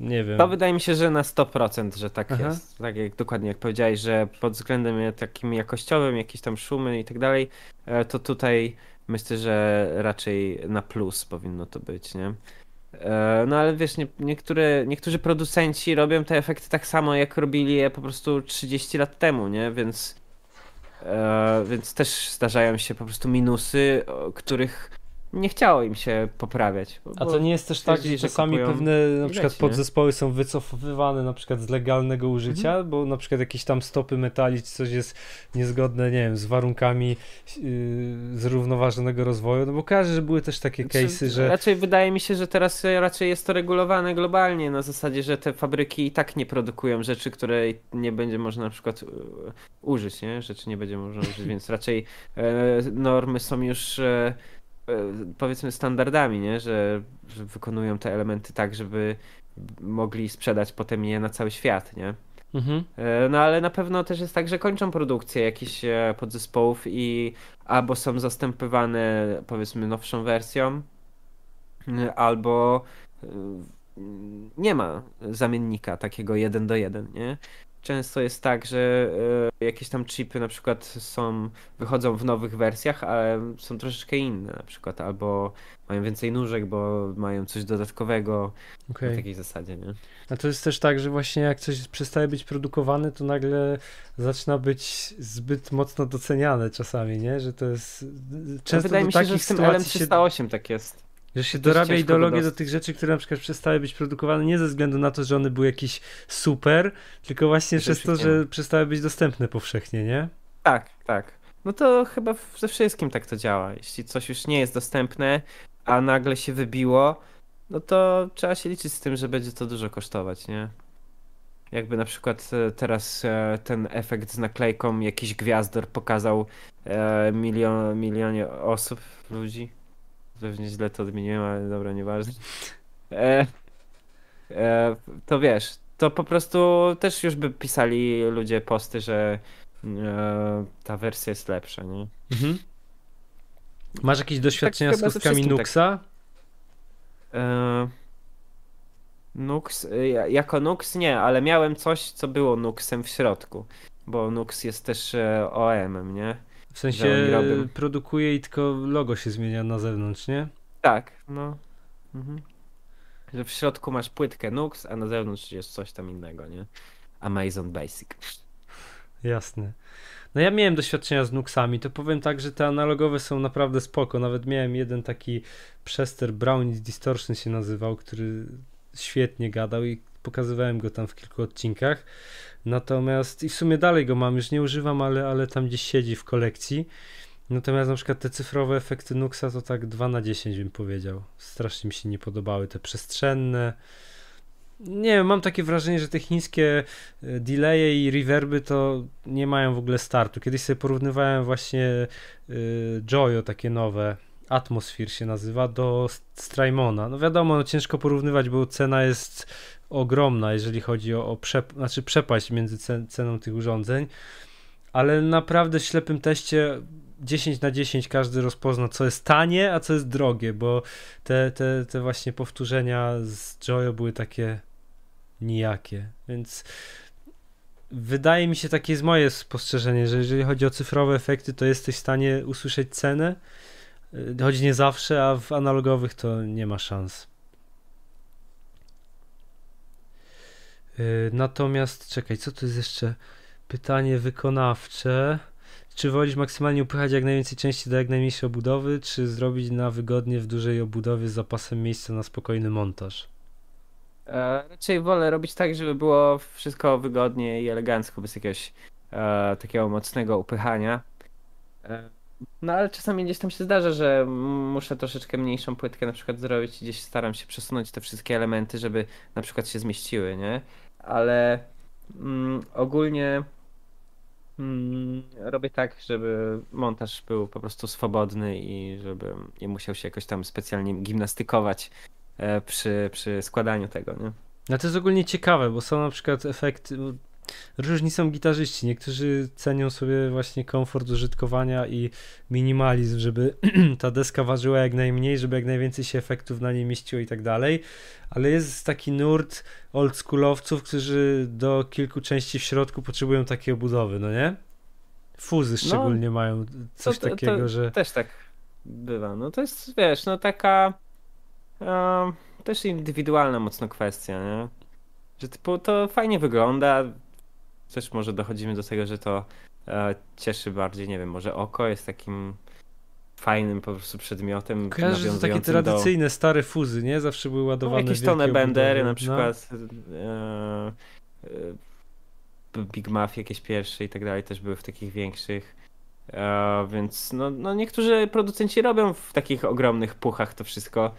nie wiem. To wydaje mi się, że na 100%, że tak Aha. jest. Tak jak dokładnie jak powiedziałeś, że pod względem takim jakościowym, jakieś tam szumy i tak dalej, e, to tutaj myślę, że raczej na plus powinno to być, nie? E, no ale wiesz, nie, niektóre, niektórzy producenci robią te efekty tak samo, jak robili je po prostu 30 lat temu, nie? Więc, e, więc też zdarzają się po prostu minusy, których nie chciało im się poprawiać. A to nie jest też tak, że czasami pewne na przykład leci, podzespoły są wycofywane na przykład z legalnego użycia, mhm. bo na przykład jakieś tam stopy metali czy coś jest niezgodne, nie wiem, z warunkami yy, zrównoważonego rozwoju, no bo kojarzę, że były też takie znaczy, case'y, że... Raczej wydaje mi się, że teraz raczej jest to regulowane globalnie, na zasadzie, że te fabryki i tak nie produkują rzeczy, które nie będzie można na przykład yy, użyć, nie? Rzeczy nie będzie można użyć, więc raczej yy, normy są już e, E, powiedzmy standardami, nie? Że, że wykonują te elementy tak, żeby mogli sprzedać potem je na cały świat, nie? Mhm. E, no ale na pewno też jest tak, że kończą produkcję jakichś e, podzespołów i albo są zastępowane powiedzmy nowszą wersją, albo nie ma zamiennika takiego jeden do jeden, nie? Często jest tak, że e, jakieś tam chipy na przykład są, wychodzą w nowych wersjach, ale są troszeczkę inne na przykład, albo mają więcej nóżek, bo mają coś dodatkowego okay. na takiej zasadzie, nie? A to jest też tak, że właśnie jak coś przestaje być produkowane, to nagle zaczyna być zbyt mocno doceniane czasami, nie? Że to jest często Wydaje mi się, że z tym LM308 się... tak jest. Że się dorabia ideologię do tych rzeczy, które na przykład przestały być produkowane nie ze względu na to, że one były jakieś super, tylko właśnie przez to, że przestały być dostępne powszechnie, nie? Tak, tak. No to chyba ze wszystkim tak to działa. Jeśli coś już nie jest dostępne, a nagle się wybiło, no to trzeba się liczyć z tym, że będzie to dużo kosztować, nie? Jakby na przykład e, teraz e, ten efekt z naklejką jakiś gwiazdor pokazał e, milion, milionie osób, ludzi Pewnie źle to odmieniłem, ale dobra, nieważne. E, e, to wiesz, to po prostu też już by pisali ludzie posty, że e, ta wersja jest lepsza, nie? Mhm. Masz jakieś doświadczenia tak, z kostkami. Nuxa? Tak. E, Nux, e, jako Nux nie, ale miałem coś, co było Nuxem w środku, bo Nux jest też e, OM-em, nie? W sensie produkuje i tylko logo się zmienia na zewnątrz, nie? Tak, no. Mhm. Że w środku masz płytkę Nux, a na zewnątrz jest coś tam innego, nie? Amazon Basic. Jasne. No ja miałem doświadczenia z Nuxami, to powiem tak, że te analogowe są naprawdę spoko. Nawet miałem jeden taki przester, Brownies Distortion się nazywał, który świetnie gadał i pokazywałem go tam w kilku odcinkach. Natomiast i w sumie dalej go mam, już nie używam, ale, ale tam gdzieś siedzi w kolekcji. Natomiast na przykład te cyfrowe efekty Nuxa to tak 2 na 10 bym powiedział. Strasznie mi się nie podobały te przestrzenne. Nie wiem, mam takie wrażenie, że te chińskie e, delaye i reverby to nie mają w ogóle startu. Kiedyś sobie porównywałem właśnie y, Joyo, takie nowe, Atmosphere się nazywa, do Strymona. No wiadomo, no ciężko porównywać, bo cena jest ogromna, jeżeli chodzi o, o znaczy przepaść między cen ceną tych urządzeń, ale naprawdę w ślepym teście 10 na 10 każdy rozpozna, co jest tanie, a co jest drogie, bo te, te, te właśnie powtórzenia z Joyo były takie nijakie, więc wydaje mi się, takie jest moje spostrzeżenie, że jeżeli chodzi o cyfrowe efekty, to jesteś w stanie usłyszeć cenę, choć nie zawsze, a w analogowych to nie ma szans. Natomiast czekaj, co to jest jeszcze? Pytanie wykonawcze. Czy wolisz maksymalnie upychać jak najwięcej części do jak najmniejszej obudowy, czy zrobić na wygodnie w dużej obudowie z zapasem miejsca na spokojny montaż? E, raczej wolę robić tak, żeby było wszystko wygodnie i elegancko, bez jakiegoś e, takiego mocnego upychania. E, no ale czasami gdzieś tam się zdarza, że muszę troszeczkę mniejszą płytkę na przykład zrobić i gdzieś staram się przesunąć te wszystkie elementy, żeby na przykład się zmieściły, nie? Ale mm, ogólnie mm, robię tak, żeby montaż był po prostu swobodny i żeby nie musiał się jakoś tam specjalnie gimnastykować e, przy, przy składaniu tego, nie? No to jest ogólnie ciekawe, bo są na przykład efekty, różni są gitarzyści. Niektórzy cenią sobie właśnie komfort użytkowania i minimalizm, żeby ta deska ważyła jak najmniej, żeby jak najwięcej się efektów na niej mieściło i tak dalej. Ale jest taki nurt oldschoolowców, którzy do kilku części w środku potrzebują takiej obudowy, no nie? Fuzy no, szczególnie no, mają coś to, takiego, to że. Też tak bywa. No to jest, wiesz, no taka. Um, też indywidualna mocno kwestia, nie? Że typu to fajnie wygląda, też może dochodzimy do tego, że to e, cieszy bardziej, nie wiem, może oko jest takim fajnym po prostu przedmiotem. Kojarzę, że to takie nawiązującym do- tradycyjne, stare fuzy, nie? Zawsze były No, ładowane jakieś wielkie tone bendery na przykład. E, e, Big Muff jakieś pierwsze i tak dalej też były w takich większych. E, więc no, no niektórzy producenci robią w takich ogromnych puchach to wszystko.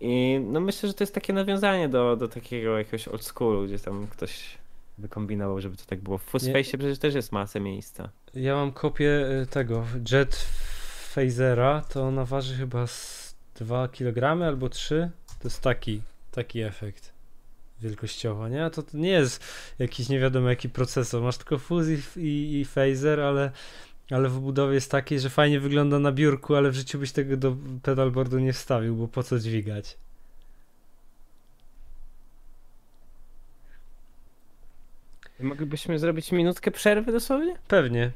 I no myślę, że to jest takie nawiązanie do, do takiego jakiegoś old schoolu, gdzie tam ktoś wykombinował, żeby to tak było. W Fuzzface przecież też jest masę miejsca. Ja mam kopię y, tego Jet Phasera, to ona waży chyba z 2 kg albo 3. To jest taki, taki efekt wielkościowo, nie? A to, to nie jest jakiś nie wiadomo jaki procesor, masz tylko fuz i, i, i phaser, ale, ale w budowie jest takiej, że fajnie wygląda na biurku, ale w życiu byś tego do pedalboardu nie wstawił, bo po co dźwigać? Moglibyśmy zrobić minutkę przerwy dosłownie? Pewnie.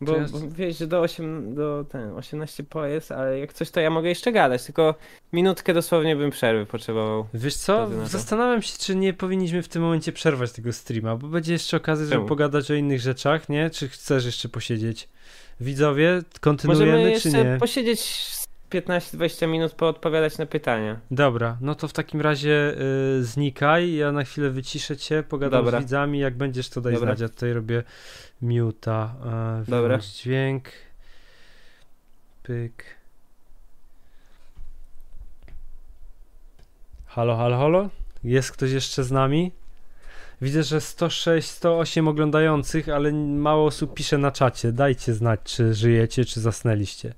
Bo, bo wiesz, że do, 8, do ten, 18 po jest, ale jak coś to ja mogę jeszcze gadać, tylko minutkę dosłownie bym przerwy potrzebował. Wiesz co, zastanawiam się, czy nie powinniśmy w tym momencie przerwać tego streama, bo będzie jeszcze okazja, żeby Czemu? pogadać o innych rzeczach, nie? Czy chcesz jeszcze posiedzieć? Widzowie, kontynuujemy, Możemy czy jeszcze nie? posiedzieć 15-20 minut, poodpowiadać na pytania. Dobra, no to w takim razie y, znikaj, ja na chwilę wyciszę cię, pogadam Dobra. z widzami, jak będziesz to daj Dobra. znać, ja tutaj robię muta, e, Dobra. dźwięk, pyk. Halo, halo, halo? Jest ktoś jeszcze z nami? Widzę, że 106, 108 oglądających, ale mało osób pisze na czacie. Dajcie znać, czy żyjecie, czy zasnęliście.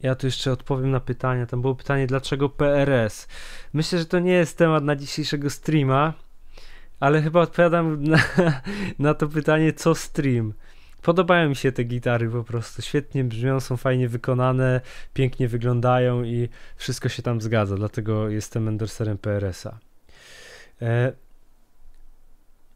Ja tu jeszcze odpowiem na pytania. Tam było pytanie, dlaczego PRS? Myślę, że to nie jest temat na dzisiejszego streama, ale chyba odpowiadam na, na to pytanie, co stream. Podobają mi się te gitary po prostu. Świetnie brzmią, są fajnie wykonane, pięknie wyglądają i wszystko się tam zgadza. Dlatego jestem endorserem PRS-a. E,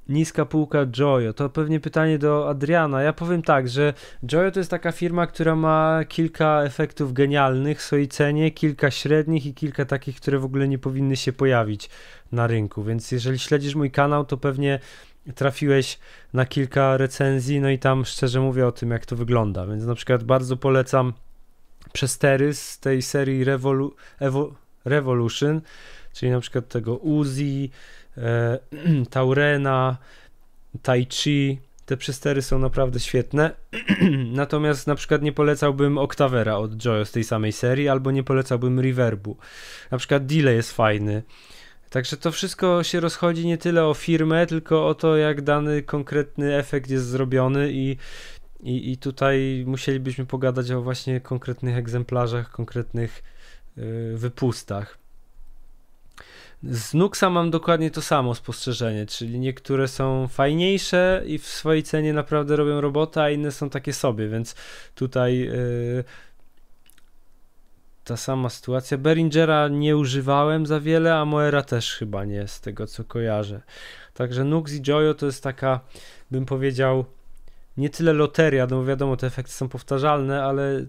niska półka Joyo. To pewnie pytanie do Adriana. Ja powiem tak, że Joyo to jest taka firma, która ma kilka efektów genialnych w swojej cenie, kilka średnich i kilka takich, które w ogóle nie powinny się pojawić na rynku. Więc jeżeli śledzisz mój kanał, to pewnie trafiłeś na kilka recenzji, no i tam szczerze mówię o tym, jak to wygląda. Więc na przykład bardzo polecam przestery z tej serii Revolu- Evo- Revolution, czyli na przykład tego Uzi, e, Taurena, Tai Chi. Te przestery są naprawdę świetne. Natomiast na przykład nie polecałbym Octavera od Joyo z tej samej serii, albo nie polecałbym Reverbu. Na przykład Delay jest fajny. Także to wszystko się rozchodzi nie tyle o firmę, tylko o to, jak dany konkretny efekt jest zrobiony i, i, i tutaj musielibyśmy pogadać o właśnie konkretnych egzemplarzach, konkretnych yy, wypustach. Z Nuxa mam dokładnie to samo spostrzeżenie, czyli niektóre są fajniejsze i w swojej cenie naprawdę robią robotę, a inne są takie sobie, więc tutaj yy, ta sama sytuacja. Beringera nie używałem za wiele, a Moera też chyba nie, z tego co kojarzę. Także Nux i Joyo to jest taka, bym powiedział, nie tyle loteria, no wiadomo, te efekty są powtarzalne, ale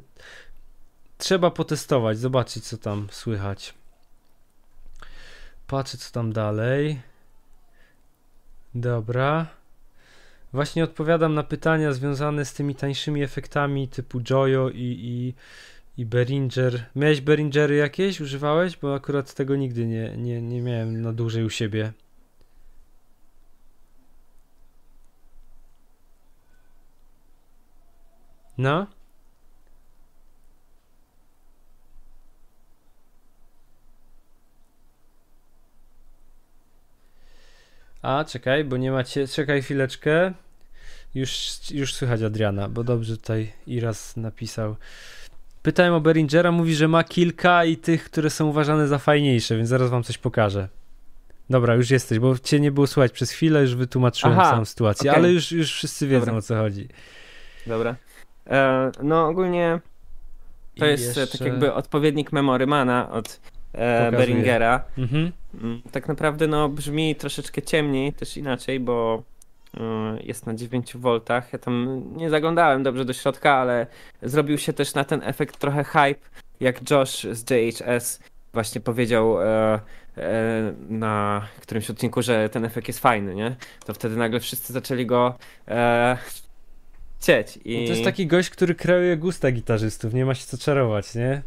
trzeba potestować, zobaczyć co tam słychać. Patrzę co tam dalej. Dobra. Właśnie odpowiadam na pytania związane z tymi tańszymi efektami typu Joyo i, i, i Behringer. Miałeś Behringery jakieś? Używałeś? Bo akurat tego nigdy nie, nie, nie miałem na dłużej u siebie. No? A, czekaj, bo nie macie. Czekaj chwileczkę. Już, już słychać Adriana, bo dobrze tutaj Iras napisał. Pytałem o Beringera, mówi, że ma kilka i tych, które są uważane za fajniejsze, więc zaraz wam coś pokażę. Dobra, już jesteś, bo cię nie było słychać przez chwilę, już wytłumaczyłem Aha, całą sytuację, okej. ale już, już wszyscy wiedzą Dobra. o co chodzi. Dobra. E, no ogólnie to I jest e, jeszcze- tak jakby odpowiednik Memorymana od e. Beringera. Mhm. Mm, Tak naprawdę no brzmi troszeczkę ciemniej, też inaczej, bo y, jest na 9 V. Ja tam nie zaglądałem dobrze do środka, ale zrobił się też na ten efekt trochę hype, jak Josh z JHS właśnie powiedział e, e, na którymś odcinku, że ten efekt jest fajny, nie? To wtedy nagle wszyscy zaczęli go e, chcieć. I... No to jest taki gość, który kreuje gusta gitarzystów, nie ma się co czarować, nie?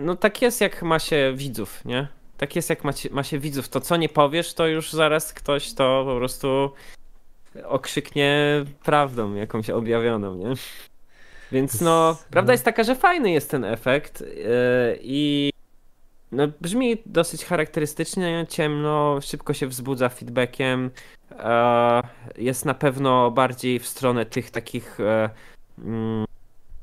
No tak jest jak ma się widzów, nie? Tak jest jak ma, się, ma się widzów. To co nie powiesz, to już zaraz ktoś to po prostu okrzyknie prawdą jakąś objawioną, nie? Więc no, prawda jest taka, że fajny jest ten efekt yy, i no, brzmi dosyć charakterystycznie, ciemno, szybko się wzbudza feedbackiem. E, jest na pewno bardziej w stronę tych takich mm,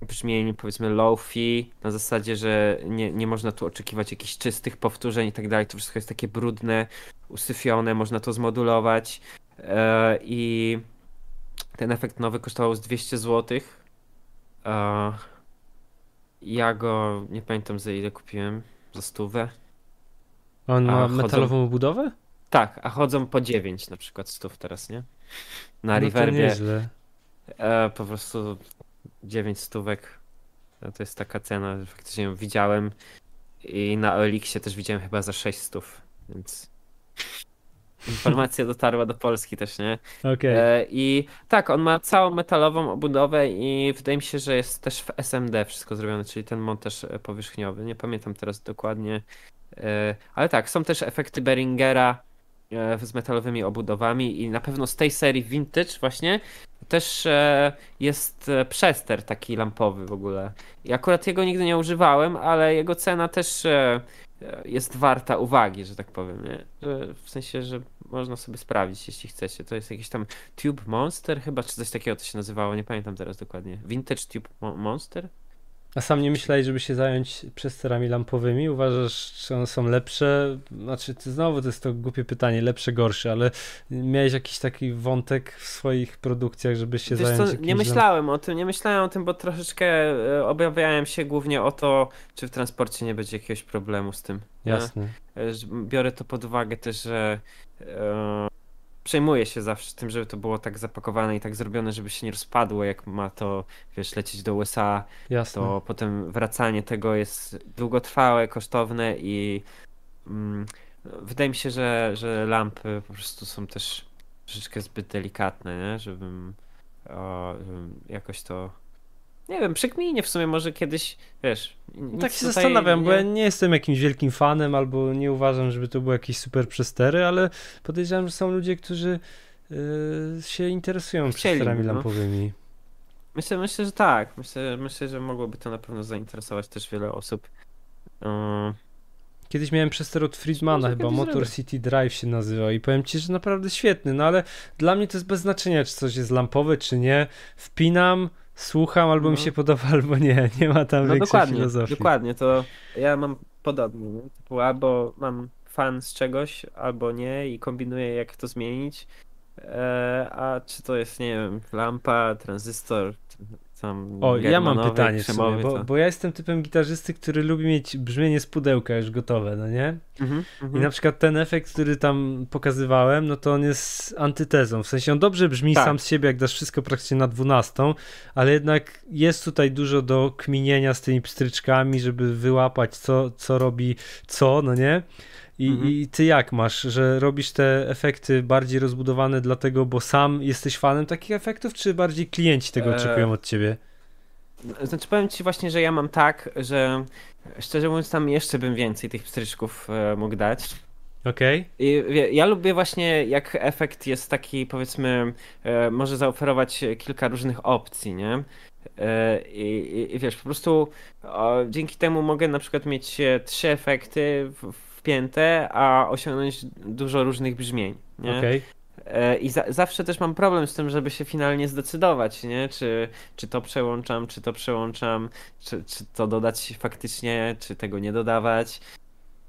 brzmień, powiedzmy, low-fi, na zasadzie, że nie, nie można tu oczekiwać jakichś czystych powtórzeń i tak dalej. To wszystko jest takie brudne, usyfione, można to zmodulować. E, I ten efekt nowy kosztował z 200 zł. Ja go nie pamiętam za ile kupiłem za stówę. On ma chodzą... metalową obudowę? Tak, a chodzą po 9 na przykład stów teraz, nie? Na no Reverbie. E, po prostu 9 stówek. No to jest taka cena, że faktycznie ją widziałem. I na Elixie też widziałem chyba za 6 stów, więc informacja dotarła do Polski też, nie? Okay. E, I tak, on ma całą metalową obudowę i wydaje mi się, że jest też w SMD wszystko zrobione, czyli ten montaż e, powierzchniowy. Nie pamiętam teraz dokładnie, e, ale tak, są też efekty Beringera z metalowymi obudowami i na pewno z tej serii Vintage właśnie też jest przester taki lampowy w ogóle. I akurat jego nigdy nie używałem, ale jego cena też jest warta uwagi, że tak powiem, nie? Że w sensie, że można sobie sprawdzić, jeśli chcecie. To jest jakiś tam Tube Monster chyba, czy coś takiego to się nazywało, nie pamiętam teraz dokładnie. Vintage Tube Monster? A sam nie myślałeś, żeby się zająć przesterami lampowymi? Uważasz, że one są lepsze? Znaczy, ty znowu to jest to głupie pytanie, lepsze, gorsze, ale miałeś jakiś taki wątek w swoich produkcjach, żeby się Wiesz zająć co, Nie myślałem o tym, nie myślałem o tym, bo troszeczkę e, obawiałem się głównie o to, czy w transporcie nie będzie jakiegoś problemu z tym. Jasne. E, biorę to pod uwagę też, że e, przejmuję się zawsze tym, żeby to było tak zapakowane i tak zrobione, żeby się nie rozpadło, jak ma to, wiesz, lecieć do USA. Jasne. To potem wracanie tego jest długotrwałe, kosztowne i mm, wydaje mi się, że, że lampy po prostu są też troszeczkę zbyt delikatne, nie? Żebym, o, żebym jakoś to nie wiem, przykminie w sumie może kiedyś, wiesz. Tak się zastanawiam, nie... bo ja nie jestem jakimś wielkim fanem, albo nie uważam, żeby to były jakieś super przestery, ale podejrzewam, że są ludzie, którzy yy, się interesują Chcieli, przesterami no. lampowymi. Myślę, myślę, że tak. Myślę, myślę, że mogłoby to na pewno zainteresować też wiele osób. Yy. Kiedyś miałem przester od Friedmana, chyba Motor zrobię. City Drive się nazywał i powiem ci, że naprawdę świetny, no ale dla mnie to jest bez znaczenia, czy coś jest lampowe, czy nie. Wpinam, słucham, albo no. mi się podoba, albo nie. Nie ma tam no większej dokładnie, filozofii. Dokładnie, to ja mam podobnie. Nie? Typu albo mam fan z czegoś, albo nie i kombinuję jak to zmienić. E, a czy to jest, nie wiem, lampa, tranzystor, tam o, ja mam pytanie sumie, bo, bo, ja jestem typem gitarzysty, który lubi mieć brzmienie z pudełka już gotowe, no nie? -hmm, I na przykład ten efekt, który tam pokazywałem, no to on jest antytezą. W sensie on dobrze brzmi tak. sam z siebie, jak dasz wszystko praktycznie na dwunastą, ale jednak jest tutaj dużo do kminienia z tymi pstryczkami, żeby wyłapać co, co robi co, no nie? I, mhm. I ty jak masz, że robisz te efekty bardziej rozbudowane dlatego, bo sam jesteś fanem takich efektów, czy bardziej klienci tego oczekują od ciebie? Znaczy powiem ci właśnie, że ja mam tak, że szczerze mówiąc tam jeszcze bym więcej tych pstryczków e, mógł dać. Okej. Okay. Ja lubię właśnie jak efekt jest taki powiedzmy, e, może zaoferować kilka różnych opcji, nie? E, I, i, wiesz, po prostu o, dzięki temu mogę na przykład mieć e, trzy efekty w, wpięte, a osiągnąć dużo różnych brzmień. Nie? Okay. E, I za, zawsze też mam problem z tym, żeby się finalnie zdecydować, nie? Czy, czy to przełączam, czy to przełączam, czy, czy to dodać faktycznie, czy tego nie dodawać.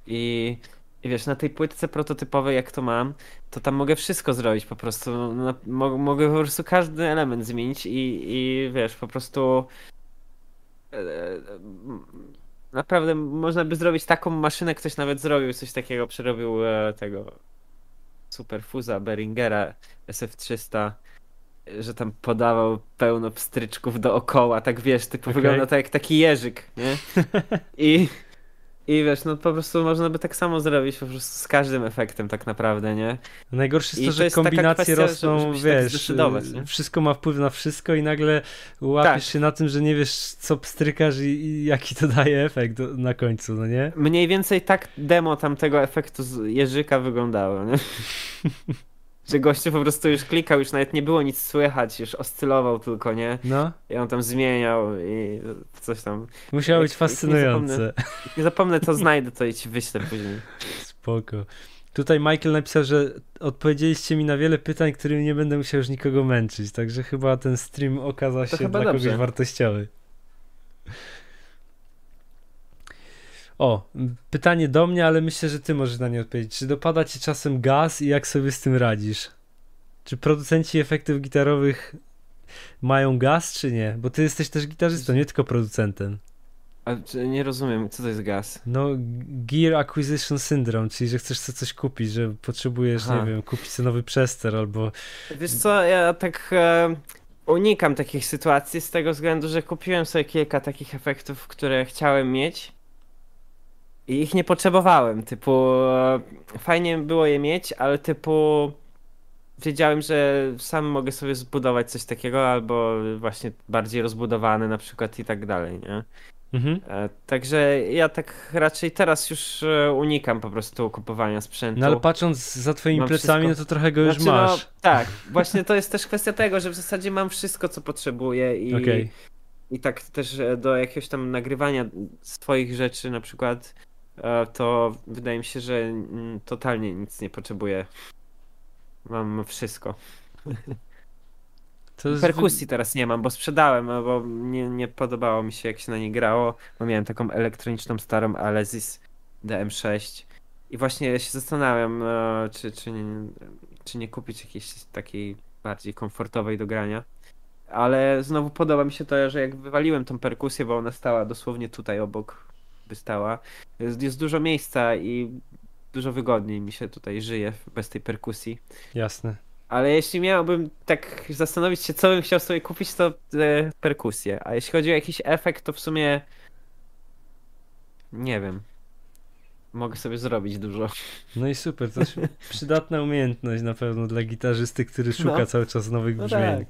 I, I wiesz, na tej płytce prototypowej, jak to mam, to tam mogę wszystko zrobić po prostu. No, mo, mogę po prostu każdy element zmienić i, i wiesz, po prostu. E, naprawdę można by zrobić taką maszynę, ktoś nawet zrobił coś takiego, przerobił e, tego superfuza Beringera SF300 że tam podawał pełno pstryczków dookoła, tak wiesz, tylko okay. wygląda to jak taki jeżyk, nie? I, I wiesz, no po prostu można by tak samo zrobić po prostu z każdym efektem tak naprawdę, nie? Najgorsze jest I to, to że jest taka kombinacje kwestia, rosną, tak wiesz, nie? wszystko ma wpływ na wszystko i nagle łapiesz Tak. się na tym, że nie wiesz co pstrykasz i, i jaki to daje efekt do, na końcu, no nie? Mniej więcej tak demo tamtego efektu z Jerzyka wyglądało, nie? Że gościu po prostu już klikał, już nawet nie było nic słychać, już oscylował tylko, nie? No, I on tam zmieniał i coś tam. musiało być jak nie fascynujące. Jak nie zapomnę, to znajdę to i ci wyślę później. Spoko. Tutaj Michael napisał, że odpowiedzieliście mi na wiele pytań, którymi nie będę musiał już nikogo męczyć, także chyba ten stream okazał się dla dobrze. kogoś wartościowy. O, pytanie do mnie, ale myślę, że ty możesz na nie odpowiedzieć. Czy dopada ci czasem gaz i jak sobie z tym radzisz? Czy producenci efektów gitarowych mają gaz, czy nie? Bo ty jesteś też gitarzystą, nie tylko producentem. A nie rozumiem, co to jest gaz? No, Gear Acquisition Syndrome, czyli że chcesz coś kupić, że potrzebujesz, Aha. nie wiem, kupić sobie nowy przester albo... Wiesz co, ja tak e, unikam takich sytuacji z tego względu, że kupiłem sobie kilka takich efektów, które chciałem mieć i ich nie potrzebowałem. Typu, e, fajnie było je mieć, ale typu wiedziałem, że sam mogę sobie zbudować coś takiego albo właśnie bardziej rozbudowane na przykład i tak dalej, nie? Mhm. E, Także ja tak raczej teraz już e, unikam po prostu kupowania sprzętu. No ale patrząc za twoimi Mam plecami, wszystko. no to trochę go już Znaczy, masz. No, tak, właśnie to jest też kwestia tego, że w zasadzie mam wszystko, co potrzebuję i, Okej. i tak też do jakiegoś tam nagrywania swoich rzeczy na przykład, to wydaje mi się, że totalnie nic nie potrzebuję. Mam wszystko. Jest Perkusji teraz nie mam, bo sprzedałem, e, bo nie, nie podobało mi się jak się na niej grało, bo miałem taką elektroniczną starą Alesis DM6 i właśnie się zastanawiam, e, czy, czy, nie, czy nie kupić jakiejś takiej bardziej komfortowej do grania. Ale znowu podoba mi się to, że jak wywaliłem tą perkusję, bo ona stała dosłownie tutaj obok, by stała, jest, jest dużo miejsca i dużo wygodniej mi się tutaj żyje bez tej perkusji. Jasne. Ale jeśli miałbym tak zastanowić się, co bym chciał sobie kupić, to e, perkusję. A jeśli chodzi o jakiś efekt, to w sumie nie wiem. Mogę sobie zrobić dużo. No i super, to przydatna umiejętność na pewno dla gitarzysty, który szuka No. cały czas nowych No brzmień. tak.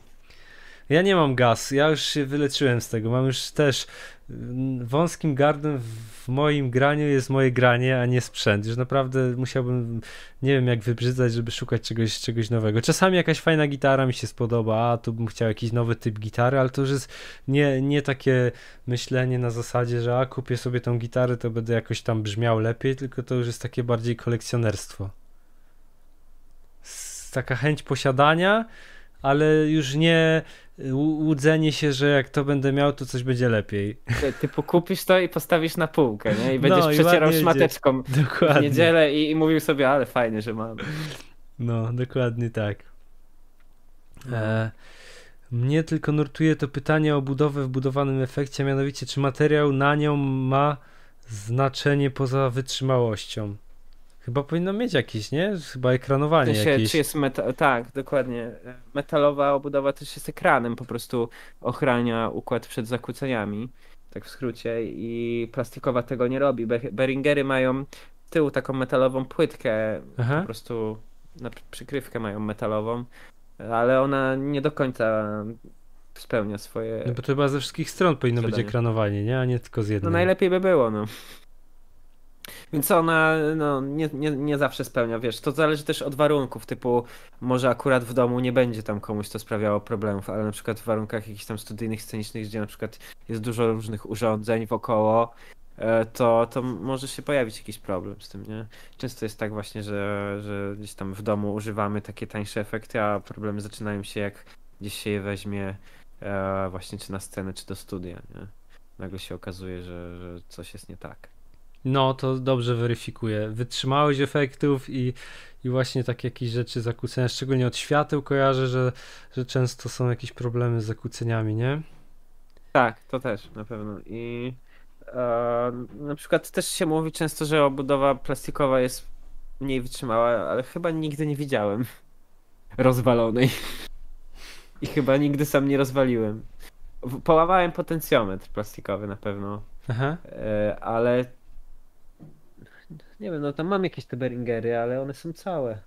Ja nie mam gaz, ja już się wyleczyłem z tego. Mam już też mm, wąskim gardłem w moim graniu jest moje granie, a nie sprzęt. Już naprawdę musiałbym, nie wiem jak wybrzydzać, żeby szukać czegoś, czegoś nowego. Czasami jakaś fajna gitara mi się spodoba, a tu bym chciał jakiś nowy typ gitary, ale to już jest nie, nie takie myślenie na zasadzie, że a kupię sobie tą gitarę, to będę jakoś tam brzmiał lepiej, tylko to już jest takie bardziej kolekcjonerstwo. Taka chęć posiadania, ale już nie łu- łudzenie się, że jak to będę miał, to coś będzie lepiej. Typu kupisz to i postawisz na półkę, nie? I będziesz No i przecierał ładnie szmateczką w Dokładnie. niedzielę i, i mówił sobie, ale fajnie, że mam. No, dokładnie tak. E, mnie tylko nurtuje to pytanie o budowę w budowanym efekcie, mianowicie czy materiał na nią ma znaczenie poza wytrzymałością. Chyba powinno mieć jakieś, nie? Chyba ekranowanie sensie, jakieś. czy jest meta- tak, dokładnie. Metalowa obudowa też jest ekranem, po prostu ochrania układ przed zakłóceniami, tak w skrócie, i plastikowa tego nie robi. Be- Beringery mają z tyłu taką metalową płytkę, Aha. po prostu na pr- przykrywkę mają metalową, ale ona nie do końca spełnia swoje... No bo to chyba ze wszystkich stron powinno być Zadanie. ekranowanie, nie? A nie tylko z No jednej. najlepiej by było, no. Więc ona no, nie, nie, nie zawsze spełnia, wiesz, to zależy też od warunków, typu może akurat w domu nie będzie tam komuś to sprawiało problemów, ale na przykład w warunkach jakichś tam studyjnych, scenicznych, gdzie na przykład jest dużo różnych urządzeń wokoło, e, to, to może się pojawić jakiś problem z tym, nie? Często jest tak właśnie, że, że gdzieś tam w domu używamy takie tańsze efekty, a problemy zaczynają się jak gdzieś się je weźmie e, właśnie czy na scenę, czy do studia, nie? Nagle się okazuje, że, że coś jest nie tak. No, to dobrze weryfikuje. Wytrzymałość efektów i, i właśnie takie jakieś rzeczy zakłócenia, szczególnie od świateł kojarzę, że, że często są jakieś problemy z zakłóceniami, nie? Tak, to też na pewno. I e, na przykład też się mówi często, że obudowa plastikowa jest mniej wytrzymała, ale chyba nigdy nie widziałem rozwalonej. I chyba nigdy sam nie rozwaliłem. Połamałem potencjometr plastikowy na pewno, Aha. e, ale nie wiem, no tam mam jakieś te Beringery, ale one są całe.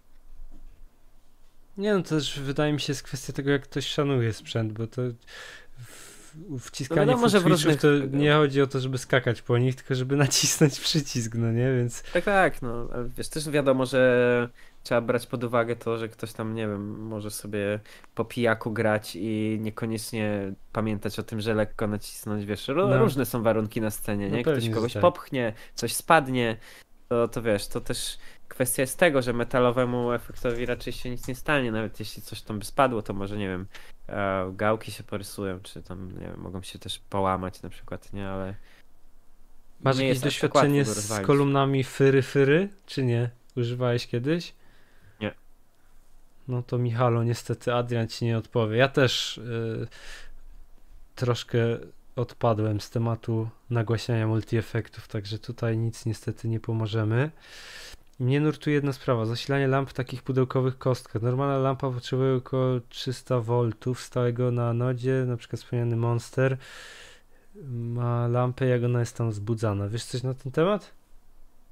Nie no, to też wydaje mi się jest kwestia tego, jak ktoś szanuje sprzęt, bo to wciskanie No wiadomo, w różnych- to nie chodzi o to, żeby skakać po nich, tylko żeby nacisnąć przycisk, no nie, więc Tak, tak, no, ale wiesz, też wiadomo, że trzeba brać pod uwagę to, że ktoś tam, nie wiem, może sobie po pijaku grać i niekoniecznie pamiętać o tym, że lekko nacisnąć, wiesz, No. różne są warunki na scenie, No nie? pewnie, Ktoś kogoś tak. popchnie, coś spadnie, to, to wiesz, to też kwestia jest tego, że metalowemu efektowi raczej się nic nie stanie, nawet jeśli coś tam by spadło, to może, nie wiem, e, gałki się porysują, czy tam, nie wiem, mogą się też połamać na przykład, nie, ale... masz nie jakieś tak doświadczenie z kolumnami fyry fyry, czy nie? Używałeś kiedyś? Nie. No to Michalo, niestety Adrian ci nie odpowie. Ja też y, troszkę odpadłem z tematu nagłaśniania multi-efektów, także tutaj nic niestety nie pomożemy. Mnie nurtuje jedna sprawa, zasilanie lamp w takich pudełkowych kostkach. Normalna lampa potrzebuje około 300 V stałego na anodzie, na przykład wspomniany Monster ma lampę, jak ona jest tam zbudzana. Wiesz coś na ten temat?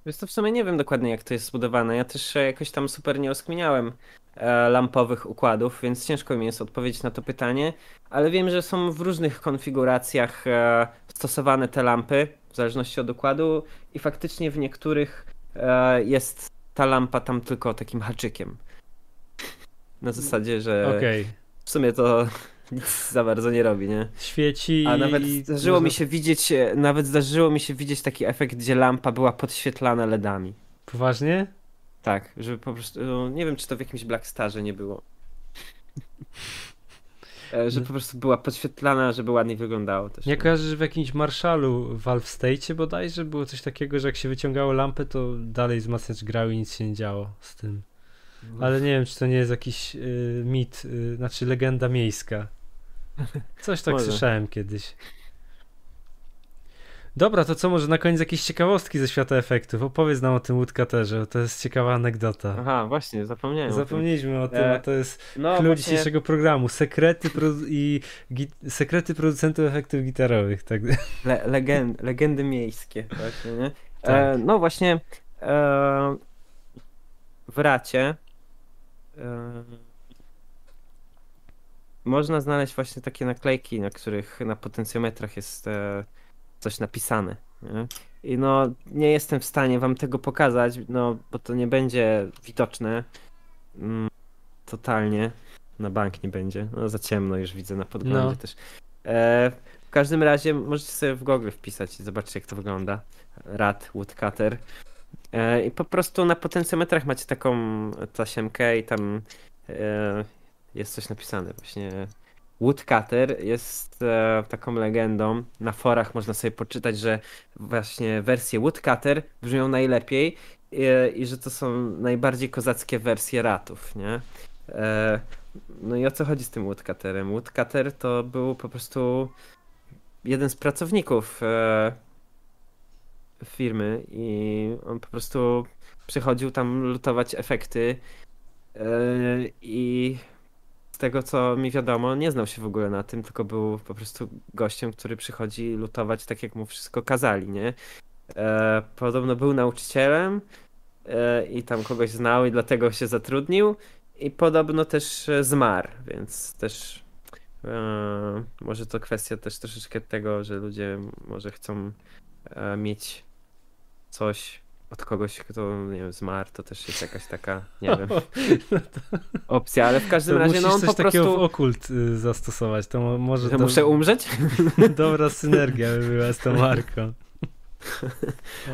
Wiesz to w sumie nie wiem dokładnie jak to jest zbudowane. Ja też jakoś tam super nie rozkminiałem e, lampowych układów, więc ciężko mi jest odpowiedzieć na to pytanie, ale wiem, że są w różnych konfiguracjach e, stosowane te lampy, w zależności od układu i faktycznie w niektórych e, jest ta lampa tam tylko takim haczykiem. Na zasadzie, że Okej. w sumie to nic za bardzo nie robi, nie? Świeci. A nawet zdarzyło można- mi się widzieć, e, nawet zdarzyło mi się widzieć taki efekt, gdzie lampa była podświetlana LEDami. Poważnie? Tak, żeby po prostu. no, Nie wiem, czy to w jakimś Black Starze nie było. E, Że po prostu była podświetlana, żeby ładniej wyglądało też. Nie nie? kojarzysz w jakimś Marshallu w Valve State bodajże było coś takiego, że jak się wyciągało lampę, to dalej wzmacniacz grał i nic się nie działo z tym. Ale nie wiem, czy to nie jest jakiś y, mit, y, znaczy legenda miejska. Coś tak Może. słyszałem kiedyś. Dobra, to co może na koniec jakieś ciekawostki ze świata efektów? Opowiedz nam o tym Woodcutterze, to jest ciekawa anegdota. Aha, właśnie, zapomniałem. o tym. Zapomnieliśmy o tym, E, a to jest No, klucz właśnie, dzisiejszego programu. Sekrety produ- i sekrety producentów efektów gitarowych. Tak. le legend, legendy miejskie, właśnie, nie? Tak. E, no właśnie, e, w racie e, można znaleźć właśnie takie naklejki, na których na potencjometrach jest e, coś napisane. Nie? I no, nie jestem w stanie wam tego pokazać, no, bo to nie będzie widoczne mm, totalnie. Na bank nie będzie. No, za ciemno już widzę na podglądzie No. też. E, w każdym razie możecie sobie w Google wpisać i zobaczyć jak to wygląda. Rad Woodcutter. E, I po prostu na potencjometrach macie taką tasiemkę i tam e, jest coś napisane właśnie. Woodcutter jest e, taką legendą. Na forach można sobie poczytać, że właśnie wersje Woodcutter brzmią najlepiej e, i że to są najbardziej kozackie wersje ratów, nie? E, no i o co chodzi z tym Woodcutterem? Woodcutter to był po prostu jeden z pracowników e, firmy i on po prostu przychodził tam lutować efekty e, i tego co mi wiadomo, nie znał się w ogóle na tym, tylko był po prostu gościem, który przychodzi lutować tak jak mu wszystko kazali, nie? E, podobno był nauczycielem e, i tam kogoś znał i dlatego się zatrudnił i podobno też zmarł, więc też e, może to kwestia też troszeczkę tego, że ludzie może chcą e, mieć coś od kogoś, kto nie wiem, zmarł, to też jest jakaś taka, nie wiem, opcja, ale w każdym To razie no on coś po takiego w prostu... okult y, zastosować. To mo- może Że do... muszę umrzeć? dobra synergia by była z tą marką.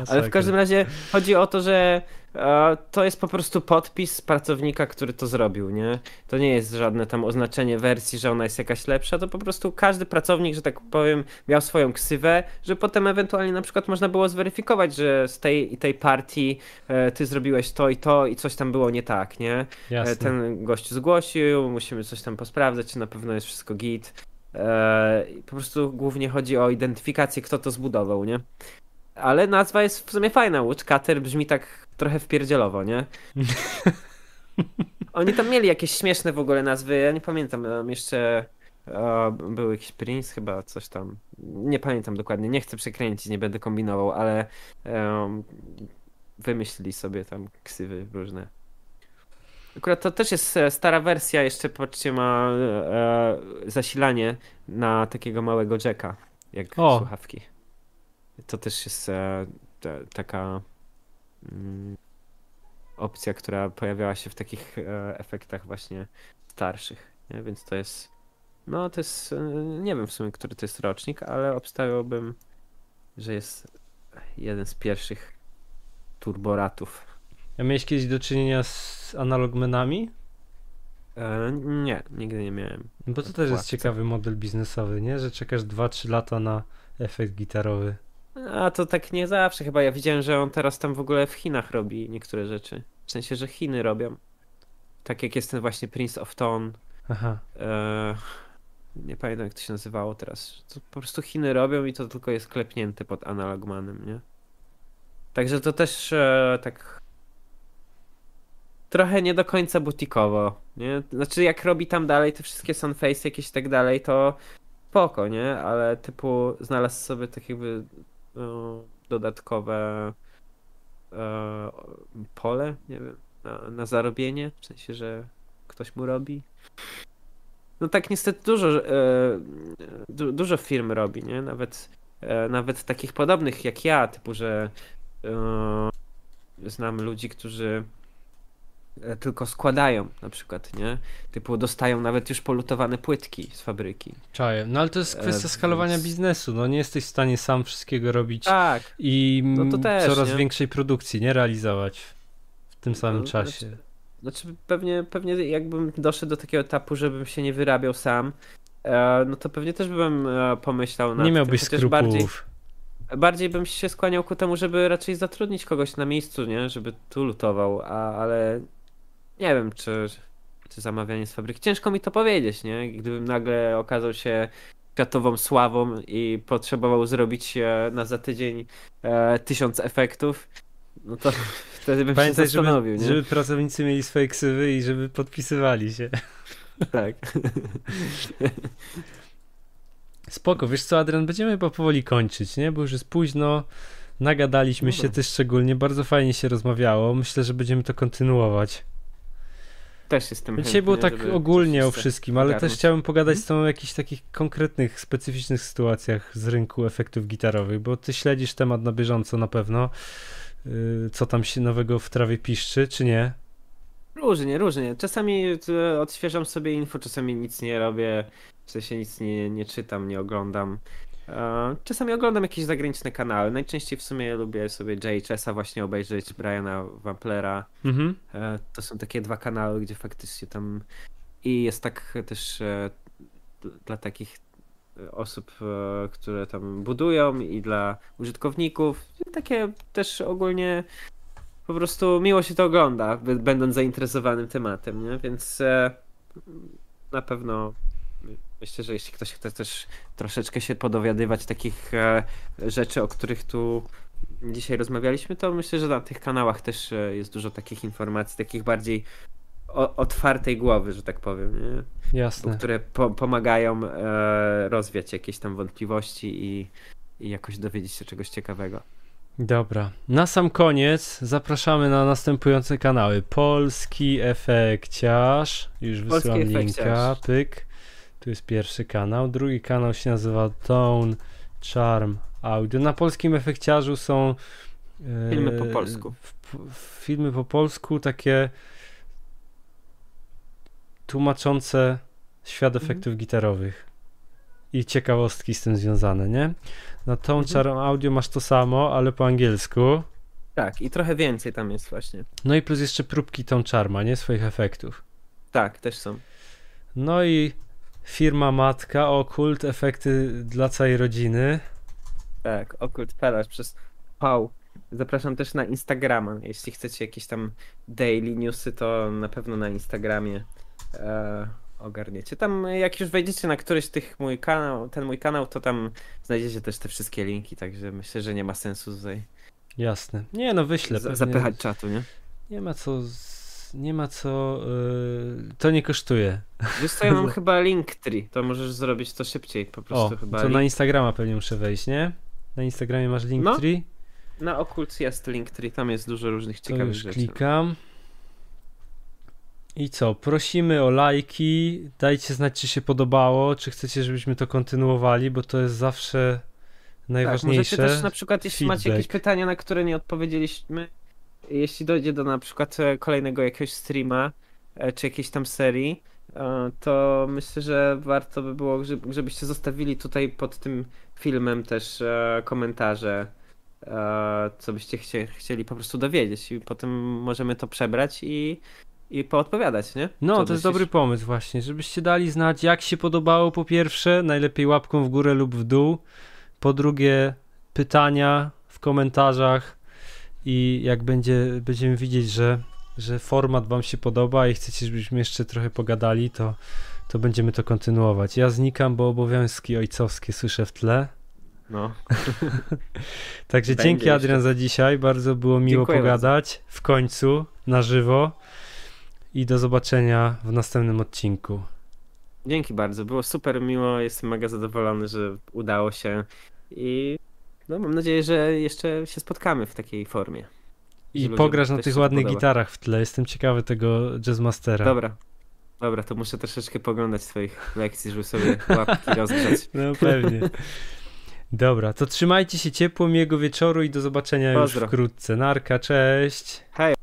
Ale w każdym razie chodzi o to, że e, to jest po prostu podpis pracownika, który to zrobił, nie? To nie jest żadne tam oznaczenie wersji, że ona jest jakaś lepsza, to po prostu każdy pracownik, że tak powiem, miał swoją ksywę, że potem ewentualnie na przykład można było zweryfikować, że z tej i tej partii e, ty zrobiłeś to i to i coś tam było nie tak, nie? Jasne. E, Ten gość zgłosił, musimy coś tam posprawdzać, czy na pewno jest wszystko git. E, po prostu głównie chodzi o identyfikację, kto to zbudował, nie? Ale nazwa jest w sumie fajna. Woodcutter brzmi tak trochę wpierdzielowo, nie? Oni tam mieli jakieś śmieszne w ogóle nazwy, ja nie pamiętam, tam jeszcze e, był jakiś Prince chyba, coś tam. Nie pamiętam dokładnie, nie chcę przekręcić, nie będę kombinował, ale em, wymyślili sobie tam ksywy różne. Akurat to też jest e, stara wersja, jeszcze patrzcie, ma e, zasilanie na takiego małego jacka, jak O. słuchawki. To też jest e, ta, taka mm, opcja, która pojawiała się w takich e, efektach właśnie starszych, nie? więc to jest no to jest, e, nie wiem w sumie, który to jest rocznik, ale obstawiałbym, że jest jeden z pierwszych turboratów. A miałeś kiedyś do czynienia z analogmenami? E, nie, nigdy nie miałem. No Bo to też jest ciekawy model biznesowy, nie? Że czekasz 2-3 lata na efekt gitarowy. A to tak nie zawsze chyba. Ja widziałem, że on teraz tam w ogóle w Chinach robi niektóre rzeczy. W sensie, że Chiny robią. Tak jak jest ten właśnie Prince of Tone. Aha. E, nie pamiętam jak to się nazywało teraz. To po prostu Chiny robią i to tylko jest klepnięte pod analogmanem, nie? Także to też e, tak trochę nie do końca butikowo, nie? Znaczy jak robi tam dalej te wszystkie sunface jakieś i tak dalej, to spoko, nie? Ale typu znalazł sobie tak jakby dodatkowe e, pole, nie wiem, na, na zarobienie, w sensie, że ktoś mu robi. No tak niestety dużo, e, du, dużo firm robi, nie? Nawet, e, nawet takich podobnych jak ja, typu, że znam ludzi, którzy tylko składają na przykład, nie? Typu dostają nawet już polutowane płytki z fabryki. Czaję. No ale to jest E, kwestia skalowania więc- biznesu. No nie jesteś w stanie sam wszystkiego robić Tak, i No też, coraz nie? większej produkcji, nie? Realizować w tym samym No, czasie. Znaczy pewnie, pewnie jakbym doszedł do takiego etapu, żebym się nie wyrabiał sam, e, no to pewnie też bym e, pomyślał nad Nie tym, miałbyś bardziej, skrupułów. bardziej bym się skłaniał ku temu, żeby raczej zatrudnić kogoś na miejscu, nie? Żeby tu lutował, a, ale nie wiem, czy, czy zamawianie z fabryki. Ciężko mi to powiedzieć, nie? Gdybym nagle okazał się światową sławą i potrzebował zrobić e, na za tydzień e, tysiąc efektów, no to wtedy bym Pamiętaj, się żeby, zastanowił, nie? żeby pracownicy mieli swoje ksywy i żeby podpisywali się. Tak. Spoko, wiesz co, Adrian, będziemy chyba powoli kończyć, nie? Bo już jest późno, nagadaliśmy się, Dobra. ty szczególnie, bardzo fajnie się rozmawiało. Myślę, że będziemy to kontynuować. Też jestem Dzisiaj było tak ogólnie o wszystkim, ale też chciałbym pogadać Mhm. z tą o jakichś takich konkretnych, specyficznych sytuacjach z rynku efektów gitarowych, bo ty śledzisz temat na bieżąco na pewno. Yy, Co tam się nowego w trawie piszczy, czy nie? Różnie, różnie. Czasami e, odświeżam sobie info, czasami nic nie robię, w sensie nic nie, nie czytam, nie oglądam. E, Czasami oglądam jakieś zagraniczne kanały. Najczęściej w sumie lubię sobie JHS-a właśnie obejrzeć, Briana Wamplera. Mhm. E, To są takie dwa kanały, gdzie faktycznie tam i jest tak też e, dla takich osób, które tam budują i dla użytkowników. Takie też ogólnie po prostu miło się to ogląda, będąc zainteresowanym tematem, nie? Więc na pewno myślę, że jeśli ktoś chce też troszeczkę się podowiadywać takich e, rzeczy, o których tu dzisiaj rozmawialiśmy, to myślę, że na tych kanałach też e, jest dużo takich informacji, takich bardziej o, otwartej głowy, że tak powiem, nie? Jasne. które po, pomagają e, rozwiać jakieś tam wątpliwości i, i jakoś dowiedzieć się czegoś ciekawego. Dobra. Na sam koniec zapraszamy na następujące kanały. Polski Efekciarz. Już Polski wysyłam linka. Efekciarz. Pyk. Tu jest pierwszy kanał. Drugi kanał się nazywa Tone Charm Audio. Na polskim efekciarzu są e, Filmy po polsku. w- w- filmy po polsku takie tłumaczące świat Mhm. efektów gitarowych i ciekawostki z tym związane, nie? Na Tone Mhm. Charm Audio masz to samo, ale po angielsku. Tak, i trochę więcej tam jest właśnie. No i plus jeszcze próbki Tone Charma, nie? Swoich efektów. Tak, też są. No i firma matka Okult, efekty dla całej rodziny. Tak, Okult Pelasz przez Pał. Zapraszam też na Instagrama. Jeśli chcecie jakieś tam daily newsy, to na pewno na Instagramie e, ogarniecie. Tam jak już wejdziecie na któryś tych mój kanał, ten mój kanał, to tam znajdziecie też te wszystkie linki, także myślę, że nie ma sensu tutaj Jasne. Nie no, wyślę. pewnie. zapychać czatu, nie? Nie ma co... z- Nie ma co... Yy, to nie kosztuje. Wiesz co, ja mam chyba Linktree, to możesz zrobić to szybciej, po prostu O, chyba. to na link- Instagrama pewnie muszę wejść, nie? Na Instagramie masz No. Linktree? Na Okult jest link, który tam jest dużo różnych To ciekawych już rzeczy. klikam. I co? Prosimy o lajki. Dajcie znać, czy się podobało, czy chcecie, żebyśmy to kontynuowali, bo to jest zawsze Tak, najważniejsze. możecie też na przykład, jeśli macie jakieś feedback. pytania, na które nie odpowiedzieliśmy, jeśli dojdzie do na przykład e, kolejnego jakiegoś streama, e, czy jakiejś tam serii, e, to myślę, że warto by było, żeby- żebyście zostawili tutaj pod tym filmem też komentarze, co byście chcie, chcieli po prostu dowiedzieć i potem możemy to przebrać i, i poodpowiadać, nie? No, to jest dobry pomysł właśnie, żebyście dali znać, jak się podobało po pierwsze, najlepiej łapką w górę lub w dół, po drugie pytania w komentarzach i jak będzie, będziemy widzieć, że, że format wam się podoba i chcecie, żebyśmy jeszcze trochę pogadali, to, to będziemy to kontynuować. Ja znikam, bo obowiązki ojcowskie słyszę w tle. No. Także Będzie dzięki jeszcze. Adrian za dzisiaj, bardzo było miło Dziękuję pogadać w końcu, na żywo i do zobaczenia w następnym odcinku. Dzięki bardzo, było super miło, jestem mega zadowolony, że udało się i no, mam nadzieję, że jeszcze się spotkamy w takiej formie. I pograsz na tych ładnych podoba. gitarach w tle. Jestem ciekawy tego jazzmastera. Dobra, dobra, to muszę troszeczkę poglądać twoich lekcji, żeby sobie łapki rozgrzać. No pewnie. Dobra, to trzymajcie się ciepło, miłego wieczoru i do zobaczenia Pozdro. już wkrótce. Narka, cześć. Hej!